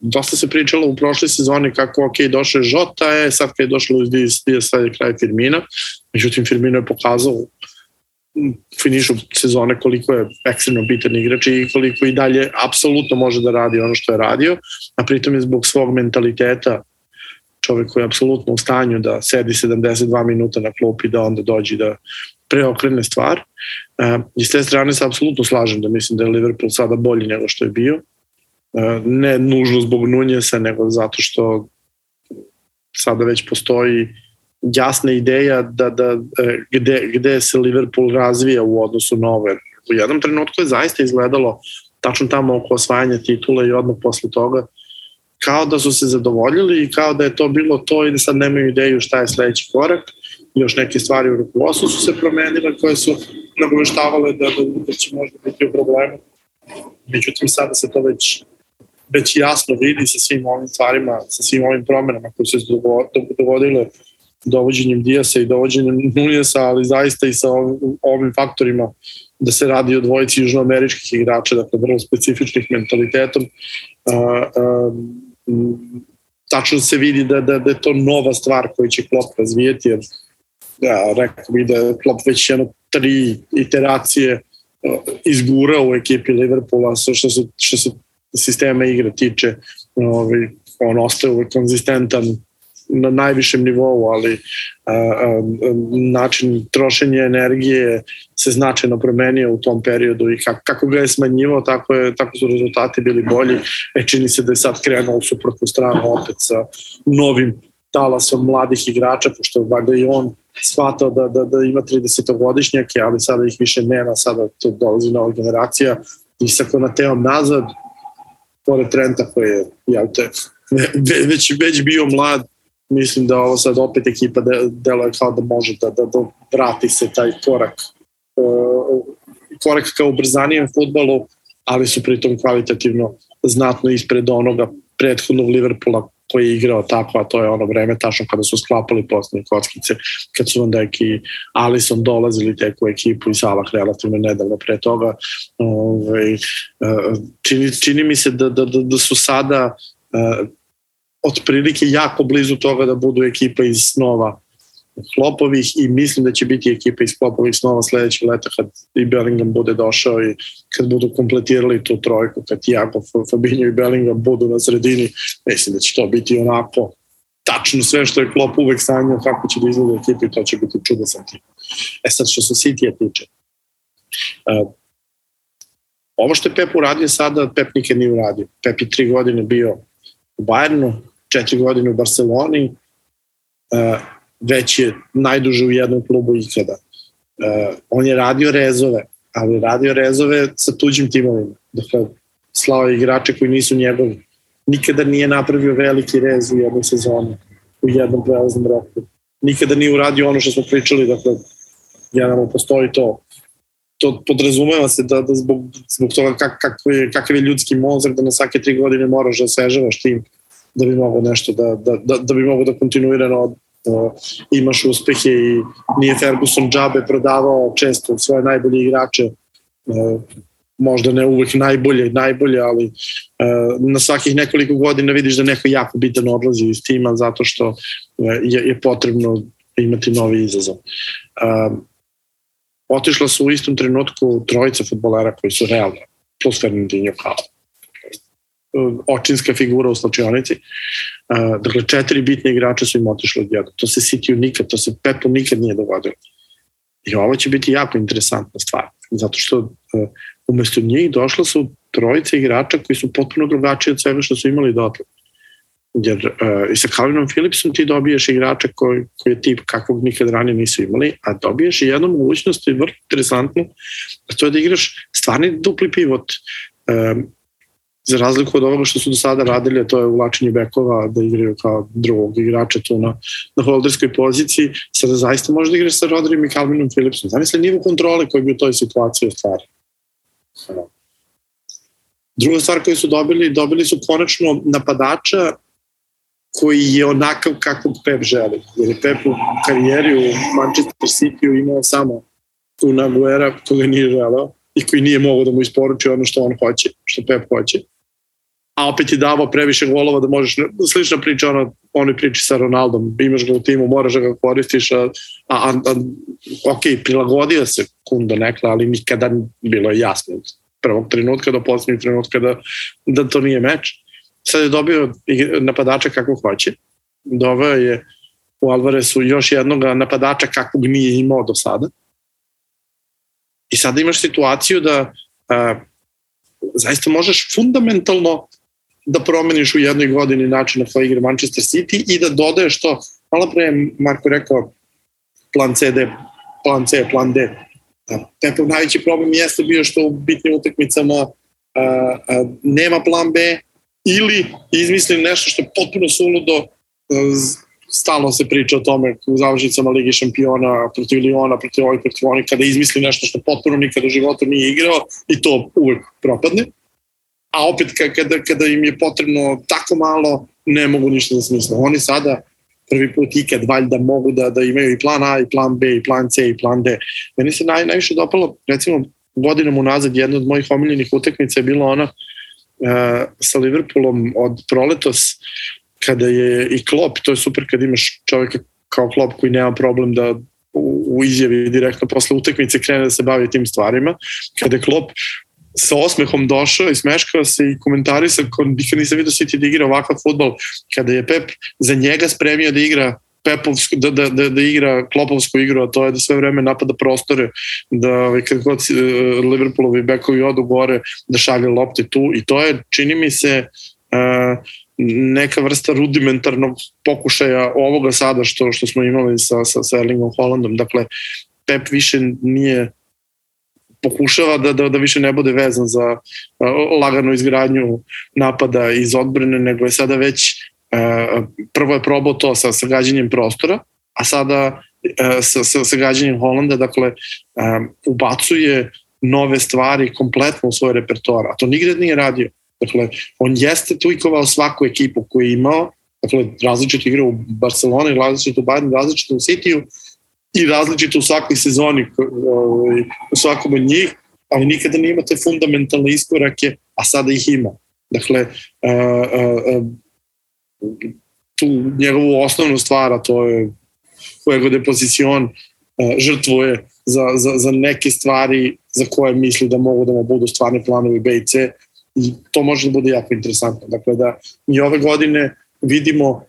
dosta se pričalo u prošle sezone kako, ok, došao je Žota, je, sad kad je došlo Luis Diaz, sad je kraj Firmina, međutim Firmino je pokazao finišu sezone koliko je ekstremno bitan igrač i koliko i dalje apsolutno može da radi ono što je radio, a pritom je zbog svog mentaliteta čovek koji je apsolutno u stanju da sedi 72 minuta na klupi da onda dođe da preokrene stvar. E, I s te strane se apsolutno slažem da mislim da je Liverpool sada bolji nego što je bio. E, ne nužno zbog Nunjesa, nego zato što sada već postoji jasna ideja da, da e, gde, gde se Liverpool razvija u odnosu na ove. U jednom trenutku je zaista izgledalo tačno tamo oko osvajanja titula i odmah posle toga kao da su se zadovoljili i kao da je to bilo to i da sad nemaju ideju šta je sledeći korak. Još neke stvari u rukovodstvu su se promenile koje su nagoveštavale da, da, da će možda biti u problemu. Međutim, sada se to već već jasno vidi sa svim ovim stvarima, sa svim ovim promenama koje se dogodile dovođenjem Dijasa i dovođenjem Nunjesa, ali zaista i sa ovim, faktorima da se radi o dvojici južnoameričkih igrača, dakle vrlo specifičnih mentalitetom. Tačno se vidi da, da, da je to nova stvar koju će Klopp razvijeti, jer ja, rekao bih da je Klopp već jedno tri iteracije izgurao u ekipi Liverpoola što se, što se sistema igre tiče. Ovaj, on ostaje uvek konzistentan, na najvišem nivou, ali a, a, način trošenja energije se značajno promenio u tom periodu i kako, kako ga je smanjivo, tako, je, tako su rezultati bili bolji. E, čini se da je sad krenuo u suprotnu stranu opet sa novim talasom mladih igrača, pošto valjda i on shvatao da, da, da ima 30-godišnjake, ali sada ih više nema, sada to dolazi nova generacija i sa Konateom nazad, pored Trenta koji je jel te, već, već bio mlad, mislim da ovo sad opet ekipa de, deluje kao da može da, da, da vrati se taj korak uh, korak ka ubrzanijem futbolu, ali su pritom kvalitativno znatno ispred onoga prethodnog Liverpoola koji je igrao tako, a to je ono vreme tačno kada su sklapali poslednje kockice, kad su Van Dijk i Alisson dolazili tek u ekipu i Salah relativno nedavno pre toga. Ove, ovaj, čini, čini mi se da, da, da, da su sada otprilike jako blizu toga da budu ekipa iz snova Klopovih i mislim da će biti ekipa iz Klopovih snova sledećeg leta kad i Bellingham bude došao i kad budu kompletirali tu trojku, kad Tiago, Fabinho i Bellingham budu na sredini, mislim da će to biti onako tačno sve što je Klop uvek sanjao kako će da izgleda ekipa i to će biti čudesan tim. E sad što se City-a tiče, uh, ovo što je Pep uradio sada, Pep nikad nije uradio. Pep je tri godine bio u Bayernu, četiri godine u Barceloni, uh, već je najduže u jednom klubu ikada. Uh, on je radio rezove, ali radio rezove sa tuđim timovima. Dakle, slao je igrače koji nisu njegovi. Nikada nije napravio veliki rez u jednoj sezoni, u jednom prelaznom roku. Nikada nije uradio ono što smo pričali, dakle, generalno postoji to. To podrazumeva se da, da zbog, zbog toga kak, kakav, je, kakav je ljudski mozak, da na svake tri godine moraš da sežavaš tim da bi mogao nešto da, da, da, da bi mogao da kontinuirano da imaš uspehe i nije Ferguson džabe prodavao često svoje najbolje igrače e, možda ne uvek najbolje, najbolje, ali e, na svakih nekoliko godina vidiš da neko jako bitan odlazi iz tima zato što e, je, je potrebno imati novi izazov. otišla su u istom trenutku trojica futbolera koji su realno, plus Fernandinho kao očinska figura u slačionici. Dakle, četiri bitne igrača su im otišli odjedno. To se City nikad, to se Pepu nikad nije dogodilo. I ovo će biti jako interesantna stvar, zato što umesto njih došla su trojice igrača koji su potpuno drugačiji od svega što su imali dotle. Jer i sa Calvinom Phillipsom ti dobiješ igrača koji, koji je tip kakvog nikad ranije nisu imali, a dobiješ i jednu mogućnost i vrlo interesantnu, a to je da igraš stvarni dupli pivot. Za razliku od ovoga što su do sada radili, to je uvlačenje bekova, da igraju kao drugog igrača tu na, na holderskoj poziciji, sada zaista može da igraš sa Rodrijem i Calvinom Phillipsom. Zamisli nivo kontrole koji bi u toj situaciji ostvari. Druga stvar koju su dobili, dobili su konačno napadača koji je onakav kakvog Pep želi. Jer je Pep u karijeri u Manchester City imao samo tu Naguera koga nije želeo i koji nije mogao da mu isporuči ono što on hoće, što Pep hoće. A opet je davao previše golova da možeš, slična priča ono, onoj priči sa Ronaldom, imaš ga u timu, moraš da ga koristiš, a, a, a ok, prilagodio se Kunda nekla, ali nikada bilo je jasno prvog trenutka do poslednjeg trenutka da, da to nije meč sad je dobio napadača kako hoće. Doveo je u Alvaresu još jednog napadača kakvog nije imao do sada. I sada imaš situaciju da a, zaista možeš fundamentalno da promeniš u jednoj godini način na koji igra Manchester City i da dodaješ to, malo pre je Marko rekao plan CD, plan C, plan D. Pepov najveći problem jeste bio što u bitnim utakmicama a, a, nema plan B, ili izmislim nešto što je potpuno suludo, e, stalno se priča o tome u završnicama Ligi šampiona protiv Liona, protiv ovih, protiv onih, kada izmisli nešto što potpuno nikada u životu nije igrao i to uvek propadne. A opet kada, kada im je potrebno tako malo, ne mogu ništa da smisle. Oni sada prvi put ikad valjda mogu da, da imaju i plan A, i plan B, i plan C, i plan D. Meni se naj, najviše dopalo, recimo, godinom unazad jedna od mojih omiljenih utakmica je bila ona uh, sa Liverpoolom od proletos kada je i Klopp, to je super kad imaš čovjeka kao Klopp koji nema problem da u izjavi direktno posle utakmice krene da se bavi tim stvarima. Kada je Klopp sa osmehom došao i smeškao se i komentarisao, nikad nisam vidio City da igra ovakav futbol, kada je Pep za njega spremio da igra Pepovsku, da, da, da, da igra klopovsku igru, a to je da sve vreme napada prostore, da ovaj, kad god e, Liverpoolovi bekovi odu gore, da šalje lopte tu i to je, čini mi se, uh, neka vrsta rudimentarnog pokušaja ovoga sada što što smo imali sa, sa, sa Erlingom Hollandom. Dakle, Pep više nije pokušava da, da, da više ne bude vezan za laganu izgradnju napada iz odbrane, nego je sada već prvo je probao to sa, sa gađanjem prostora, a sada sa, sa, sa Holanda, dakle, ubacuje nove stvari kompletno u svoj repertoar, a to nigde nije radio. Dakle, on jeste tuikovao svaku ekipu koju je imao, dakle, različito igra u Barceloni, različito u Bayern, različito u Cityu i različito u svakoj sezoni ovaj, u svakom od njih, ali nikada nije imao te fundamentalne iskorake, a sada ih ima. Dakle, tu njegovu osnovnu stvar, a to je fuego de pozicion, e, žrtvuje za, za, za neke stvari za koje misli da mogu da mu budu stvarni planovi B i C i to može da bude jako interesantno. Dakle, da mi ove godine vidimo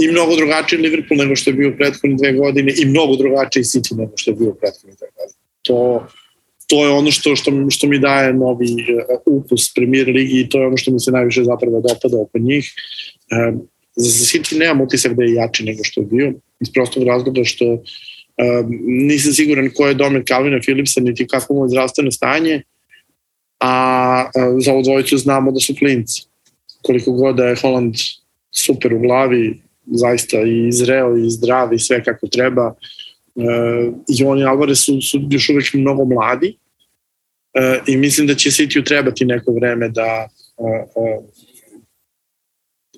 i mnogo drugačiji Liverpool nego što je bio prethodne dve godine i mnogo drugačiji City nego što je bio prethodne dve godine. To, to je ono što, što, što mi daje novi uh, ukus premier ligi i to je ono što mi se najviše zapravo dopada oko njih. Um, za City nemam utisak da je jači nego što je bio, iz prostog razloga što um, nisam siguran ko je domen Calvina Philipsa, niti kako mu je zdravstveno stanje, a uh, za ovu dvojicu znamo da su klinci. Koliko god da je Holland super u glavi, zaista i zreo i zdrav i sve kako treba, uh, i oni Alvarez su, su još uvek mnogo mladi uh, i mislim da će City trebati neko vreme da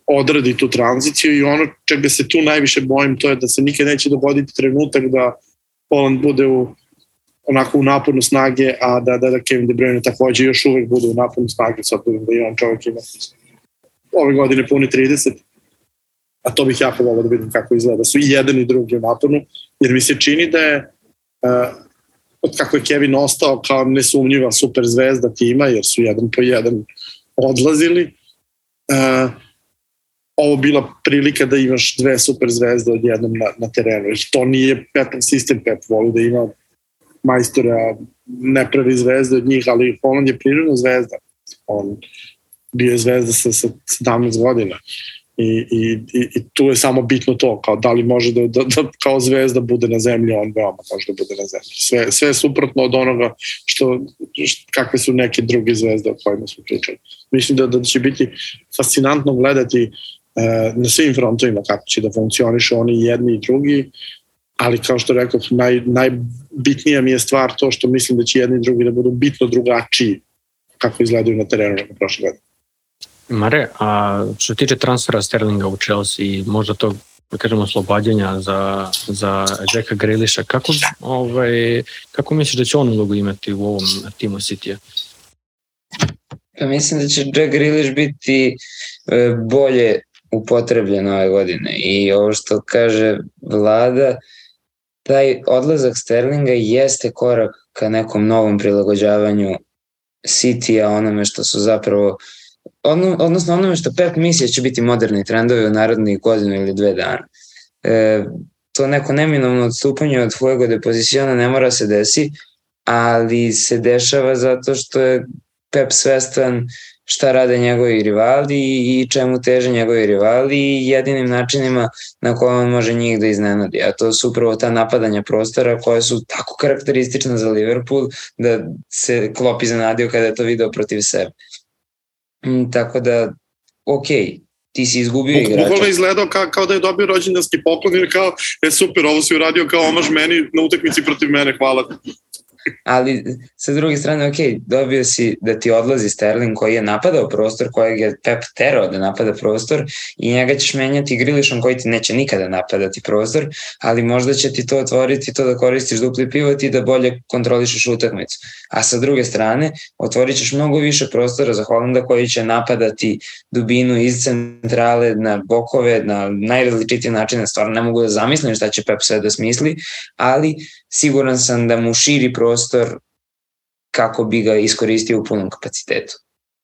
odradi tu tranziciju i ono čega se tu najviše bojim to je da se nikad neće dogoditi trenutak da Poland bude u onako u naponu snage, a da, da, da Kevin De Bruyne takođe još uvek bude u naponu snage, sad da i on čovjek ima ove godine puni 30, a to bih jako volao da vidim kako izgleda, da su i jedan i drugi u naponu, jer mi se čini da je uh, od kako je Kevin ostao kao nesumnjiva super zvezda tima, jer su jedan po jedan odlazili, uh, ovo bila prilika da imaš dve super zvezde odjednom na, na terenu. Jer to nije Pepov sistem, Pep voli da ima majstora, ne pravi zvezde od njih, ali Holland je prirodna zvezda. On bio je zvezda sa, sa 17 godina. I, i, i tu je samo bitno to, kao da li može da, da, da kao zvezda bude na zemlji, on veoma može da bude na zemlji. Sve, sve je suprotno od onoga što, što kakve su neke druge zvezde o kojima smo pričali. Mislim da, da će biti fascinantno gledati uh, na svim frontovima kako će da funkcioniše oni jedni i drugi, ali kao što rekao, naj, najbitnija mi je stvar to što mislim da će jedni i drugi da budu bitno drugačiji kako izgledaju na terenu nego prošle godine. Mare, a što tiče transfera Sterlinga u Chelsea i možda tog da kažemo oslobađanja za, za Jacka Grealisha, kako, ovaj, kako misliš da će on ulogu imati u ovom timu City-a? Pa mislim da će Jack Grealish biti e, bolje upotrebljen ove godine i ovo što kaže vlada, taj odlazak Sterlinga jeste korak ka nekom novom prilagođavanju City-a onome što su zapravo ono, odnosno onome što Pep misli da će biti moderni trendovi u narodnih godinu ili dve dana. E, to neko neminovno odstupanje od fuego de poziciona ne mora se desi, ali se dešava zato što je Pep svestan šta rade njegovi rivali i čemu teže njegovi rivali i jedinim načinima na koje on može njih da iznenadi. A to su upravo ta napadanja prostora koje su tako karakteristična za Liverpool da se Klopp iznenadio kada je to video protiv sebe. Mm, tako da, ok, ti si izgubio igrača. Bukvalno izgledao kao, kao da je dobio rođendanski poklon jer kao, je super, ovo si uradio kao omaž meni na utakmici protiv mene, hvala ali sa druge strane, ok, dobio si da ti odlazi Sterling koji je napadao prostor, kojeg je Pep terao da napada prostor i njega ćeš menjati Grilišom koji ti neće nikada napadati prostor, ali možda će ti to otvoriti to da koristiš dupli pivot i da bolje kontrolišeš utakmicu. A sa druge strane, otvorit ćeš mnogo više prostora za Holanda koji će napadati dubinu iz centrale na bokove, na najrazličitije načine, stvarno ne mogu da zamislim šta će Pep sve da smisli, ali siguran sam da mu širi prostor kako bi ga iskoristio u punom kapacitetu.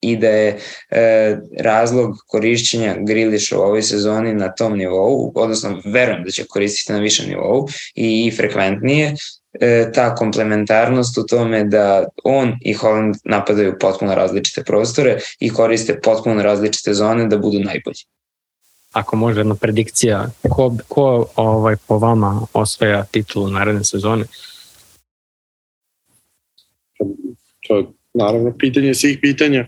I da je e, razlog korišćenja Griliša u ovoj sezoni na tom nivou, odnosno verujem da će koristiti na višem nivou i, i frekventnije, e, ta komplementarnost u tome da on i Holland napadaju potpuno različite prostore i koriste potpuno različite zone da budu najbolji ako može jedna predikcija, ko, ko ovaj, po vama osvaja titulu naredne sezone? To je naravno pitanje svih pitanja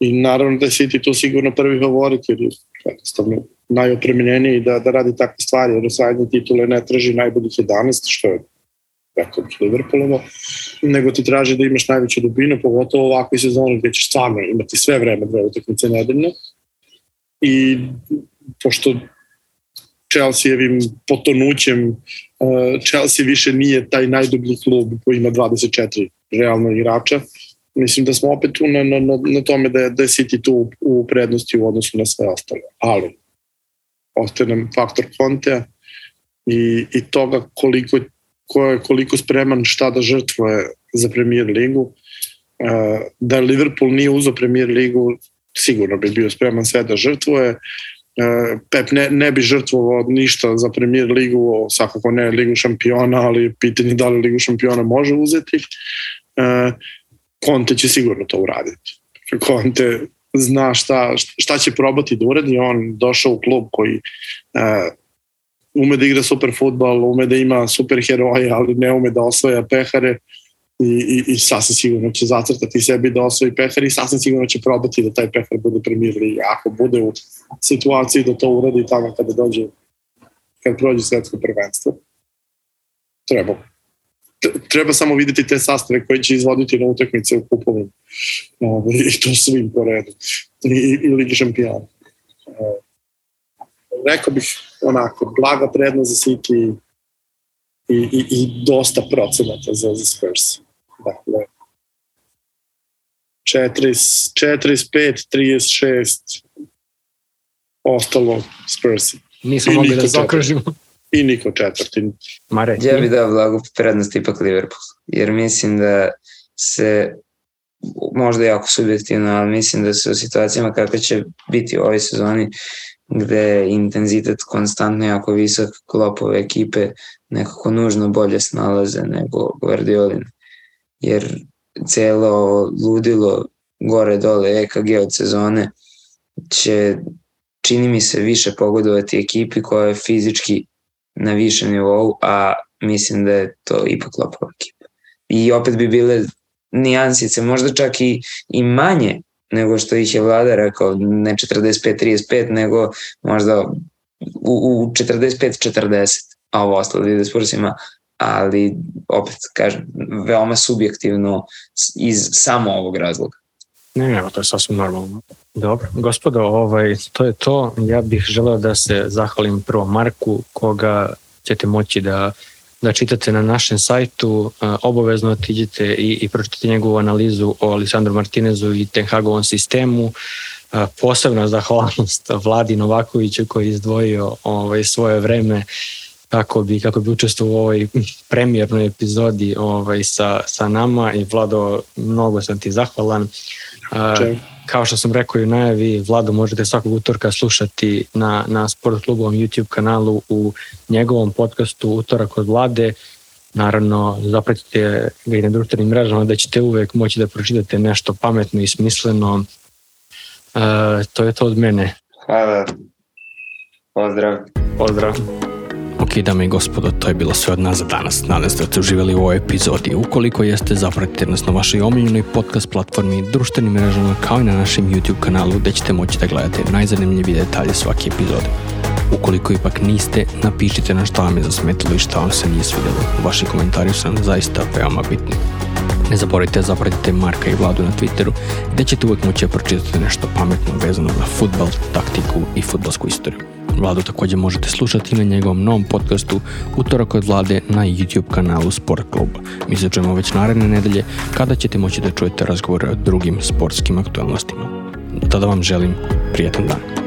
i naravno da je City tu sigurno prvi favorit jer je jednostavno najopremenjeniji da, da radi takve stvari jer osvajanje titule ne traži najboljih 11 što je rekao bih Liverpoolovo, nego ti traži da imaš najveću dubinu, pogotovo u ovakvoj sezoni gde ćeš stvarno imati sve vreme dve utakmice nedeljno i pošto Chelsea-evim potonućem uh, Chelsea više nije taj najdublji klub koji ima 24 realno igrača. Mislim da smo opet tu na, na, na tome da je, da je City tu u prednosti u odnosu na sve ostale. Ali ostaje nam faktor Contea i, i toga koliko, ko je, koliko spreman šta da žrtvuje za premier ligu. Uh, da Liverpool nije uzao premier ligu, sigurno bi bio spreman sve da žrtvuje. E, Pep ne, ne bi žrtvovao ništa za premier ligu, svakako ne ligu šampiona, ali pitanje da li ligu šampiona može uzeti. Konte će sigurno to uraditi. Konte zna šta, šta će probati da uradi, on došao u klub koji uh, ume da igra super futbal, ume da ima super heroje, ali ne ume da osvaja pehare i, i, i sasvim sigurno će zacrtati sebi da osvoji pehar i sasvim sigurno će probati da taj pehar bude premier liga. Ako bude u situaciji da to uradi tamo kada dođe, kad prođe svetsko prvenstvo, treba. Treba samo videti te sastave koje će izvoditi na utakmice u kupovima. I to svim po redu. I, i Ligi šampiona. Rekao bih onako, blaga prednost za City i, i, i dosta procenata za, za Spurs. Dakle, 40, 45, 36, ostalo Spursi. Nismo mogli da zakržimo. I niko četvrti. Mare. Ja bih dao blagu prednost ipak Liverpool. jer mislim da se možda jako subjektivno, ali mislim da se u situacijama kakve će biti u ovoj sezoni gde je intenzitet konstantno jako visok, klopove ekipe nekako nužno bolje snalaze nego Guardiolin. Jer celo ludilo gore dole EKG od sezone će čini mi se više pogodovati ekipi koja je fizički na višem nivou, a mislim da je to ipak Lopova ekipa. I opet bi bile nijansice, možda čak i, i manje nego što ih je vlada rekao, ne 45-35, nego možda u, u 45-40, a ovo ostalo ide Spursima, ali opet kažem, veoma subjektivno iz samo ovog razloga. Ne, ne, to je sasvim normalno. Dobro, gospodo, ovaj, to je to. Ja bih želeo da se zahvalim prvo Marku, koga ćete moći da da čitate na našem sajtu, obavezno otiđite i, i pročitate njegovu analizu o Alisandru Martinezu i Tenhagovom sistemu. Posebna zahvalnost Vladi Novakoviću koji je izdvojio ovaj, svoje vreme kako bi, kako bi učestvovao u ovoj premijernoj epizodi ovaj, sa, sa nama i Vlado, mnogo sam ti zahvalan. Čem? Kao što sam rekao i u najavi, Vlado možete svakog utorka slušati na, na Sport klubovom YouTube kanalu u njegovom podcastu Utorak od Vlade. Naravno, zapratite ga i na društvenim mrežama da ćete uvek moći da pročitate nešto pametno i smisleno. E, to je to od mene. Hvala. Pozdrav. Pozdrav. Ok, dame i gospodo, to je bilo sve od nas za danas. Nadam se da ste uživali u ovoj epizodi. Ukoliko jeste, zapratite nas na vašoj omiljenoj podcast platformi, društvenim mrežama, kao i na našem YouTube kanalu, gde ćete moći da gledate najzanimljivije detalje svake epizode. Ukoliko ipak niste, napišite na šta vam je zasmetilo i šta vam se nije svidelo. Vaši komentari su nam zaista veoma bitni. Ne zaboravite da zapratite Marka i Vladu na Twitteru, gde ćete uvek moći da pročitati nešto pametno vezano za futbal, taktiku i futbalsku istoriju. Vladu takođe možete slušati na njegovom novom podcastu Utorak od Vlade na YouTube kanalu Sport Klub. Mi se čujemo već naredne nedelje kada ćete moći da čujete razgovore o drugim sportskim aktualnostima. Do tada vam želim prijatan dan.